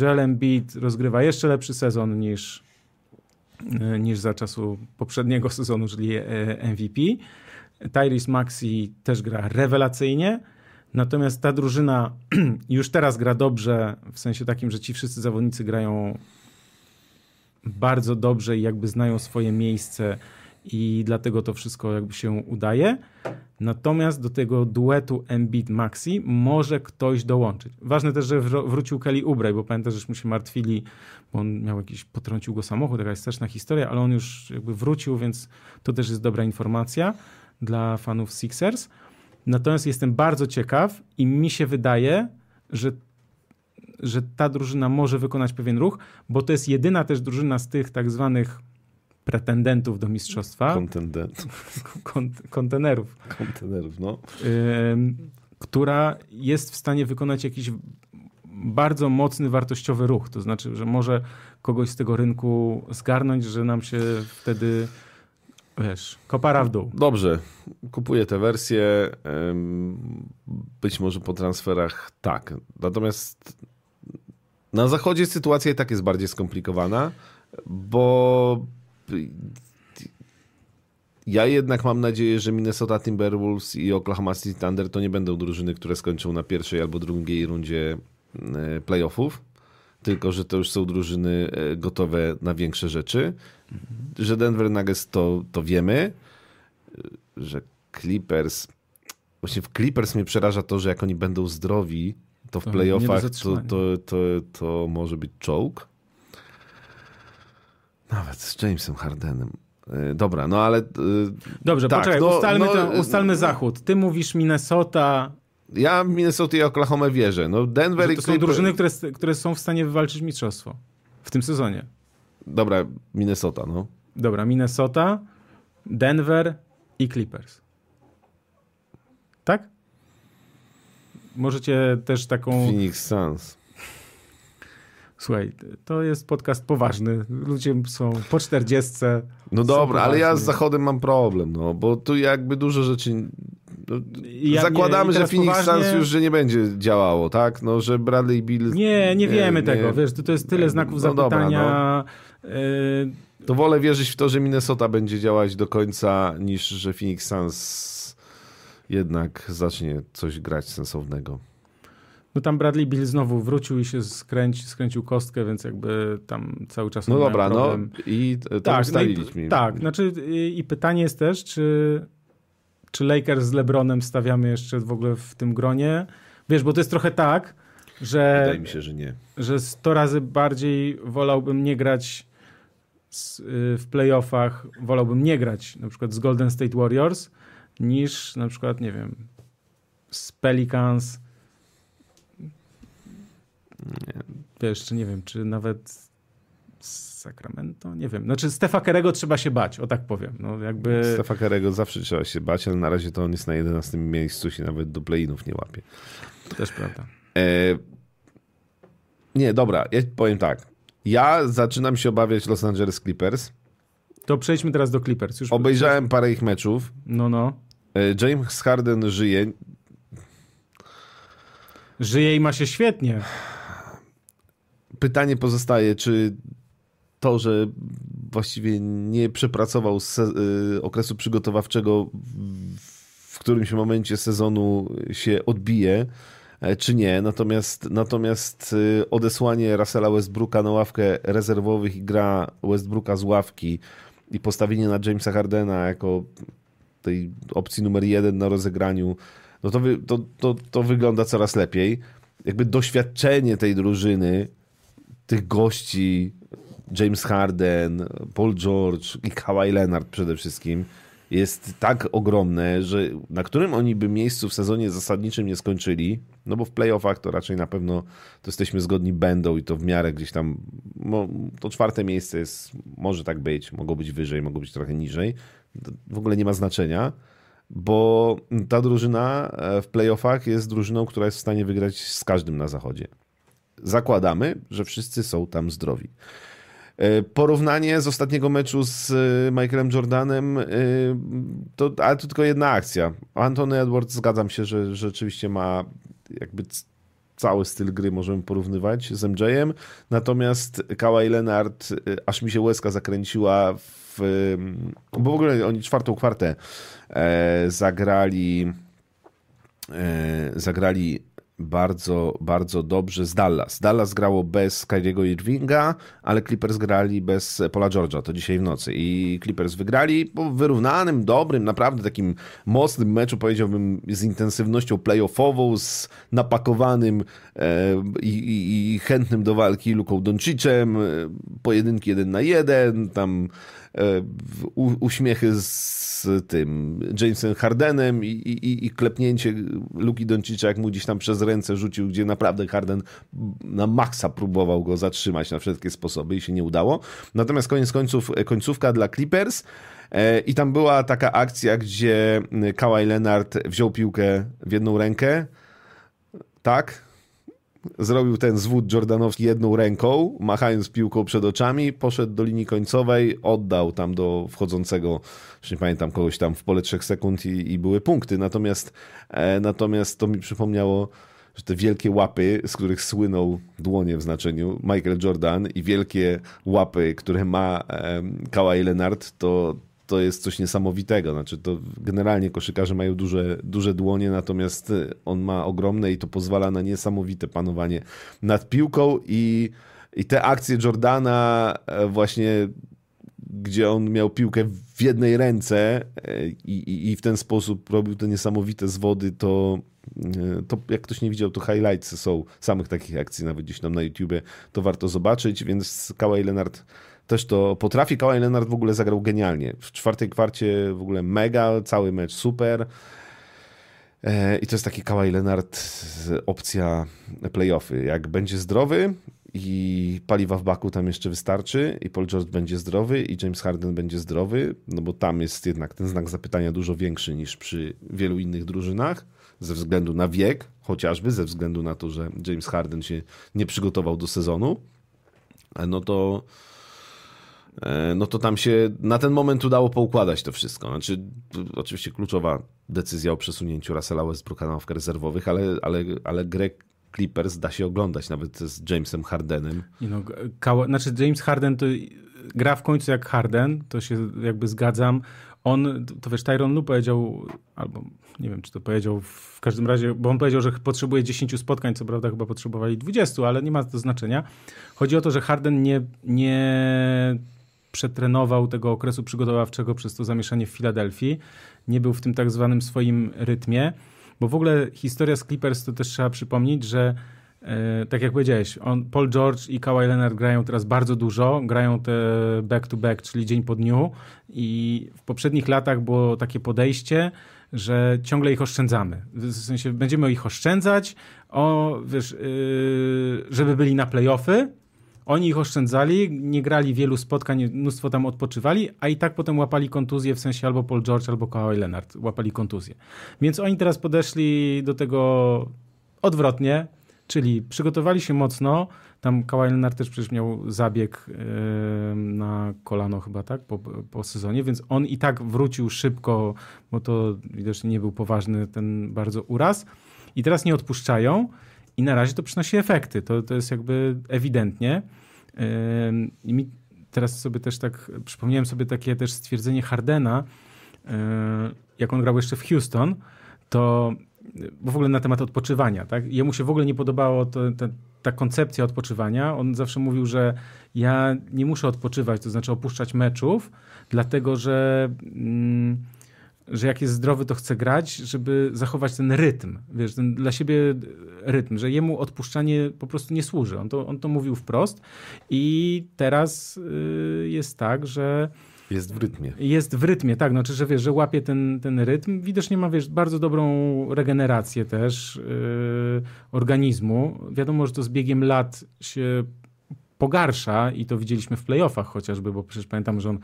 Joel Embiid rozgrywa jeszcze lepszy sezon niż, e, niż za czasu poprzedniego sezonu, czyli MVP. Tyrese Maxi też gra rewelacyjnie, Natomiast ta drużyna już teraz gra dobrze, w sensie takim, że ci wszyscy zawodnicy grają bardzo dobrze i jakby znają swoje miejsce i dlatego to wszystko jakby się udaje. Natomiast do tego duetu Embiid-Maxi może ktoś dołączyć. Ważne też, że wrócił Kelly Oubre, bo pamiętasz, że się martwili, bo on miał jakiś, potrącił go samochód, jakaś straszna historia, ale on już jakby wrócił, więc to też jest dobra informacja dla fanów Sixers. Natomiast jestem bardzo ciekaw i mi się wydaje, że, że ta drużyna może wykonać pewien ruch, bo to jest jedyna też drużyna z tych tak zwanych pretendentów do mistrzostwa. Kontendentów. kontenerów. Kontenerów, no. która jest w stanie wykonać jakiś bardzo mocny, wartościowy ruch. To znaczy, że może kogoś z tego rynku zgarnąć, że nam się wtedy wiesz, kopara w dół. Dobrze, kupuję tę wersję. Być może po transferach tak. Natomiast na zachodzie sytuacja i tak jest bardziej skomplikowana, bo ja jednak mam nadzieję, że Minnesota Timberwolves i Oklahoma City Thunder to nie będą drużyny, które skończą na pierwszej albo drugiej rundzie e, playoffów, tylko że to już są drużyny e, gotowe na większe rzeczy. Że Denver Nuggets to, to wiemy, że Clippers. Właśnie w Clippers mnie przeraża to, że jak oni będą zdrowi, to w to playoffach to, to, to, to może być czołg. Nawet z Jamesem Hardenem. E, dobra, no ale. E, Dobrze, tak, poczekaj, no, ustalmy, no, to, ustalmy zachód. Ty mówisz Minnesota. Ja Minnesota i Oklahoma wierzę. No Denver to i To są drużyny, które, które są w stanie wywalczyć mistrzostwo w tym sezonie. Dobra, Minnesota, no. Dobra, Minnesota, Denver i Clippers. Tak? Możecie też taką. Phoenix Suns. Słuchaj, to jest podcast poważny. Ludzie są po czterdziestce. No dobra, ale ja z Zachodem mam problem, no, bo tu jakby dużo rzeczy... No, ja, zakładamy, nie, że Phoenix poważnie... Suns już że nie będzie działało, tak? No, że Bradley Bill... Nie, nie wiemy nie, tego, wiesz, to, to jest tyle znaków no zapytania. Dobra, no. To wolę wierzyć w to, że Minnesota będzie działać do końca, niż że Phoenix Suns jednak zacznie coś grać sensownego. No tam Bradley Bill znowu wrócił i się skręci, skręcił kostkę, więc jakby tam cały czas No dobra, no problem. no i to tak, ustaliliśmy. No i, tak, znaczy i, i pytanie jest też, czy, czy Lakers z LeBronem stawiamy jeszcze w ogóle w tym gronie? Wiesz, bo to jest trochę tak, że... Wydaje mi się, że nie. Że 100 razy bardziej wolałbym nie grać z, y, w playoffach, wolałbym nie grać na przykład z Golden State Warriors, niż na przykład, nie wiem, z Pelicans, nie. Wiesz, czy nie wiem, czy nawet z Sacramento? Nie wiem. Znaczy Stefa Kerego trzeba się bać, o tak powiem. No, jakby... Stefa Kerego zawsze trzeba się bać, ale na razie to on jest na 11 miejscu, się nawet do playinów nie łapie. To też prawda. E... Nie, dobra, ja powiem tak. Ja zaczynam się obawiać Los Angeles Clippers. To przejdźmy teraz do Clippers. Już Obejrzałem parę ich meczów. No, no. E, James Harden żyje. Żyje i ma się świetnie pytanie pozostaje, czy to, że właściwie nie przepracował y, okresu przygotowawczego w którymś momencie sezonu się odbije, e, czy nie. Natomiast, natomiast y, odesłanie Russella Westbrooka na ławkę rezerwowych i gra Westbrooka z ławki i postawienie na Jamesa Hardena jako tej opcji numer jeden na rozegraniu, no to, to, to, to wygląda coraz lepiej. Jakby doświadczenie tej drużyny tych gości, James Harden, Paul George i Kawhi Leonard przede wszystkim, jest tak ogromne, że na którym oni by miejscu w sezonie zasadniczym nie skończyli, no bo w playoffach to raczej na pewno to jesteśmy zgodni będą i to w miarę gdzieś tam, no, to czwarte miejsce jest, może tak być, mogło być wyżej, mogło być trochę niżej, to w ogóle nie ma znaczenia, bo ta drużyna w playoffach jest drużyną, która jest w stanie wygrać z każdym na zachodzie zakładamy, że wszyscy są tam zdrowi. E, porównanie z ostatniego meczu z e, Michaelem Jordanem, e, to, ale to tylko jedna akcja. Anthony Edwards, zgadzam się, że, że rzeczywiście ma jakby cały styl gry możemy porównywać z MJ-em, natomiast Kawhi Leonard, aż mi się łezka zakręciła w, bo w ogóle oni czwartą kwartę zagrali zagrali bardzo, bardzo dobrze z Dallas. Dallas grało bez Kyriego Irvinga, ale Clippers grali bez Paula George'a, to dzisiaj w nocy. I Clippers wygrali po wyrównanym, dobrym, naprawdę takim mocnym meczu, powiedziałbym, z intensywnością playoffową, z napakowanym e, i, i, chętnym do walki Luką Doncicem, e, pojedynki jeden na jeden, tam uśmiechy z tym Jamesem Hardenem i, i, i klepnięcie Luki Doncicza, jak mu gdzieś tam przez ręce rzucił, gdzie naprawdę Harden na maksa próbował go zatrzymać na wszystkie sposoby i się nie udało. Natomiast koniec końców, końcówka dla Clippers. E, I tam była taka akcja, gdzie Kawhi Leonard wziął piłkę w jedną rękę, tak, zrobił ten zwód jordanowski jedną ręką, machając piłką przed oczami, poszedł do linii końcowej, oddał tam do wchodzącego, już nie pamiętam, kogoś tam w pole 3 sekund i, i były punkty. Natomiast, e, natomiast to mi przypomniało, że te wielkie łapy, z których słynął dłonie w znaczeniu Michael Jordan i wielkie łapy, które ma e, Kawhi Leonard, to, to jest coś niesamowitego. Znaczy, to generalnie koszykarze mają duże, duże dłonie, natomiast on ma ogromne i to pozwala na niesamowite panowanie nad piłką i, i te akcje Jordana e, właśnie gdzie on miał piłkę w jednej ręce e, i, i, i w ten sposób robił te niesamowite zwody, to, e, to jak ktoś nie widział, to highlights są samych takich akcji, nawet gdzieś tam na YouTubie, to warto zobaczyć, więc Kawhi Leonard też to potrafi. Kawhi Leonard w ogóle zagrał genialnie. W czwartej kwarcie w ogóle mega, cały mecz super. E, I to jest taki Kawhi Leonard opcja playoffy. Jak będzie zdrowy i paliwa w baku tam jeszcze wystarczy i Paul George będzie zdrowy i James Harden będzie zdrowy, no bo tam jest jednak ten znak zapytania dużo większy niż przy wielu innych drużynach ze względu na wiek, chociażby ze względu na to, że James Harden się nie przygotował do sezonu, e, no to no to tam się na ten moment udało poukładać to wszystko. Znaczy, oczywiście kluczowa decyzja o przesunięciu Russella Westbrooka na ławkę rezerwowych, ale, ale, ale grę Clippers da się oglądać nawet z Jamesem Hardenem. No, znaczy James Harden to gra w końcu jak Harden, to się jakby zgadzam. On, to wiesz, Tyron Lu powiedział, albo nie wiem, czy to powiedział w każdym razie, bo on powiedział, że potrzebuje 10 spotkań, co prawda chyba potrzebowali 20, ale nie ma to znaczenia. Chodzi o to, że Harden nie, nie przetrenował tego okresu przygotowawczego przez to zamieszanie w Filadelfii. Nie był w tym tak zwanym swoim rytmie, bo w ogóle historia z Clippers to też trzeba przypomnieć, że e, tak jak powiedziałeś, on, Paul George i Kawhi Leonard grają teraz bardzo dużo, grają te back-to-back, czyli dzień po dniu i w poprzednich latach było takie podejście, że ciągle ich oszczędzamy. W sensie będziemy ich oszczędzać, o, wiesz, yy, żeby byli na playoffy, oni ich oszczędzali, nie grali wielu spotkań, mnóstwo tam odpoczywali, a i tak potem łapali kontuzję, w sensie albo Paul George, albo Kawhi Leonard łapali kontuzję. Więc oni teraz podeszli do tego odwrotnie, czyli przygotowali się mocno, tam Kawhi Leonard też przecież miał zabieg yy, na kolano chyba, tak, po, po sezonie, więc on i tak wrócił szybko, bo to widocznie nie był poważny ten bardzo uraz i teraz nie odpuszczają, i na razie to przynosi efekty. To, to jest jakby ewidentnie. I mi teraz sobie też tak, przypomniałem sobie takie też stwierdzenie Hardena, jak on grał jeszcze w Houston, to bo w ogóle na temat odpoczywania, tak? Jemu się w ogóle nie podobało to, ta koncepcja odpoczywania. On zawsze mówił, że ja nie muszę odpoczywać, to znaczy opuszczać meczów, dlatego że... Mm, że jak jest zdrowy, to chce grać, żeby zachować ten rytm, wiesz, ten dla siebie rytm, że jemu odpuszczanie po prostu nie służy. On to, on to mówił wprost i teraz y, jest tak, że jest w rytmie. Jest w rytmie, tak. Znaczy, że wiesz, że łapie ten, ten rytm. Widocznie ma, wiesz, bardzo dobrą regenerację też yy, organizmu. Wiadomo, że to z biegiem lat się pogarsza i to widzieliśmy w playoffach chociażby, bo przecież pamiętam, że on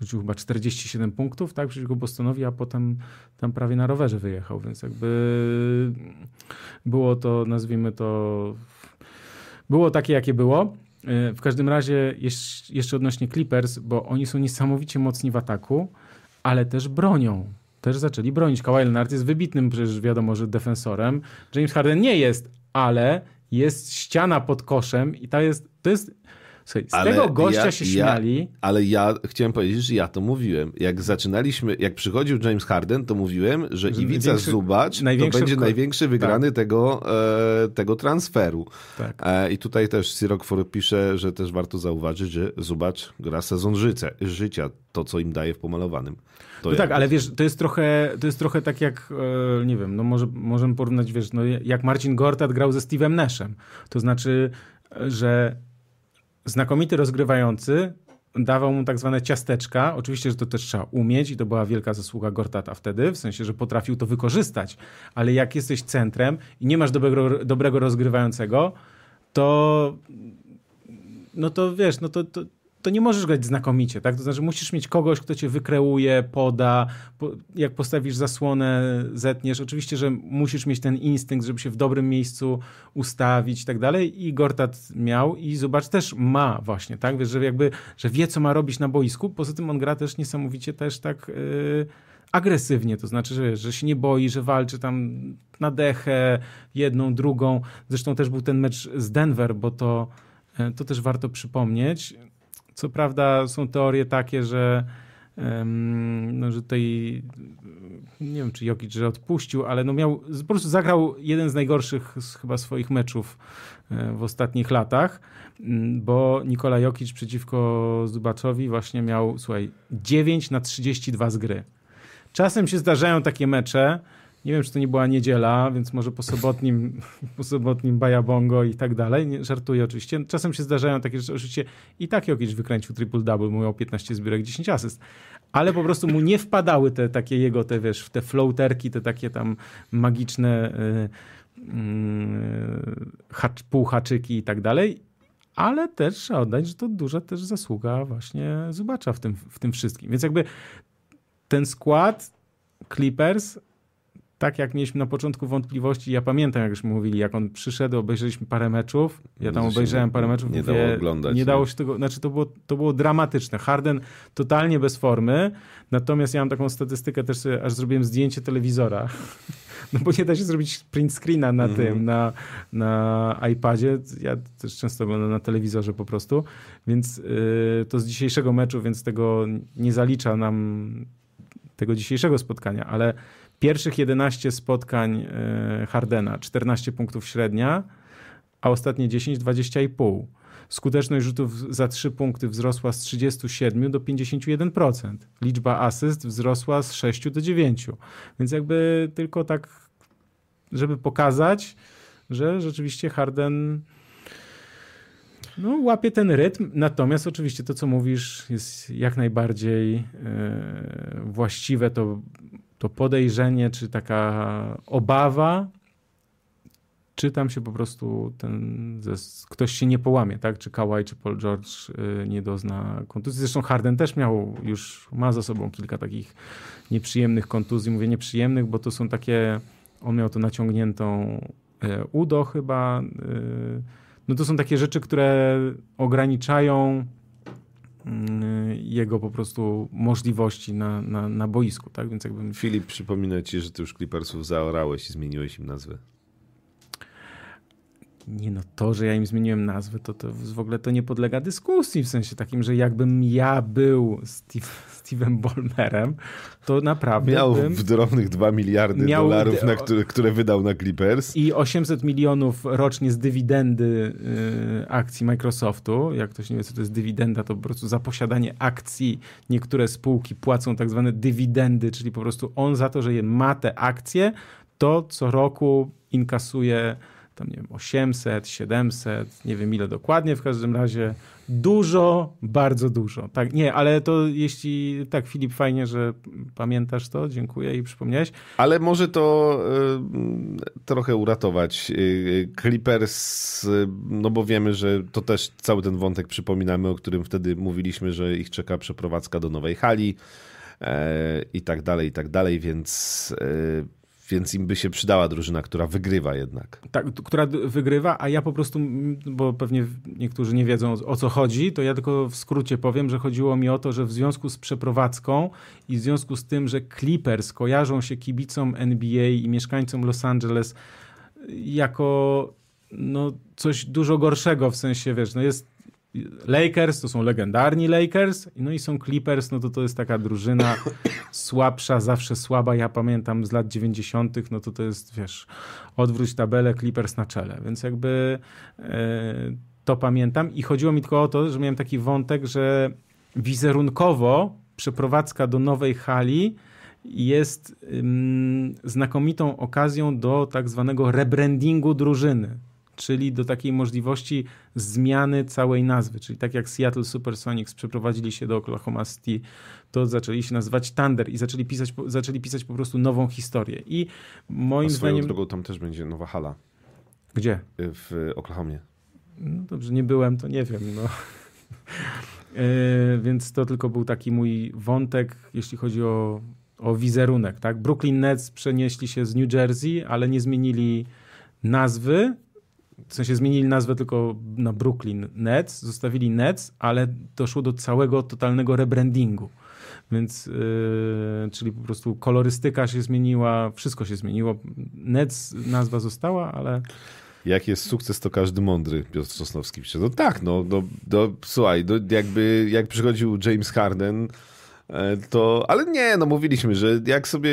rzucił chyba 47 punktów, tak, przeciwko Bostonowi, a potem tam prawie na rowerze wyjechał, więc jakby było to, nazwijmy to, było takie, jakie było. E, w każdym razie jeszcze odnośnie Clippers, bo oni są niesamowicie mocni w ataku, ale też bronią. Też zaczęli bronić. Kawhi Leonard jest wybitnym przecież wiadomo, że defensorem. James Harden nie jest, ale jest ściana pod koszem i to jest, to jest Słuchaj, z ale tego gościa ja, się śmiali. Ja, ale ja chciałem powiedzieć, że ja to mówiłem. Jak zaczynaliśmy, jak przychodził James Harden, to mówiłem, że, że Iwica Zubacz to będzie największy wygrany tak. tego, e, tego transferu. Tak. E, I tutaj też Sirokfor pisze, że też warto zauważyć, że Zubacz gra sezon życia, życia to co im daje w pomalowanym. No tak, ale wiesz, to jest trochę, to jest trochę tak jak, e, nie wiem, no może, możemy porównać, wiesz, no jak Marcin Gortat grał ze Steve'em Nashem. To znaczy, że znakomity rozgrywający dawał mu tak zwane ciasteczka. Oczywiście, że to też trzeba umieć i to była wielka zasługa Gortata wtedy, w sensie, że potrafił to wykorzystać. Ale jak jesteś centrem i nie masz dobrego, dobrego rozgrywającego, to no to wiesz, no to, to, to nie możesz grać znakomicie, tak? To znaczy musisz mieć kogoś, kto cię wykreuje, poda, po, jak postawisz zasłonę, zetniesz. Oczywiście, że musisz mieć ten instynkt, żeby się w dobrym miejscu ustawić i tak dalej. I Gortat miał i zobacz, też ma właśnie, tak? Wiesz, że jakby, że wie, co ma robić na boisku. Poza tym on gra też niesamowicie też tak... Yy, agresywnie, to znaczy, że, że się nie boi, że walczy tam na dechę, jedną, drugą. Zresztą też był ten mecz z Denver, bo to, e, to też warto przypomnieć. Co prawda są teorie takie, że no, że tutaj nie wiem, czy Jokic że odpuścił, ale no miał, po prostu zagrał jeden z najgorszych chyba swoich meczów e, w ostatnich latach, bo Nikola Jokic przeciwko Zubaczowi właśnie miał, słuchaj, 9 na 32 z gry. Czasem się zdarzają takie mecze, nie wiem, czy to nie była niedziela, więc może po sobotnim, po sobotnim bajabongo i tak dalej. Nie, żartuję oczywiście. Czasem się zdarzają takie rzeczy. Oczywiście i tak Jokic wykręcił triple-double, miał 15 zbiórek, 10 asyst. Ale po prostu mu nie wpadały te takie jego, te wiesz, te floaterki, te takie tam magiczne yy, hacz, półhaczyki i tak dalej. Ale też trzeba oddać, że to duża też zasługa właśnie Zubacza w tym, w tym wszystkim. Więc jakby ten skład Clippers tak jak mieliśmy na początku wątpliwości, ja pamiętam, jak już mówili, jak on przyszedł, obejrzeliśmy parę meczów, ja tam obejrzałem parę meczów. Nie mówię, dało oglądać. Nie, nie dało się tego, znaczy to było, to było dramatyczne. Harden totalnie bez formy, natomiast ja mam taką statystykę też, sobie, aż zrobiłem zdjęcie telewizora, no bo nie da się zrobić print screena na mm -hmm. tym, na, na iPadzie, ja też często oglądam na telewizorze po prostu, więc yy, to z dzisiejszego meczu, więc tego nie zalicza nam tego dzisiejszego spotkania, ale Pierwszych 11 spotkań e, Hardena, 14 punktów średnia, a ostatnie 10, 20,5. Skuteczność rzutów za 3 punkty wzrosła z 37 do 51%. Liczba asyst wzrosła z 6 do 9. Więc jakby tylko tak, żeby pokazać, że rzeczywiście Harden no, łapie ten rytm. Natomiast oczywiście to, co mówisz, jest jak najbardziej yy, właściwe. To to podejrzenie, czy taka obawa, czy tam się po prostu ten, ktoś się nie połamie, tak? Czy Kawhi, czy Paul George y, nie dozna kontuzji. Zresztą Harden też miał, już ma za sobą kilka takich nieprzyjemnych kontuzji. Mówię nieprzyjemnych, bo to są takie, on miał to naciągniętą y, udo chyba. Y, no to są takie rzeczy, które ograniczają jego po prostu możliwości na, na, na boisku, tak? Więc jakbym... Filip, przypomina ci, że ty już Clippersów zaorałeś i zmieniłeś im nazwę. Nie no, to, że ja im zmieniłem nazwę, to, to w ogóle to nie podlega dyskusji, w sensie takim, że jakbym ja był Steve, Steve'em Bolmerem, to naprawdę Miał bym... w drobnych 2 miliardy miał... dolarów, na które, które wydał na Clippers. I 800 milionów rocznie z dywidendy y, akcji Microsoftu. Jak ktoś nie wie, co to jest dywidenda, to po prostu za posiadanie akcji niektóre spółki płacą tak zwane dywidendy, czyli po prostu on za to, że ma te akcje, to co roku inkasuje tam nie wiem, 800, 700, nie wiem ile dokładnie, w każdym razie dużo, bardzo dużo. Tak, nie, ale to jeśli, tak Filip, fajnie, że pamiętasz to, dziękuję i przypomniałeś. Ale może to y, trochę uratować. Y, Clippers, y, no bo wiemy, że to też cały ten wątek przypominamy, o którym wtedy mówiliśmy, że ich czeka przeprowadzka do nowej hali i tak dalej, i tak dalej, więc więc im by się przydała drużyna, która wygrywa jednak. Tak, która wygrywa, a ja po prostu, bo pewnie niektórzy nie wiedzą o co chodzi, to ja tylko w skrócie powiem, że chodziło mi o to, że w związku z przeprowadzką i w związku z tym, że Clippers kojarzą się kibicom NBA i mieszkańcom Los Angeles jako no, coś dużo gorszego, w sensie, wiesz, no jest Lakers to są legendarni Lakers, no i są Clippers, no to to jest taka drużyna słabsza, zawsze słaba. Ja pamiętam z lat 90., no to to jest, wiesz, odwróć tabelę, Clippers na czele, więc jakby e, to pamiętam. I chodziło mi tylko o to, że miałem taki wątek, że wizerunkowo przeprowadzka do nowej hali jest ym, znakomitą okazją do tak zwanego rebrandingu drużyny czyli do takiej możliwości zmiany całej nazwy, czyli tak jak Seattle Supersonics przeprowadzili się do Oklahoma City, to zaczęli się nazywać Thunder i zaczęli pisać, zaczęli pisać po prostu nową historię. I moim A swoją zdaniem... drogą tam też będzie nowa hala Gdzie? w Oklahomie. No dobrze, nie byłem, to nie wiem. No. Yy, więc to tylko był taki mój wątek, jeśli chodzi o, o wizerunek. Tak? Brooklyn Nets przenieśli się z New Jersey, ale nie zmienili nazwy. W sensie zmienili nazwę tylko na Brooklyn Nets, zostawili Nets, ale doszło do całego totalnego rebrandingu. Więc, yy, czyli po prostu kolorystyka się zmieniła, wszystko się zmieniło. Nets nazwa została, ale Jak jest sukces, to każdy mądry, Piotr Sosnowski pisze. No tak, no, no, no słuchaj, no, jakby jak przychodził James Harden, to, ale nie, no mówiliśmy, że jak sobie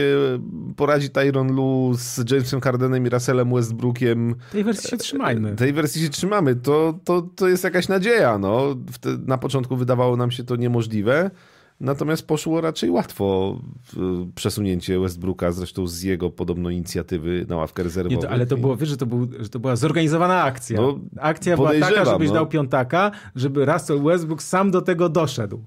poradzi Tyron Lu z Jamesem Hardenem i Russellem Westbrookiem, tej wersji się trzymajmy. tej wersji się trzymamy, to, to, to jest jakaś nadzieja, no. Na początku wydawało nam się to niemożliwe, natomiast poszło raczej łatwo w- przesunięcie Westbrooka, zresztą z jego podobno inicjatywy na ławkę Nie, rezerwową. to, ale to było, wiesz, że to, był, że to była zorganizowana akcja. No, akcja była taka, żebyś no. dał piątaka, żeby Russell Westbrook sam do tego doszedł.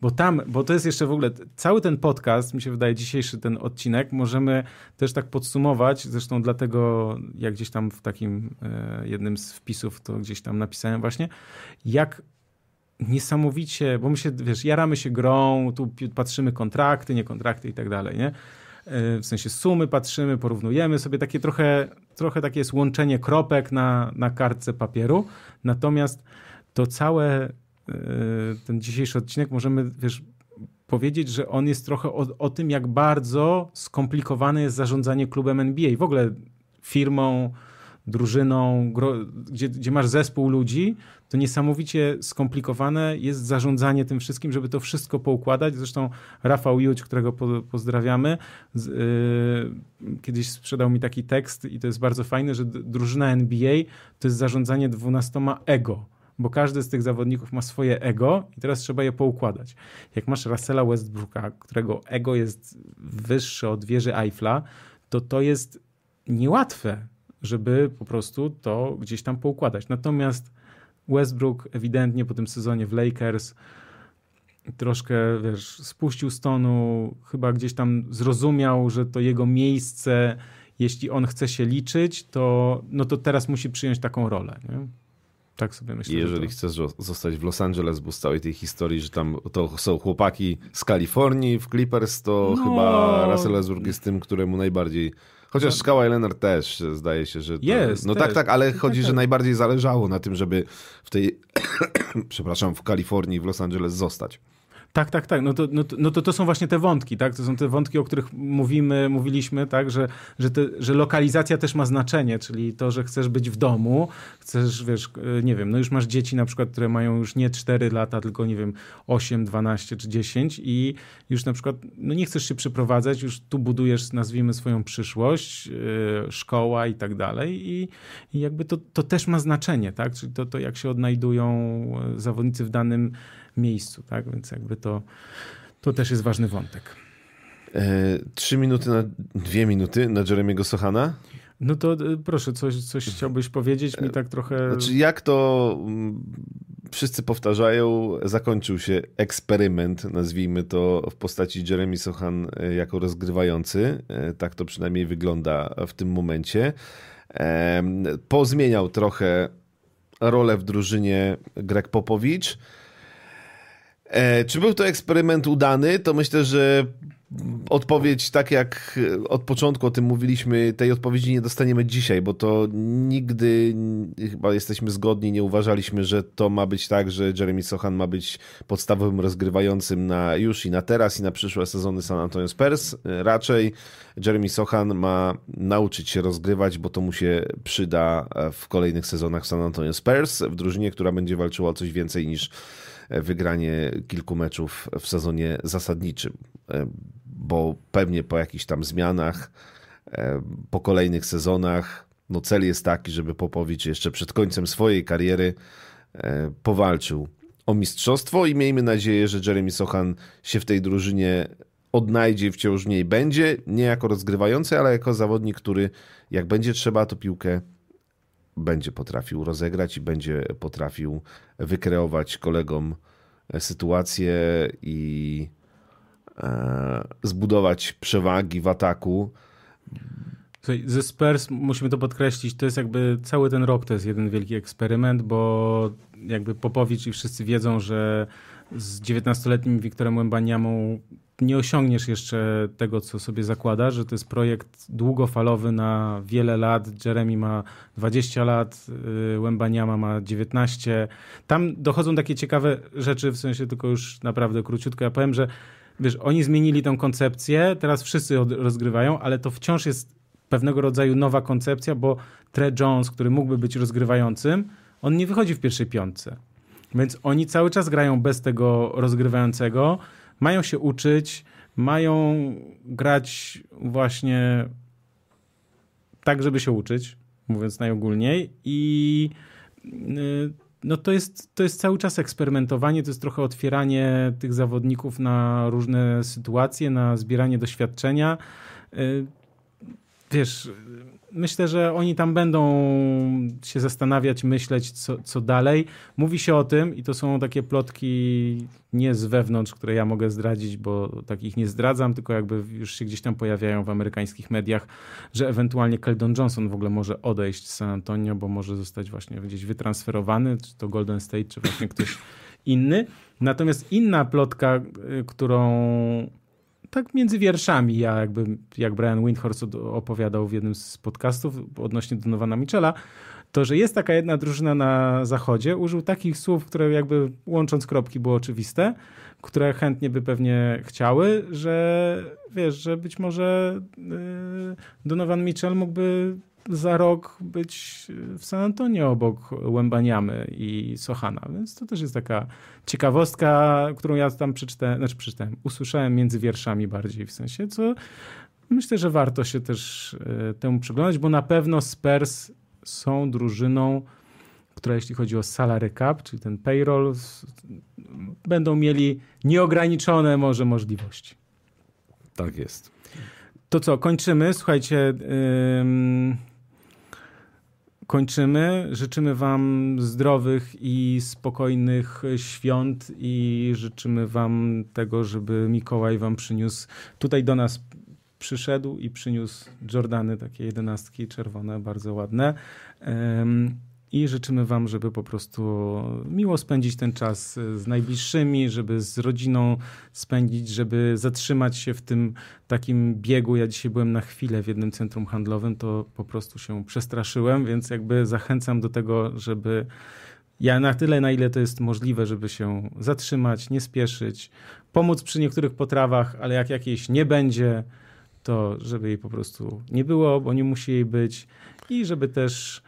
Bo tam, bo to jest jeszcze w ogóle, cały ten podcast, mi się wydaje, dzisiejszy ten odcinek, możemy też tak podsumować, zresztą dlatego, jak gdzieś tam w takim e, jednym z wpisów, to gdzieś tam napisałem właśnie, jak niesamowicie, bo my się, wiesz, jaramy się grą, tu patrzymy kontrakty, nie kontrakty i tak dalej, nie? E, W sensie sumy patrzymy, porównujemy sobie takie trochę, trochę takie jest łączenie kropek na, na kartce papieru. Natomiast to całe, ten dzisiejszy odcinek możemy, wiesz, powiedzieć, że on jest trochę o, o tym, jak bardzo skomplikowane jest zarządzanie klubem NBA. W ogóle firmą, drużyną, gdzie, gdzie masz zespół ludzi, to niesamowicie skomplikowane jest zarządzanie tym wszystkim, żeby to wszystko poukładać. Zresztą Rafał Juć, którego po, pozdrawiamy, z, yy, kiedyś sprzedał mi taki tekst i to jest bardzo fajne, że drużyna NBA to jest zarządzanie dwunastoma ego. Bo każdy z tych zawodników ma swoje ego i teraz trzeba je poukładać. Jak masz Russella Westbrooka, którego ego jest wyższe od wieży Eiffla, to to jest niełatwe, żeby po prostu to gdzieś tam poukładać. Natomiast Westbrook ewidentnie po tym sezonie w Lakers troszkę, wiesz, spuścił stonu, chyba gdzieś tam zrozumiał, że to jego miejsce, jeśli on chce się liczyć, to, no to teraz musi przyjąć taką rolę. Nie? Tak sobie myślę. I jeżeli to... chcesz zo- zostać w Los Angeles, bo z całej tej historii, że tam to są chłopaki z Kalifornii w Clippers, to No. chyba Russell Westbrook jest tym, któremu najbardziej... Chociaż Kawhi Leonard też zdaje się, że... To... Jest, No też. tak, tak, ale Tak, chodzi, tak. że najbardziej zależało na tym, żeby w tej... przepraszam, w Kalifornii, w Los Angeles zostać. Tak, tak, tak. No to, no, to, no to to są właśnie te wątki, tak? To są te wątki, o których mówimy, mówiliśmy, tak? Że, że, te, że lokalizacja też ma znaczenie, czyli to, że chcesz być w domu, chcesz, wiesz, e, nie wiem, no już masz dzieci na przykład, które mają już nie 4 lata, tylko nie wiem, 8, 12 czy 10 i już na przykład, no nie chcesz się przeprowadzać, już tu budujesz, nazwijmy swoją przyszłość, yy, szkoła i tak dalej i, i jakby to, to też ma znaczenie, tak? Czyli to, to jak się odnajdują e, zawodnicy w danym miejscu, tak? Więc jakby to, to też jest ważny wątek. E, Trzy minuty na... Dwie minuty na Jeremiego Sochana? No to y, proszę, coś, coś chciałbyś powiedzieć mi tak trochę... Znaczy, jak to mm, wszyscy powtarzają, zakończył się eksperyment, nazwijmy to, w postaci Jeremy Sochan e, jako rozgrywający. E, Tak to przynajmniej wygląda w tym momencie. Pozmieniał trochę rolę w drużynie Greg Popowicz. E, Czy był to eksperyment udany? To myślę, że odpowiedź, tak jak od początku o tym mówiliśmy, tej odpowiedzi nie dostaniemy dzisiaj, bo to nigdy, chyba jesteśmy zgodni, nie uważaliśmy, że to ma być tak, że Jeremy Sochan ma być podstawowym rozgrywającym na już i na teraz i na przyszłe sezony San Antonio Spurs. Raczej Jeremy Sochan ma nauczyć się rozgrywać, bo to mu się przyda w kolejnych sezonach San Antonio Spurs, w drużynie, która będzie walczyła o coś więcej niż wygranie kilku meczów w sezonie zasadniczym, e, bo pewnie po jakichś tam zmianach, e, po kolejnych sezonach, no cel jest taki, żeby Popowicz jeszcze przed końcem swojej kariery e, powalczył o mistrzostwo i miejmy nadzieję, że Jeremy Sochan się w tej drużynie odnajdzie, wciąż w niej będzie, nie jako rozgrywający, ale jako zawodnik, który jak będzie trzeba, to piłkę będzie potrafił rozegrać i będzie potrafił wykreować kolegom sytuację i e, zbudować przewagi w ataku. Słuchaj, ze Spurs, musimy to podkreślić, to jest jakby cały ten rok to jest jeden wielki eksperyment, bo jakby Popowicz i wszyscy wiedzą, że z 19-letnim Wiktorem Łębaniamą nie osiągniesz jeszcze tego, co sobie zakłada, że to jest projekt długofalowy na wiele lat. Jeremy ma 20 lat, y, Łębaniama ma 19. Tam dochodzą takie ciekawe rzeczy, w sensie tylko już naprawdę króciutko. Ja powiem, że wiesz, oni zmienili tę koncepcję, teraz wszyscy rozgrywają, ale to wciąż jest pewnego rodzaju nowa koncepcja, bo Tre Jones, który mógłby być rozgrywającym, on nie wychodzi w pierwszej piątce. Więc oni cały czas grają bez tego rozgrywającego, mają się uczyć, mają grać właśnie tak, żeby się uczyć, mówiąc najogólniej i y, no to jest, to jest cały czas eksperymentowanie, to jest trochę otwieranie tych zawodników na różne sytuacje, na zbieranie doświadczenia. Y, wiesz, myślę, że oni tam będą się zastanawiać, myśleć, co, co dalej. Mówi się o tym i to są takie plotki nie z wewnątrz, które ja mogę zdradzić, bo takich nie zdradzam, tylko jakby już się gdzieś tam pojawiają w amerykańskich mediach, że ewentualnie Keldon Johnson w ogóle może odejść z San Antonio, bo może zostać właśnie gdzieś wytransferowany, czy to Golden State, czy właśnie ktoś inny. Natomiast inna plotka, y, którą tak między wierszami, ja jakby, jak Brian Windhorst opowiadał w jednym z podcastów odnośnie Donowana Michela, to, że jest taka jedna drużyna na zachodzie, użył takich słów, które jakby łącząc kropki było oczywiste, które chętnie by pewnie chciały, że wiesz, że być może yy, Donovan Mitchell mógłby za rok być w San Antonio obok Łębaniamy i Sochana, więc to też jest taka ciekawostka, którą ja tam przeczytałem, znaczy przeczytałem, usłyszałem między wierszami bardziej w sensie, co myślę, że warto się też e, temu przyglądać, bo na pewno Spurs są drużyną, która jeśli chodzi o salary cap, czyli ten payroll, będą mieli nieograniczone może możliwości. Tak jest. To co, kończymy. Słuchajcie, yy, kończymy. Życzymy Wam zdrowych i spokojnych świąt i życzymy Wam tego, żeby Mikołaj Wam przyniósł tutaj do nas przyszedł i przyniósł Jordany, takie jedenastki czerwone, bardzo ładne i życzymy Wam, żeby po prostu miło spędzić ten czas z najbliższymi, żeby z rodziną spędzić, żeby zatrzymać się w tym takim biegu. Ja dzisiaj byłem na chwilę w jednym centrum handlowym, to po prostu się przestraszyłem, więc jakby zachęcam do tego, żeby ja na tyle, na ile to jest możliwe, żeby się zatrzymać, nie spieszyć, pomóc przy niektórych potrawach, ale jak jakiejś nie będzie, to żeby jej po prostu nie było, bo nie musi jej być i żeby też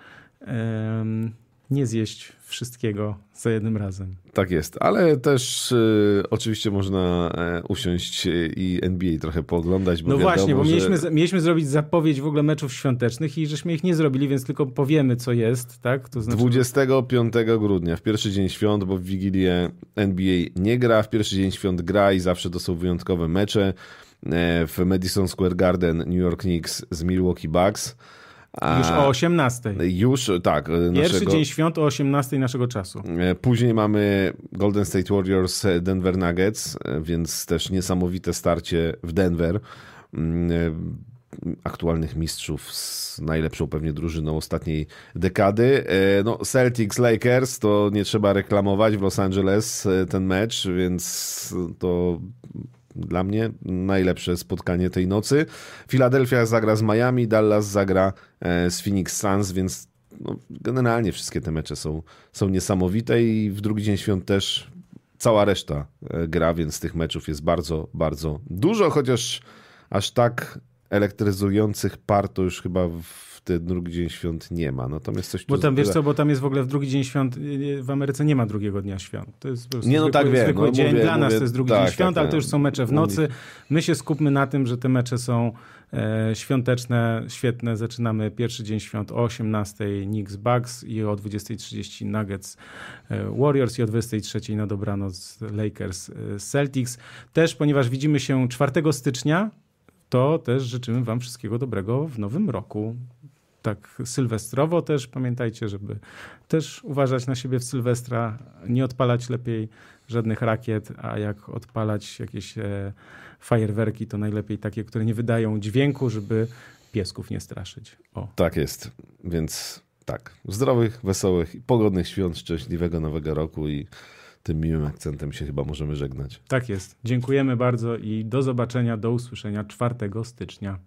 nie zjeść wszystkiego za jednym razem. Tak jest, ale też y, oczywiście można e, usiąść i NBA trochę pooglądać. no wiadomo, właśnie, bo że... mieliśmy, mieliśmy zrobić zapowiedź w ogóle meczów świątecznych i żeśmy ich nie zrobili, więc tylko powiemy, co jest. tak? To znaczy... 25 grudnia, w pierwszy dzień świąt, bo w Wigilię NBA nie gra, w pierwszy dzień świąt gra i zawsze to są wyjątkowe mecze. E, w Madison Square Garden New York Knicks z Milwaukee Bucks. Już o 18. Już, tak. Pierwszy naszego... dzień świąt o 18 naszego czasu. E, później mamy Golden State Warriors e, Denver Nuggets, e, więc też niesamowite starcie w Denver. Mm, aktualnych mistrzów z najlepszą pewnie drużyną ostatniej dekady. No, Celtics Lakers to nie trzeba reklamować w Los Angeles ten mecz, więc to dla mnie najlepsze spotkanie tej nocy. Philadelphia zagra z Miami, Dallas zagra e, z Phoenix Suns, więc no, generalnie wszystkie te mecze są, są niesamowite i w drugi dzień świąt też cała reszta e, gra, więc tych meczów jest bardzo, bardzo dużo, chociaż aż tak elektryzujących par to już chyba w ten drugi dzień świąt nie ma. Natomiast coś Bo tam, wiesz co, bo tam jest w ogóle w drugi dzień świąt, w Ameryce nie ma drugiego dnia świąt. To jest po prostu nie, no zwykły, tak wiem, zwykły no, dzień. mówię, Dla mówię, nas to jest drugi tak, dzień świąt, tak, ale to już są mecze w nocy. My się skupmy na tym, że te mecze są e, świąteczne, świetne. Zaczynamy pierwszy dzień świąt o 18:00 Knicks Bucks i o 20.30 Nuggets e, Warriors i o 23.00 na dobranoc Lakers e, Celtics. Też, ponieważ widzimy się 4 stycznia, to też życzymy Wam wszystkiego dobrego w nowym roku tak sylwestrowo też. Pamiętajcie, żeby też uważać na siebie w Sylwestra, nie odpalać lepiej żadnych rakiet, a jak odpalać jakieś e, fajerwerki, to najlepiej takie, które nie wydają dźwięku, żeby piesków nie straszyć. O. Tak jest, więc tak, zdrowych, wesołych i pogodnych świąt, szczęśliwego nowego roku i tym miłym akcentem się chyba możemy żegnać. Tak jest. Dziękujemy bardzo i do zobaczenia, do usłyszenia 4 stycznia.